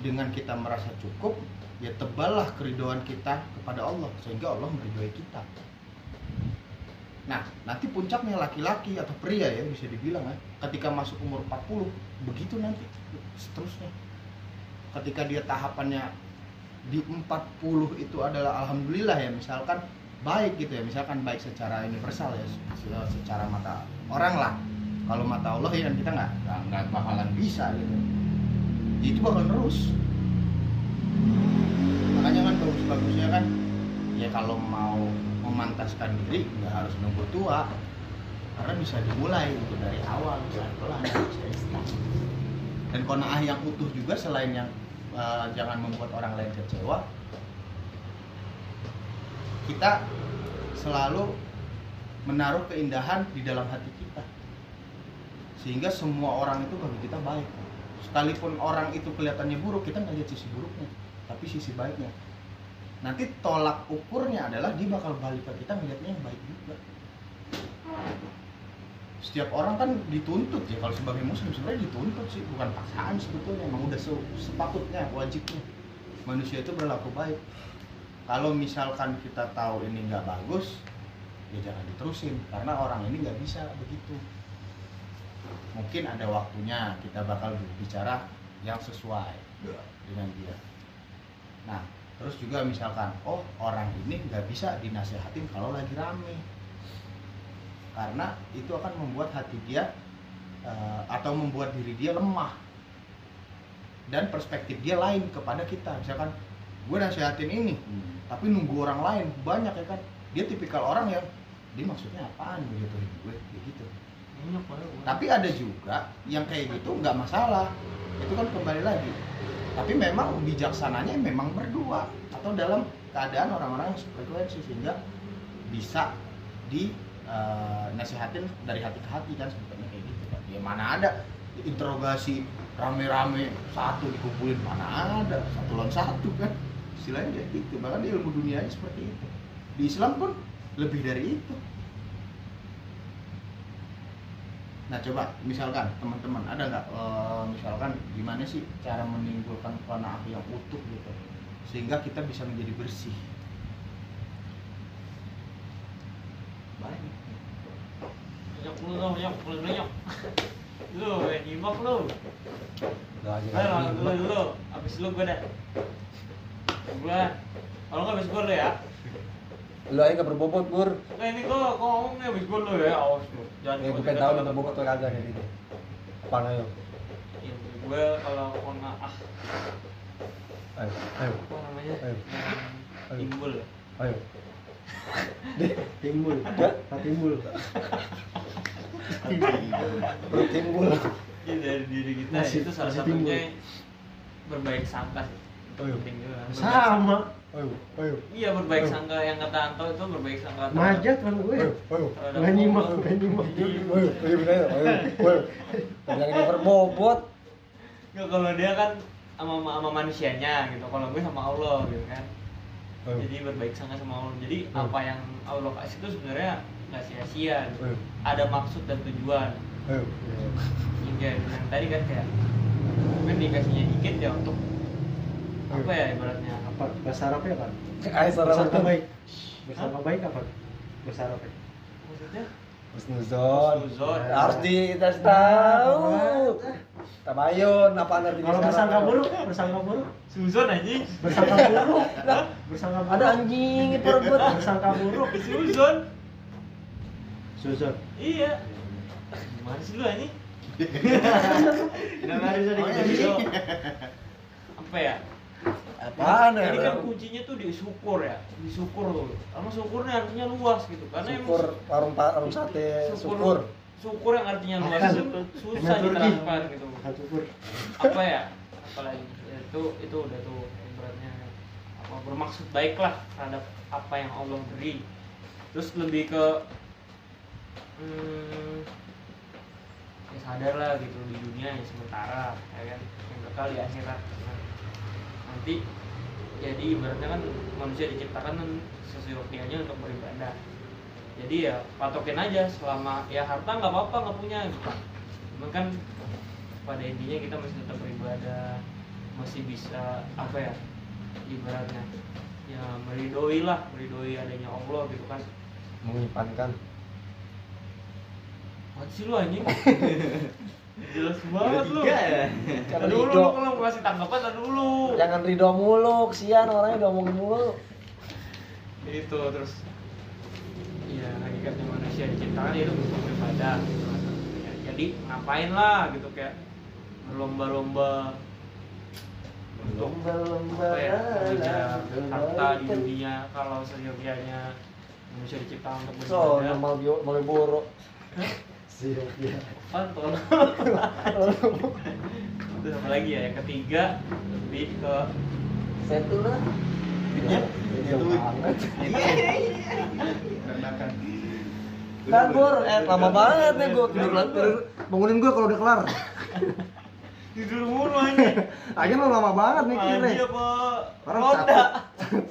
B: dengan kita merasa cukup ya teballah keridoan kita kepada Allah sehingga Allah meridhoi kita. Nah, nanti puncaknya laki-laki atau pria ya bisa dibilang ya, ketika masuk umur 40 begitu nanti seterusnya. Ketika dia tahapannya di 40 itu adalah alhamdulillah ya misalkan baik gitu ya, misalkan baik secara universal ya se- secara mata orang lah. Kalau mata Allah ya kita nggak nggak bakalan bisa gitu. Itu bakal terus. Makanya kan bagus-bagusnya kan ya kalau mau memantaskan diri nggak harus nunggu tua karena bisa dimulai gitu dari awal pelan-pelan dan kona'ah yang utuh juga selain yang eh, jangan membuat orang lain kecewa. Kita selalu menaruh keindahan di dalam hati kita. Sehingga semua orang itu bagi kita baik. Sekalipun orang itu kelihatannya buruk kita nggak lihat sisi buruknya tapi sisi baiknya. Nanti tolak ukurnya adalah dia bakal balik ke kita ngeliatnya yang baik juga setiap orang kan dituntut ya. Kalau sebagai muslim sebenarnya dituntut sih bukan paksaan sebetulnya. Emang udah se- sepatutnya wajibnya. Manusia itu berlaku baik. Kalau misalkan kita tahu ini nggak bagus ya jangan diterusin. Karena orang ini nggak bisa begitu. Mungkin ada waktunya kita bakal bicara yang sesuai dengan dia. Nah terus juga misalkan oh orang ini nggak bisa dinasehatin kalau lagi rame karena itu akan membuat hati dia eh, atau membuat diri dia lemah. Dan perspektif dia lain kepada kita. Misalkan gue nasehatin ini tapi nunggu orang lain. Banyak ya kan. Dia tipikal orang yang dia maksudnya apaan? Begitu gue kayak gitu.
C: Banyak
B: tapi ada juga yang kayak gitu nggak masalah. Itu kan kembali lagi. Tapi memang bijaksananya memang berdua atau dalam keadaan orang-orang yang frekuensi sehingga bisa di eh, nasihatin dari hati ke hati kan sebetulnya kayak gitu kan ya mana ada interogasi rame-rame satu dikumpulin mana ada satu lawan satu kan. Istilahnya kayak gitu bahkan di ilmu dunianya seperti itu. Di Islam pun lebih dari itu. Nah coba misalkan teman-teman ada nggak eh, misalkan gimana sih cara menimbulkan qanaah yang utuh gitu sehingga kita bisa menjadi bersih.
E: banyak
C: Lu dong, banyak, lu. Lu, nyimak lu.
D: Udah aja
C: Ayo, dulu dulu. Abis lu gue dah. Gua. Kalau nggak abis gue lu ya.
D: Lu aja gak berbobot, Bur.
C: Nah ini gua gua ngomongnya abis gue lu ya. Awas lu. Jangan
D: Ya, gue pengen tahu lu berbobot atau kagak nih gitu. Apaan ayo?
C: Iya, gue kalau kena ah
D: Ayo, ayo,
C: apa namanya?
D: Ayo. Ayo.
C: Timbul. ya?
D: ayo.
A: Timbul tak timbul
D: Perut timbul.
C: Jadi dari diri kita
A: Masih-
C: itu salah satunya berbaik sangka sih.
D: Ayo.
C: Penting juga. Berbaik
A: sama
D: Ayo, ayo.
C: Iya berbaik
D: Ayo.
C: sangka yang kata Anto itu berbaik sangka.
A: majat kan gue
D: Ayo, ayo.
C: terhadap
A: nggak nyimak nggak nyimak
D: Ayo, ayo, bener, ayo, ayo. Bilang dia berbobot.
C: Nggak, kalau dia kan sama, sama manusianya gitu. Kalau gue sama Allah gitu kan.
D: Ayo.
C: Jadi berbaik sangka sama Allah. Jadi
D: Hmm.
C: apa yang Allah kasih itu sebenarnya nggak sia-sia.
D: Ayo.
C: Ada maksud dan tujuan. Hingga yang tadi kan kayak kan dikasihnya dikit ya untuk apa ya ibaratnya
A: apa bahasa Arabnya apa
D: Ayo, salah
A: bahasa
D: satu.
A: baik bahasa baik apa bahasa Arabnya
C: maksudnya
D: Husnuzon.
C: Husnuzon.
D: Harus dikasih tahu. Tabayun, apa artinya
A: Kalau bersangka buruk, bersangka buruk,
C: Suzon anjing
A: bersangka buruk, bersangka buruk.
D: Ada anjing itu rebut.
A: bersangka buruk.
C: Suzon
A: Suzon.
C: iya gimana sih lu anjing
E: Kenapa harus ada
B: Oh,
E: gitu?
B: iya.
C: apa ya
D: Apaan ya?
C: Ini kan kuncinya tuh di syukur ya, di syukur tuh. Karena syukurnya artinya luas gitu. Karena
D: Syukur warung pa- warung sate, syukur.
C: syukur yang artinya luas itu susah diterapkan gitu.
A: Syukur.
C: Apa ya? Apalagi ya, itu itu udah tuh ibaratnya apa bermaksud baik lah terhadap apa yang Allah beri. Terus lebih ke hmm, ya sadar lah gitu di dunia yang sementara ya kan yang kekal di akhirat nanti jadi ibaratnya kan manusia diciptakan kan sesuai waktunya untuk beribadah. Jadi ya patokin aja selama ya harta nggak apa-apa nggak punya gitu cuman kan pada intinya kita masih tetap beribadah masih bisa apa ya ibaratnya ya meridoi lah meridoi adanya Allah gitu kan.
D: Mengipankan.
C: Apaan sih lu anjing jelas banget lu
E: ya.
C: Tadi dulu lu kalau mau kasih tanggapan dulu
D: Jangan ridho mulu, kesian orangnya diomongin mulu.
C: itu terus ya hakikatnya manusia diciptakan itu untuk beribadah gitu. Ya, jadi ngapain lah gitu kayak berlomba-lomba untuk apa ya harta di dunia kalau seyogianya manusia diciptakan untuk
D: So,
C: beribadah
D: normal bio, Malioboro.
A: Siap ya.
C: Pantol. Terus apa lagi ya? Yang ketiga lebih ke
D: Satu lah.
B: Iya.
D: Jauh banget.
B: Rendahkan.
D: Kan Bor, eh lama banget nih gua tidur tidur. Bangunin gua kalau udah kelar.
C: tidur mulu aja.
D: Aja lu lama banget mikirnya. Satu,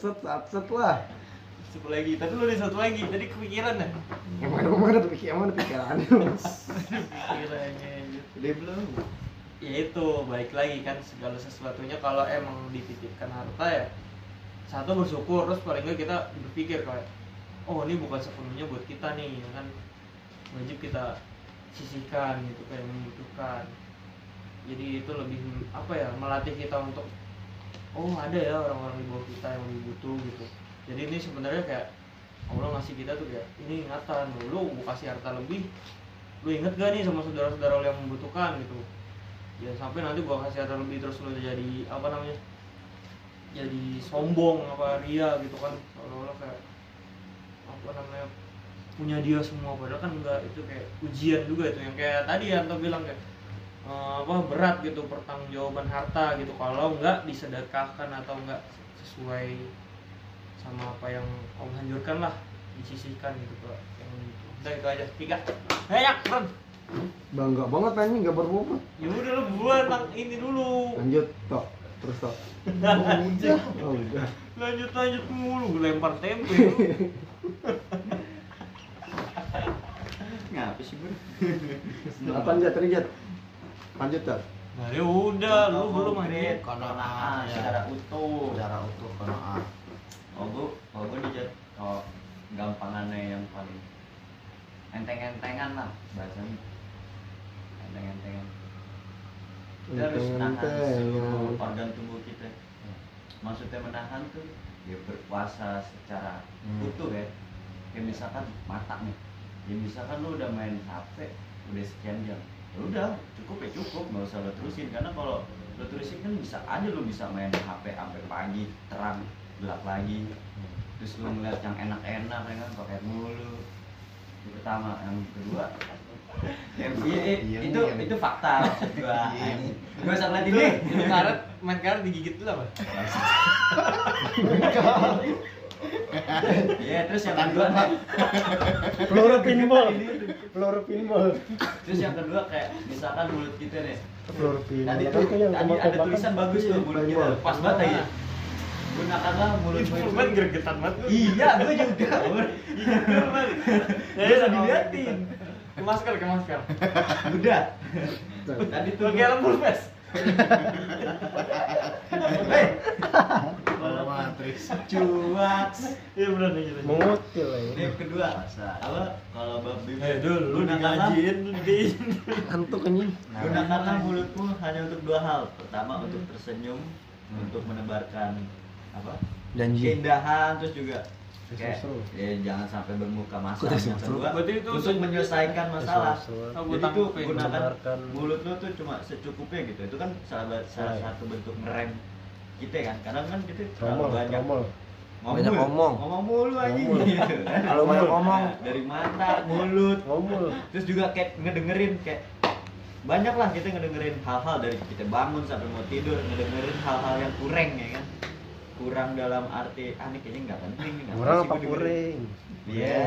D: set, set, set lah.
C: Satu lagi. Tadi lu ada satu lagi. Tadi kepikiran dah.
D: Emang ada emang ada pikiran, emang ada pikiran.
C: Pikirannya.
E: Udah belum?
C: Ya itu balik lagi kan segala sesuatunya kalau emang dititipkan harta ya satu bersyukur terus paling nggak kita berpikir kayak oh ini bukan sepenuhnya buat kita nih ya kan wajib kita sisihkan gitu kayak membutuhkan jadi itu lebih apa ya melatih kita untuk oh ada ya orang-orang di bawah kita yang lebih butuh gitu jadi ini sebenarnya kayak Allah ngasih kita tuh kayak ini ingatan lu lu kasih harta lebih. Lu inget gak nih sama saudara-saudara lu yang membutuhkan? Gitu. Ya sampai nanti gua kasih harta lebih terus lu jadi apa namanya jadi sombong apa ria gitu kan. Seolah-olah kayak apa namanya punya dia semua. Padahal kan enggak itu kayak ujian juga itu. Yang kayak tadi Anto bilang kayak eh, apa berat gitu pertanggungjawaban harta gitu. Kalau enggak disedekahkan atau enggak sesuai sama apa yang Allah anjurkan lah disisihkan gitu ke yang itu udah itu aja tiga banyak Ron
G: Bangga banget anjing enggak berbobot.
C: ya udah lu buat tang ini dulu
G: Lanjut, tok. Terus tok.
C: udah
G: Oh, udah.
C: lanjut lanjut mulu gue lempar tempe lu.
E: Ngapa sih bro?
G: Apa lanjut, lanjut. Lanjut, tok.
C: nah ya udah lu belum aja
B: Konoa ya.
E: secara utuh.
B: Secara utuh konoa.
E: Oh gue, oh gue dijat, oh gampangannya yang paling enteng-entengan lah bahasanya. Enteng-entengan. Kita harus menahan seluruh
G: Enteng-entengan.
E: organ tubuh kita. Maksudnya menahan tuh ya berpuasa secara
B: Hmm.
E: utuh ya. Kayak misalkan mata nih. Ya misalkan lu udah main HP udah sekian jam. Ya udah, cukup ya cukup, nggak usah lo terusin karena kalau lo terusin kan bisa aja lo bisa main HP sampai pagi, terang, gelap lagi. Terus lu ngeliat yang enak-enak ya kan pakai mulu. Itu pertama, yang kedua ya, iya, iya, itu
B: iya.
E: itu fakta gua.
B: Iya.
E: Gua usah ngeliat ini.
C: lu karet main karet digigit dulu apa
E: Iya, terus yang kedua
A: Peluru pinball. Peluru pinball.
E: terus yang kedua kayak misalkan mulut kita nih.
A: Peluru pinball.
E: Tadi
A: yang
E: tadi ada tulisan bagus tuh mulut kita. Pas banget ya. Gunakanlah mulut
C: main gregetan banget.
E: Iya, gua juga.
C: Iya, bener banget.
E: Gua udah diliatin.
C: Ke masker, ke masker.
E: Udah. Tadi tuh
C: Pakai helm full face.
E: Hei, cuaks
C: Iya benar nih gitu.
A: mengutil ya
E: Ini yang kedua apa kalau bab bibir
C: Eh dul, lu digajiin lu di
A: antuk anjing
E: gunakanlah mulutmu hanya untuk dua hal pertama untuk tersenyum untuk menebarkan apa
D: Janji.
E: keindahan terus juga kayak ya jangan sampai bermuka masalah yang kedua
C: Berarti itu
E: untuk menyelesaikan masalah jadi tuh
C: tanggepin.
E: gunakan mulut lu tuh cuma secukupnya gitu itu kan salah, salah
A: Right.
E: satu bentuk ngerem kita kan kadang kan kita terlalu banyak
A: tromol
D: Banyak ngomong.
E: ngomong mulu aja
A: Ngomong.
E: gitu kan.
D: Kalau banyak ngomong.
E: Dari mata mulut
A: ngomul
E: terus juga kayak ngedengerin kayak banyak lah kita ngedengerin hal-hal dari kita bangun sampai mau tidur ngedengerin hal-hal yang kurang ya kan kurang dalam arti ah ini kayaknya nggak penting nih, nggak
A: kurang
E: sih
A: apa
E: gua dengerin?"
A: kuring
E: Iya.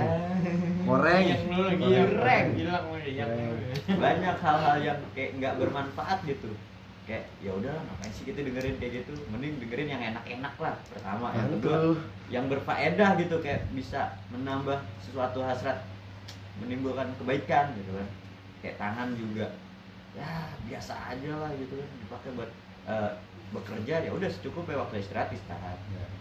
D: Goreng.
E: Goreng.
C: Yang
E: banyak hal-hal yang kayak nggak bermanfaat gitu. Kayak ya udah ngapain sih kita dengerin kayak gitu? Mending dengerin yang enak-enak lah pertama. Yang kedua yang berfaedah gitu kayak bisa menambah sesuatu hasrat menimbulkan kebaikan gitu kan. Kayak tangan juga ya biasa aja lah gitu kan dipakai buat eh, bekerja ya udah secukupnya waktu istirahat istirahat.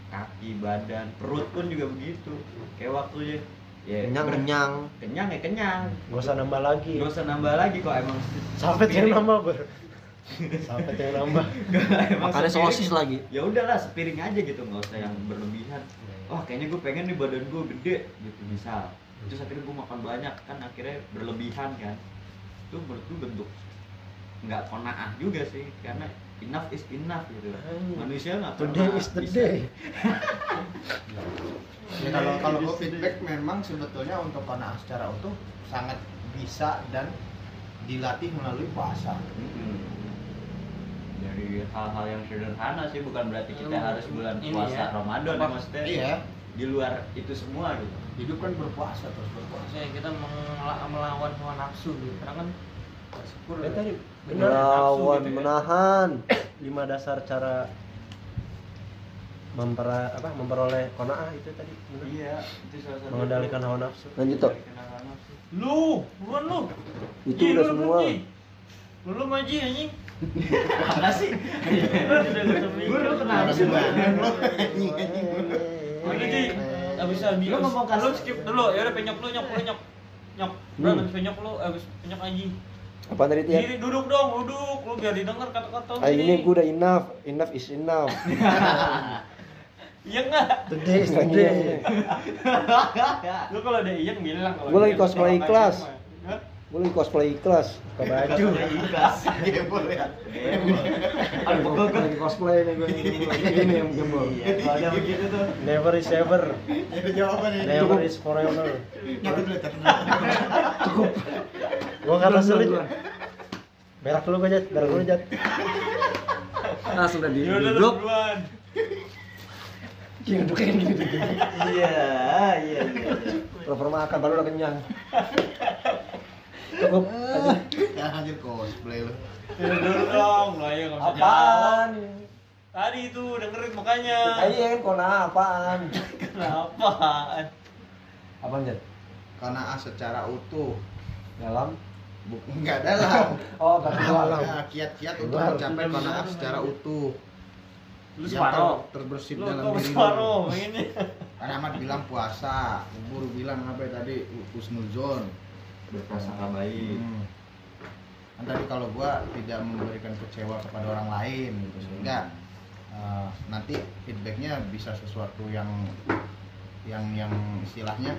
E: Kaki badan perut pun juga begitu. Kayak waktunya ya
D: Kenyang
E: ber-
D: kenyang.
E: kenyang ya kenyang.
A: Gak usah nambah lagi.
E: Gak usah nambah lagi kok emang
A: sampai yang
E: sepiring-
A: nambah ber sampai yang nambah.
E: Sepiring-
D: sosis lagi.
E: ya udahlah sepiring aja gitu nggak usah yang berlebihan. Wah kayaknya gue pengen nih badan gue gede gitu misal. Terus akhirnya gue makan banyak kan akhirnya berlebihan kan. Itu menurut gue bentuk nggak konaah juga sih karena enough is enough gitu manusia nggak
A: today is the
E: bisa-
A: day
B: Ya, kalau kalau gue feedback memang sebetulnya untuk kona'ah secara utuh sangat bisa dan dilatih melalui puasa.
E: Mm-mm. dari hal-hal yang sederhana sih bukan berarti kita
C: Hmm.
E: harus bulan puasa
C: ya.
E: Ramadan ya maksudnya
B: Iya,
E: di luar itu semua gitu
B: hidup kan berpuasa terus berpuasa.
C: Maksudnya kita melawan hawa nafsu gitu. Karena kan syukur
A: ya tadi
C: benar
D: Melawan
C: gitu ya.
D: menahan.
A: lima dasar cara mempera, apa, memperoleh kona'ah itu tadi benar.
E: iya itu salah satu
A: mengendalikan hawa nafsu
D: Lanjut
E: nafsu.
C: Lu, buruan lu.
D: Itu
C: Ji,
D: udah
C: lu
D: semua.
C: Lu lu maji anjing.
E: mana sih
C: Lu mikir.
E: Guru kenapa sih lu?
C: Udah Ji. Abis abis.
E: Lu ngomong.
C: Lu skip dulu. Ya udah penyok lu nyok lu nyok. Nyok. Bro, abis penyok lu abis penyok anjing.
D: Apa tadi Tian?
C: Diri duduk dong, duduk. Lu biar didengar kata-kata
D: Ah ini gue udah enough, enough is enough.
C: Iya enggak?
A: today is the
D: Iya,
A: day
D: iya.
C: Lu kalau ada iya bilang kalau
D: Gua lagi cosplay ikhlas.
C: Iya.
D: Gue lagi cosplay ikhlas.
A: ke baju
E: ikhlas
B: ya.
E: ada pegel
D: Lagi cosplay nih gue ini yang gembol.
E: iya kalau ada begitu tuh
A: never is ever
B: Itu jawabannya.
A: never is forever
B: dulu, nyatu
A: gua kata sulit berak lu gajat berak lu jat
D: Langsung udah
C: Ya udah lu
D: duduk. Iya dudukin gitu.
E: iya iya iya
D: Proper makan baru udah kenyang. Cukup. aja.
B: Ya anjir cosplay lu.
C: Ya dulu dong, lu aja nggak usah jawab.
D: Apaan?
C: Tadi itu dengerin makanya.
D: Ah, Iya kan kona apaan?
C: Kenapa?
D: Apaan Jan?
B: Kona'ah secara utuh.
D: Dalam?
B: Enggak dalam.
D: Oh, gak dalam.
B: Nah, kiat-kiat untuk mencapai kona'ah secara utuh.
C: Lu
B: Yang
C: separoh.
B: ter- terbersit
C: Lu
B: dalam diri lu.
C: ini.
B: Kan Ahmad bilang puasa, Ubur bilang apa tadi husnuzon.
E: Berprasangka baik.
B: Hmm. Kan tadi kalau gua tidak memberikan kecewa kepada orang lain gitu sehingga uh, nanti feedbacknya bisa sesuatu yang yang yang istilahnya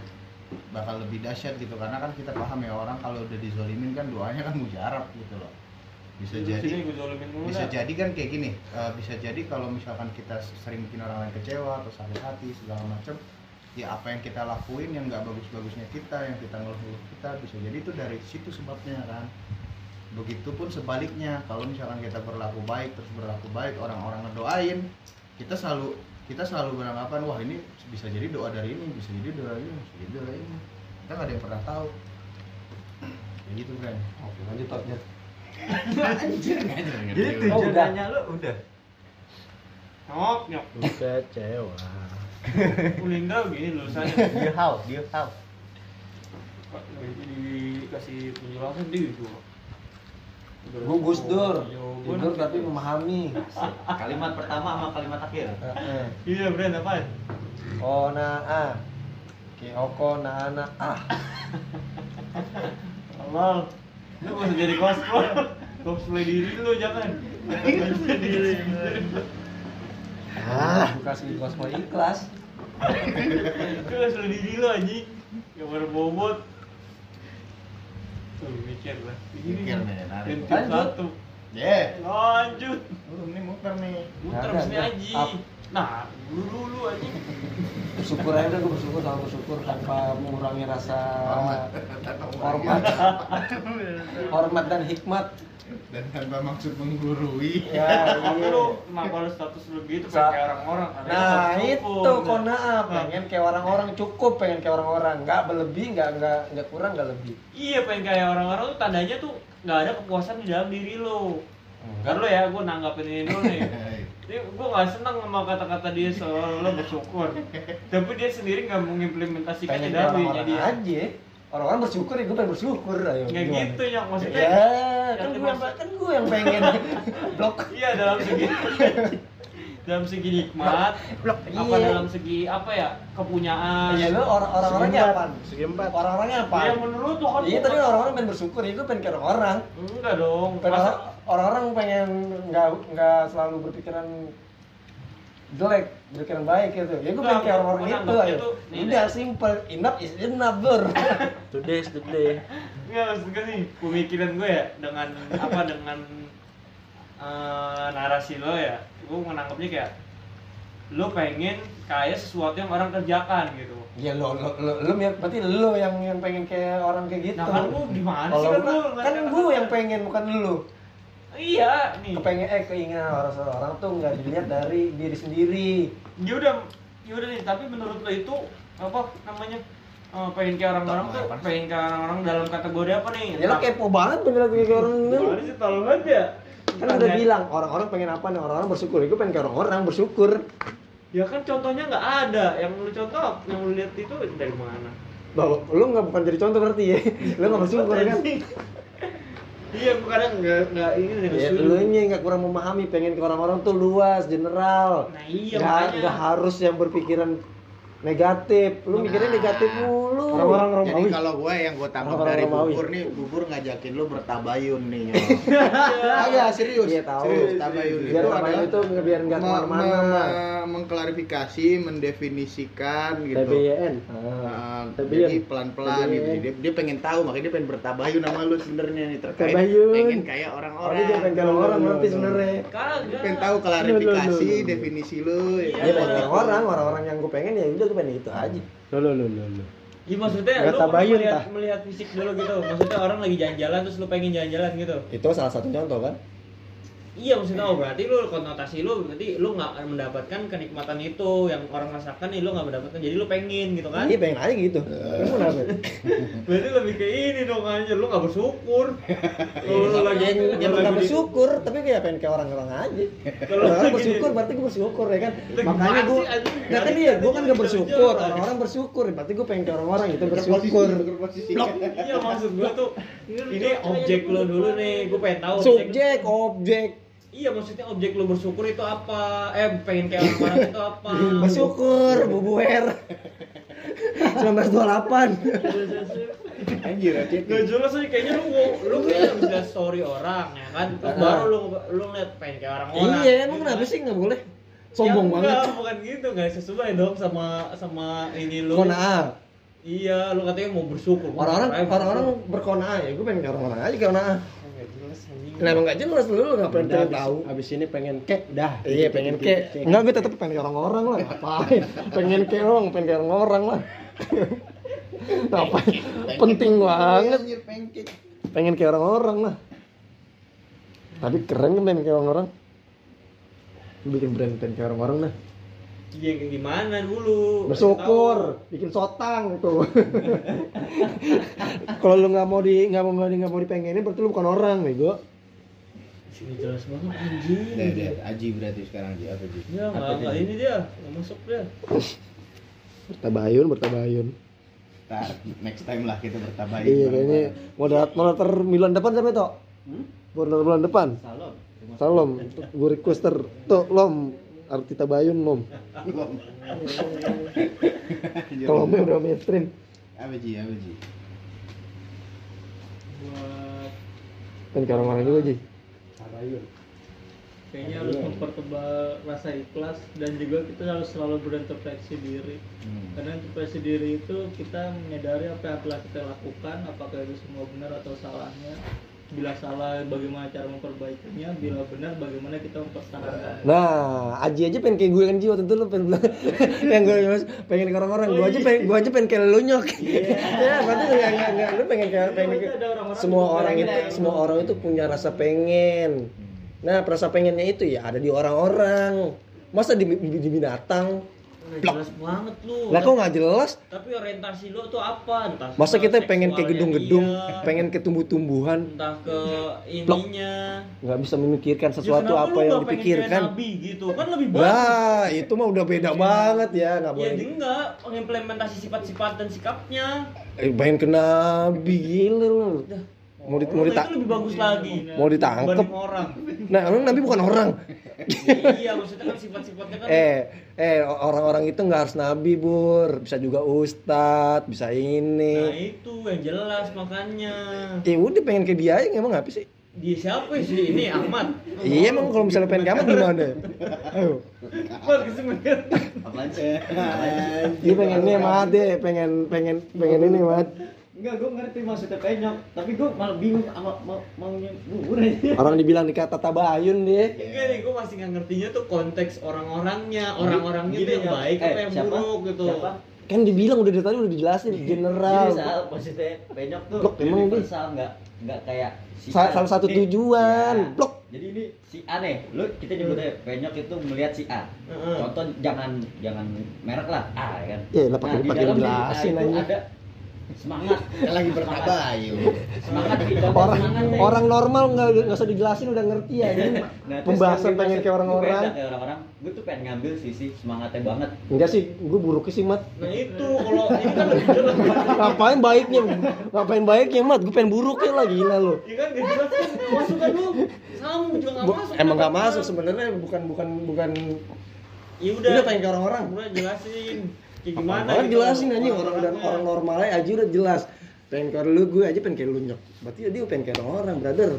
B: bakal lebih dahsyat gitu. Karena kan kita paham ya orang kalau udah dizolimin kan doanya kan mujarab gitu loh. Bisa
C: Sini
B: jadi
C: gua zolimin dulu
B: bisa jadi kan kayak gini uh, bisa jadi kalau misalkan kita sering bikin orang lain kecewa atau sakit hati segala macam ya apa yang kita lakuin yang nggak bagus-bagusnya kita yang kita ngeluh kita bisa jadi itu dari situ sebabnya kan. Begitupun sebaliknya kalau misalkan kita berlaku baik terus berlaku baik orang-orang ngedoain kita selalu kita selalu beranggapan wah ini bisa jadi doa dari ini bisa jadi doa ini bisa jadi doa ini. Kita nggak ada yang pernah tahu. Kayak gitu kan.
D: Oke, lanjut Tok, Jan.
E: jadi
D: Oh, udah.
E: tujuannya lu udah.
C: Nyok, nyok.
A: kecewa
C: Ulindra gini lulusannya.
E: dia how dia how
C: Dikasih penjelasan dia gitu.
D: Gue Gus Dur.
C: Jawaban.
D: Tidur tapi memahami.
E: Kalimat pertama sama kalimat akhir.
D: Heeh.
C: Iya, Bren, apaan?
D: Oh na a. Ki oko na ana ah.
C: Allah. Lu gak usah jadi cosplay. Cosplay diri lu jangan. Cosplay diri.
D: Ah, kasih cosplay ikhlas.
C: Lu cosplay diri lu anjing. Yang baru bobot. Tuh mikir lah.
B: Mikir nih, narik.
C: Satu.
B: Ye.
C: Lanjut.
B: Belum nih muter nih.
C: Muter sini aja. Nah, dulu dulu anjing.
D: Bersyukur aja gue bersyukur sama bersyukur tanpa mengurangi rasa
B: Hormat.
D: hormat, hormat dan hikmat.
B: Dan tanpa maksud menggurui.
D: Ya,
C: Tapi
D: iya.
C: lu kenapa lu status lu gitu
D: Sa-
C: pengen kayak orang-orang?
D: Nah itu
C: hukum,
D: kona
C: nah.
D: pengen kayak orang-orang cukup pengen kayak orang-orang nggak berlebih nggak nggak nggak kurang nggak lebih
C: Iya pengen kayak orang-orang tuh tandanya tuh nggak ada kepuasan di dalam diri lo. Ntar lo ya, gue nanggapin ini dulu nih. Ini gue gak senang sama kata-kata dia soal lo bersyukur. Tapi dia sendiri nggak mengimplementasikan
D: pengen
C: di
D: kayak
C: dalam dirinya
D: orang-orang
C: dia.
D: aja orang-orang bersyukur ya gue pengen bersyukur ayo
C: Nggak
D: gimana?
C: gitu yang maksudnya.
D: ya kan gue yang kan gue yang pengen blok
C: Iya dalam segi dalam segi nikmat,
D: blok
C: apa
D: iya.
C: dalam segi apa ya kepunyaan.
D: ya lu orang orang-orangnya apa
A: segi empat.
D: orang-orangnya apa
C: Ya menurut lo kan
D: iya tadi orang-orang pengen bersyukur ya gue pengen kayak orang-orang
C: Enggak dong.
D: Pengen orang-orang pengen nggak nggak selalu berpikiran jelek berpikiran baik gitu ya gue pengen kayak orang-orang itu
C: ini-
D: udah simple enough is enough bro
A: Today is the day.
C: Enggak maksud gue nih pemikiran gue ya dengan apa dengan eh, narasi lo ya gue menangkapnya kayak lo pengen kayak sesuatu yang orang kerjakan gitu
D: Ya lo lo lo, lo berarti lo yang yang pengen kayak orang kayak gitu.
C: nah kan lu gimana sih
D: Kalau
C: kan
D: gua-
C: lu
D: kan gue yang pengen bukan lo.
C: Iya nih
D: Kepengen eh keinginan orang orang tuh nggak dilihat dari diri sendiri.
C: ya udah ya udah nih tapi menurut lo itu apa namanya eh, pengen kayak orang-orang tuh pengen kayak orang-orang dalam kategori apa nih
D: Ya lo kepo banget pengen kayak orang ini.
C: Gimana sih tolong banget ya
D: Kan udah bilang orang-orang pengen apa nih orang-orang bersyukur. Gue pengen kayak orang-orang bersyukur.
C: ya kan contohnya nggak ada yang lu contoh yang lu lihat itu dari mana
D: Bahwa lo nggak bukan jadi contoh berarti ya. Lo nggak bersyukur kan?
C: Iya gue kadang nggak nggak ini dengan
D: Ya, lu nya nggak kurang memahami pengen ke orang-orang tuh luas general.
C: Nah, iya,
D: nggak harus yang berpikiran negatif lu mikirnya negatif mulu
A: Orang-orang
B: Jadi
A: Romawi.
B: kalau gue yang gue tangkap
A: Orang-orang
B: dari
A: Romawi.
B: bubur nih, bubur ngajakin lu bertabayun nih.
C: Iya.
B: Agak serius.
D: Iya, tahu.
B: Serius, tabayun
D: biar
B: itu
D: tabayun
B: adalah
D: itu biar nggak
B: me-
D: ke mana-mana
B: me- mengklarifikasi, mendefinisikan gitu.
A: TBYN.
B: Nah,
A: Tabayun.
B: jadi pelan-pelan gitu. Dia, dia pengen tahu, makanya dia pengen bertabayun sama lu sebenarnya nih terkait
A: Tabayun.
B: pengen kayak
D: oh
B: orang-orang.
D: dia jangan pengen kayak orang berarti sebenarnya
B: Dia
C: kagak
B: pengen tahu klarifikasi, definisi lu.
C: Iya,
D: dia pengen kayak
B: gitu.
D: orang orang-orang yang gue pengen ya udah gue pengen itu aja.
A: Lo lo lo lo lo.
C: Iya maksudnya
A: Nggak
C: lu
A: tabayun,
C: melihat,
A: tah.
C: melihat fisik dulu gitu. Maksudnya orang lagi jalan-jalan terus lu pengen jalan-jalan gitu.
D: Itu salah satu contoh kan
C: Iya maksudnya oh berarti lu konotasi lu berarti lu nggak mendapatkan kenikmatan itu yang orang rasakan nih lu nggak mendapatkan jadi lu pengen gitu kan?
D: iya pengen aja gitu. Lu kenapa?
C: Berarti lebih ke ini dong anjir lu nggak bersyukur. Kalau lu lagi
D: ya, ya
C: lu
D: nggak bersyukur tapi kayak pengen kayak orang-orang aja.
C: Kalau
D: orang
C: lagi
D: bersyukur berarti gue bersyukur ya kan?
C: Lu
D: makanya gue
C: anjing?
D: nah kan iya gue kan gak bersyukur. orang-orang bersyukur berarti gue pengen kayak orang-orang itu bersyukur.
C: Iya maksud gua tuh ini objek lu dulu nih, gua pengen tahu
D: subjek objek
C: Iya maksudnya objek lu bersyukur itu apa? Eh pengen kayak orang-orang itu apa?
D: bersyukur bubuer 1928
B: Anjir.
C: Gak jelas aja kayaknya lu lu kayak bisa story orang ya kan? Terus baru lu lu ngeliat pengen kayak orang-orang
D: iya emang kenapa sih nggak boleh? Sombong
C: Ya
D: banget.
C: enggak, bukan gitu nggak sesuai dong sama sama ini lu.
D: Konaa
C: iya lu katanya mau bersyukur
D: orang-orang orang-orang
C: bersyukur?
D: berkonaa ya gue pengen kayak orang-orang aja kayak
C: Nggak jelas anjing.
D: kenapa nggak jelas? Lu nggak
A: abis-
D: tahu.
A: Abis ini pengen kek dah.
D: Iya pengen kayak enggak gue tetap pengen kayak orang-orang lah. Ngapain? Pengen kayak orang pengen kayak orang-orang lah. Ngapain? Penting banget.
B: Anjir, pancake.
D: pengen kayak orang-orang lah. Tapi keren kan pengen kayak orang-orang. Bikin brand pengen kayak orang-orang nah
C: iya kayak gimana dulu?
D: Bersyukur bikin sotang tuh kalau lu nggak mau di nggak mau nggak di nggak mau dipengenin berarti lu bukan orang bego.
C: Sini jelas banget anjing.
B: Deh, deh, Aji berarti sekarang Ji, apa Ji?
C: ya nggak nggak ini dia nggak masuk dia.
D: Bertabayun bertabayun.
B: Ntar, next time lah kita bertabayun.
D: iya kayaknya moderator moderator Milan depan siapa itu? Bulan bulan depan?
E: Salam.
D: salam gue requester. Tuh lom arti tabayun lom kalau mau udah mainstream.
B: Apa ji? Apa ji?
F: Buat
D: kan ke orang-orang juga Ji.
F: kayaknya harus mempertebal rasa ikhlas dan juga kita harus selalu berintrospeksi diri. Karena introspeksi diri itu kita menyadari apa yang telah kita lakukan apakah itu semua benar atau salahnya bila salah bagaimana cara memperbaikinya bila benar bagaimana kita mempertahankan
D: Nah, Aji aja pengen kayak gue kan Ji waktu itu lu pengen yang gue pengen ke orang-orang, gue aja pengen gue aja pengen kayak lu nyok. ya, berarti enggak enggak enggak lu pengen kayak pengen kayak-
F: ada orang-orang
D: semua orang
F: pengen
D: itu
F: kayak
D: semua orang itu punya rasa pengen. Nah, rasa pengennya itu ya ada di orang-orang. Masa di, di, di binatang?
C: Jelas banget lu.
D: Lah kok nggak jelas?
C: tapi orientasi lu tuh apa? Entah
D: Masa
C: ke
D: kita pengen
C: seksualnya
D: gedung-gedung,
C: dia,
D: pengen ke tumbuh-tumbuhan,
C: entah ke ininya.
D: Nggak bisa memikirkan
C: Ya,
D: sesuatu
C: kenapa
D: apa
C: lu
D: yang dipikirkan.
C: nabi gitu? Kan lebih bagus.
D: Lah, itu mah udah beda banget ya, nggak
C: ya
D: boleh.
C: dia enggak. Mengimplementasi sifat-sifat dan sikapnya.
D: Eh, pengen ke nabi gila lu. Mau di, mau
C: Kalau
D: dita-
C: itu lebih bagus lagi
D: mau ditangkep.
C: orang
D: Nah, emang nabi bukan orang.
C: iya maksudnya kan sifat-sifatnya kan
D: Eh, eh orang-orang itu nggak harus nabi, Bur. Bisa juga ustadz, bisa
C: nah
D: ini.
C: itu yang jelas makanya
D: Ya udah pengen kayak dia aja emang ngapa sih?
C: dia siapa sih ini Ahmad
D: Iya emang kalau misalnya pengen kamat gimana? Ayo.
E: Apaan sih?
D: Dia pengen ini sama Ade, pengen pengen pengen ini mat.
E: Enggak, gue ngerti maksudnya penyok, tapi gue malah bingung sama mau maunya bubur aja.
D: Orang dibilang dikata tabayun dia.
C: Enggak nih, gue masih nggak ngertinya tuh konteks orang-orangnya, orang-orangnya tuh
E: Gini,
C: yang
E: Nyok.
C: baik
E: Eh,
C: apa yang
E: siapa?
C: buruk gitu.
E: Siapa?
D: Kan dibilang udah dari tadi udah dijelasin general.
E: Jadi salah maksudnya penyok tuh
D: Blok, emang
E: universal enggak enggak kayak si
D: salah satu
E: Nih,
D: tujuan.
E: ya.
D: Blok.
E: Jadi ini si A nih, lu kita nyebutnya penyok itu melihat si A.
C: Heeh.
E: Contoh jangan jangan merek lah A ya kan.
D: Ya, lah pakai-
E: di
D: pakai
E: itu
D: aja.
E: ada semangat
B: Kan lagi bertabayun
E: semangat
D: Orang
E: semangat
D: orang normal nggak nggak usah dijelasin udah ngerti ya. Ini
E: Nah,
D: pembahasan pengen kayak orang-orang.
E: kayak orang-orang gue tuh pengen ngambil sisi semangatnya banget
D: Enggak sih, gue buruknya sih mat.
C: Nah itu kalau ini kan lebih jelas.
D: Ngapain baiknya? Ngapain baiknya mat? Gue pengen buruknya lah gila lo.
C: Ya kan gak jelas kan masuk kan lu. Sama juga nggak masuk.
D: emang nggak
C: kenapa?
D: masuk sebenarnya bukan bukan bukan
C: Ya udah.
D: Udah pengen ke orang-orang.
C: Udah jelasin. Kayak gimana?
D: Orang
C: gitu.
D: jelasin aja orang dan orang normal aja udah jelas. Pengen ke lu gue aja pengen kayak lu nyok. Berarti dia pengen kayak orang brother.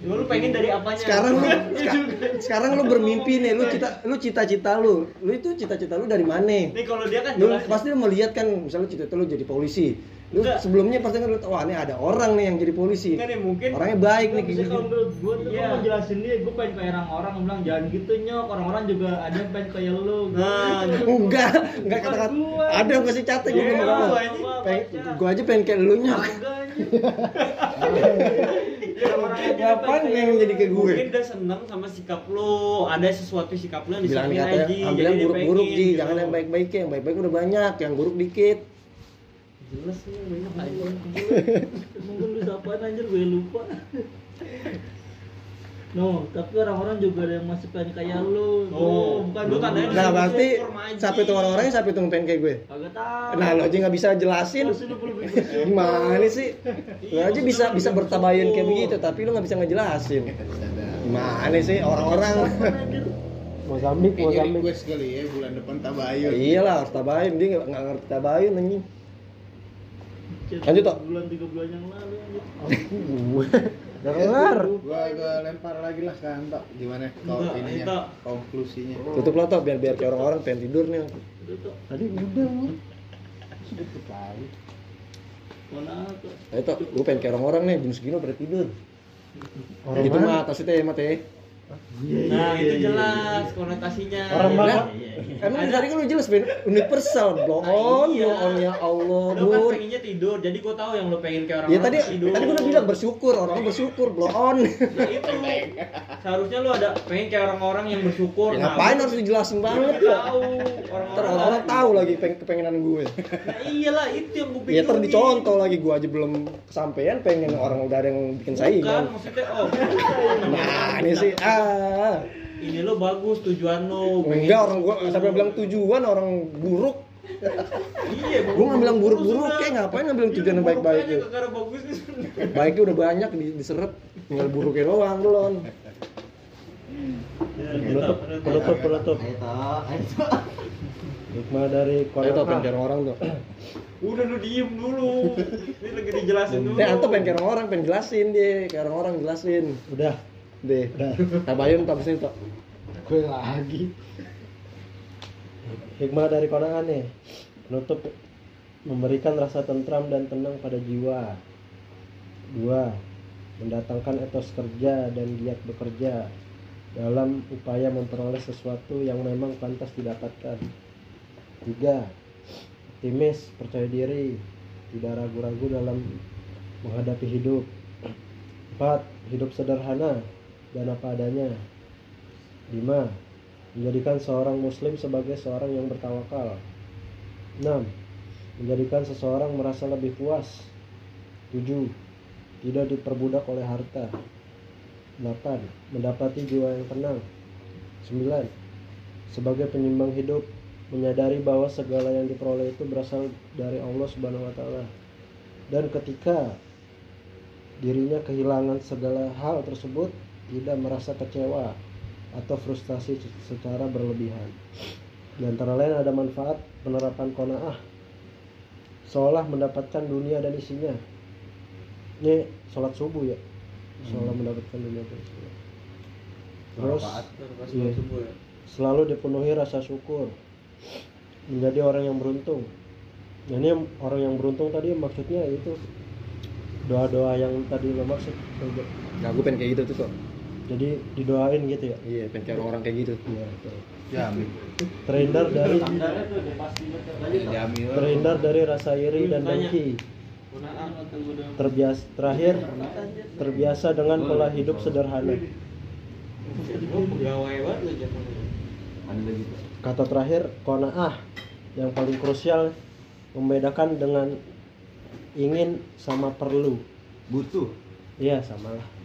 C: Ya, lu pengen dari apanya?
D: Sekarang lu
C: Iya
D: sekarang lu bermimpi nih, lu cita lu cita-cita lu. Lu itu cita-cita lu dari mana?
C: Nih kalau dia kan
D: Lu pasti lu melihat kan misalnya cita-cita lu jadi polisi. Lu
C: Enggak.
D: sebelumnya pasti kan tahu wah ini ada orang nih yang jadi polisi.
C: Enggak nih mungkin.
D: Orangnya baik nih gitu.
F: kalau menurut gue tuh gua mau jelasin dia, gue pengen kayak orang-orang bilang jangan gitu nyok, orang-orang juga ada yang pengen kayak lu. Gua
C: Nah,
F: gitu.
D: Enggak, enggak kata-kata. Ada yang kasih catat gue ngomong Pengen,
F: baca.
D: gua aja pengen kayak lu nyok. Ngapain
C: pengen
D: pengen jadi kayak gue?
C: Mungkin dia seneng sama sikap lu. Ada sesuatu sikap lu yang
D: katanya,
C: aja.
D: ambil yang buruk-buruk Ji, jangan yang baik-baik yang baik-baik udah banyak, yang buruk dikit.
C: Jelas nih banyak aja.
F: Mungkin bisa apaan anjir gue lupa. No, tapi orang-orang juga ada yang masih pengen kayak lu.
C: Oh,
F: bukan
C: lu tandanya
D: Nah,
C: Lu
D: berarti siapa itu orang-orangnya siapa itu yang pengen kayak gue?
F: Kagak tahu.
D: Nah, lo aja nggak bisa jelasin.
F: Lu.
D: Gimana sih? Lo
C: Iya,
D: aja bisa bisa bertabayun kayak begitu, tapi lo nggak bisa ngejelasin. Gimana sih orang-orang? Mozambik,
B: Kayaknya request kali ya bulan depan tabayun
D: Iyalah harus tabayun, dia nggak nggak ngerti tabayun anjing. Lanjut, Tok.
F: Bulan tiga bulan yang lalu anjir.
D: Udah kelar.
B: gua gua lempar lagi lah ke Anto gimana kalau
C: Enggak,
B: ininya konklusinya
D: Tutup lah Tok, biar biar kayak orang-orang pengen tidur nih.
F: Udah.
D: Tadi udah.
F: Mana tuh?
D: Ayo Tok, gue pengen kayak orang-orang nih, jam segini udah tidur. gitu mah, tas itu ya mate.
C: Nah, itu jelas konotasinya.
D: Orang
C: Iya,
D: mana?
C: iya, iya.
D: Emang dari tadi kan lu jelas Ben, universal, blow on,
C: Iya.
D: blow on ya Allah,
C: Lu kan pengennya tidur, jadi gua tahu yang lu pengen kayak orang
D: Ya tadi
C: tidur.
D: tadi gua udah bilang bersyukur, orang bersyukur, blow on.
C: Nah, itu seharusnya lu ada pengen kayak orang-orang yang bersyukur.
D: Ya,
C: Nah,
D: ngapain harus dijelasin banget ya?
C: tahu
D: orang-orang tahu lagi peng kepengenan gue.
C: Nah, iyalah itu yang gua
D: Ya
C: pikir.
D: ntar dicontoh lagi gue aja belum kesampaian pengen orang udah ada yang bikin
C: Bukan,
D: saingan.
C: maksudnya oh.
D: Nah, ini sih ah.
C: Ini lo bagus tujuan lo.
D: Enggak orang gua sampai bilang tujuan orang buruk.
C: Iya
G: Gua ngambil yang buruk-buruk, kayak ngapain ngambil yang tujuan yang baik-baik
C: ya nih
G: Baiknya udah banyak di- diserap, tinggal buruknya doang belum.
A: Ya, penutup, penutup, penutup. Hikmah dari
G: Kayak tuh pengen orang tuh.
C: udah lu diem dulu. Ini lagi dijelasin dulu.
G: Eh, antum pengen orang, pengen jelasin dia, kayak orang orang jelasin.
A: Udah,
G: Deh. Tabayun tak sini tuh.
A: gue lagi. Hikmah dari konangan nih. Penutup memberikan rasa tentram dan tenang pada jiwa. Dua, mendatangkan etos kerja dan giat bekerja dalam upaya memperoleh sesuatu yang memang pantas didapatkan. Tiga, optimis, percaya diri, tidak ragu-ragu dalam menghadapi hidup. Empat, hidup sederhana dan apa adanya. Lima, menjadikan seorang muslim sebagai seorang yang bertawakal. 6. Menjadikan seseorang merasa lebih puas. 7. Tidak diperbudak oleh harta. 8. Mendapati jiwa yang tenang. 9. Sebagai penyimbang hidup, menyadari bahwa segala yang diperoleh itu berasal dari Allah Subhanahu wa taala. Dan ketika dirinya kehilangan segala hal tersebut, tidak merasa kecewa atau frustasi secara berlebihan. Di antara lain ada manfaat penerapan kona'ah seolah mendapatkan dunia dan isinya. Ini sholat subuh ya, seolah mendapatkan dunia dan isinya. Terus iya, selalu dipenuhi rasa syukur, menjadi orang yang beruntung. Nah, ini orang yang beruntung tadi maksudnya itu doa-doa yang tadi lo maksud.
G: Nah, gue pengen kayak gitu tuh kok.
A: Jadi didoain gitu ya.
G: Iya, pengen kayak orang kayak gitu.
A: Iya.
B: Jamin.
A: terhindar dari
C: banget
B: Jamin.
A: terhindar dari rasa iri dan dengki terbiasa terakhir terbiasa dengan pola hidup sederhana
C: Oh, jatuhnya.
E: Ada lagi Pak.
A: kata terakhir konaah yang paling krusial membedakan dengan ingin sama perlu
B: Butuh.
A: iya sama lah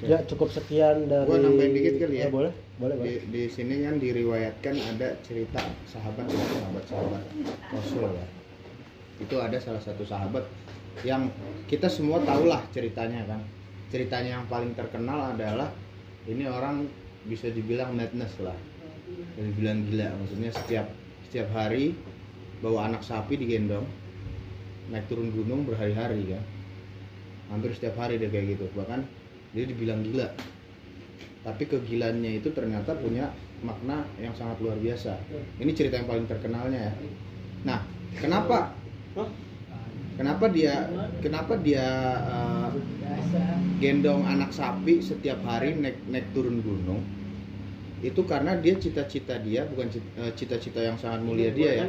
A: ya cukup sekian dari
B: Gua nambahin dikit kali ya.
A: boleh boleh boleh
B: Di, di sini kan diriwayatkan ada cerita sahabat sahabat sahabat Rasul ya. Itu ada salah satu sahabat yang kita semua tahulah ceritanya kan. Ceritanya yang paling terkenal adalah ini orang bisa dibilang madness lah. Bisa dibilang gila maksudnya setiap setiap hari bawa anak sapi digendong naik turun gunung berhari-hari kan. Hampir setiap hari dia kayak gitu. Bahkan dia dibilang gila tapi kegilaannya itu ternyata punya makna yang sangat luar biasa. Ini cerita yang paling terkenalnya ya. Nah, kenapa? Kenapa dia kenapa dia uh, gendong anak sapi setiap hari naik naik turun gunung? Itu karena dia cita-cita dia bukan eh, cita-cita yang sangat mulia dia ya.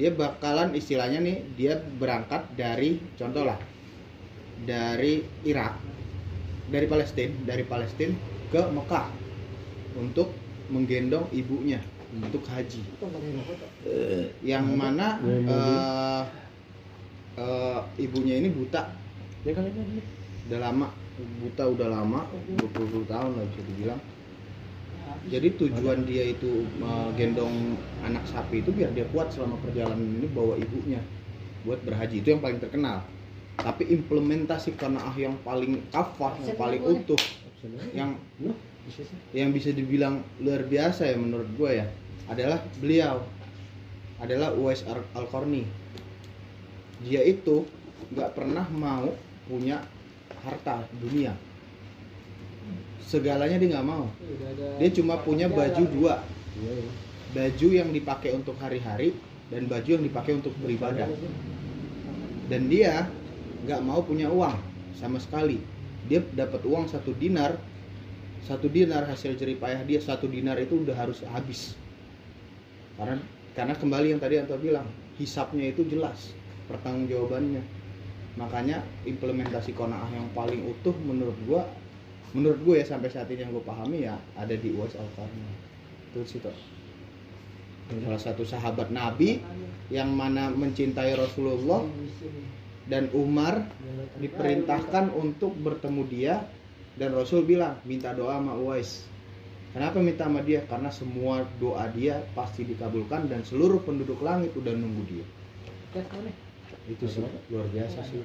B: Dia bakalan istilahnya nih dia berangkat dari contoh lah dari Irak dari Palestina dari Palestina ke Mekah untuk menggendong ibunya untuk haji. Yang mana eh, eh, ibunya ini buta.
A: Ya kali ini
B: udah lama buta udah lama 20 tahun lah bisa dibilang. Jadi tujuan dia itu eh, gendong anak sapi itu biar dia kuat selama perjalanan ini bawa ibunya buat berhaji. Itu yang paling terkenal tapi implementasi kanaah yang paling kafah yang paling utuh yang yang bisa dibilang luar biasa ya menurut gue ya adalah beliau adalah Uwais Ar- Al-Qarni. Dia itu nggak pernah mau punya harta dunia. Segalanya dia nggak mau. Dia cuma punya baju dua. Baju yang dipakai untuk hari-hari dan baju yang dipakai untuk beribadah. Dan dia nggak mau punya uang sama sekali. Dia dapat uang satu dinar satu dinar hasil jeripayah dia satu dinar itu udah harus habis. Karena karena kembali yang tadi Anto bilang hisapnya itu jelas pertanggungjawabannya. Makanya implementasi konaah yang paling utuh menurut gua menurut gue ya sampai saat ini yang gue pahami ya ada di Uwais al itu sih toh salah satu sahabat Nabi yang mana mencintai Rasulullah dan Umar diperintahkan untuk bertemu dia dan Rasul bilang minta doa sama Uwais Kenapa minta sama dia? Karena semua doa dia pasti dikabulkan dan seluruh penduduk langit udah nunggu dia. Itu sih luar biasa sih.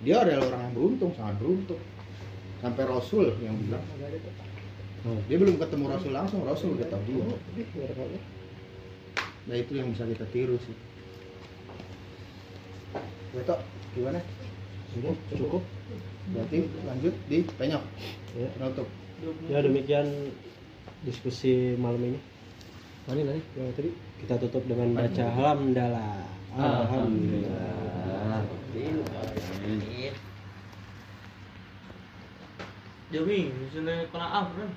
B: Dia adalah orang yang beruntung, sangat beruntung. Sampai Rasul yang bilang. Dia belum ketemu Rasul langsung, Rasul udah tahu dia. Nah itu yang bisa kita tiru sih. Beto, gimana? Cukup, cukup. Berarti lanjut di penyok.
A: Ya.
B: Penutup.
A: Ya demikian diskusi malam ini.
G: Mana nanya?
A: Yang tadi kita tutup dengan baca alhamdulillah. Alhamdulillah.
C: Jami, misalnya kena apa kan?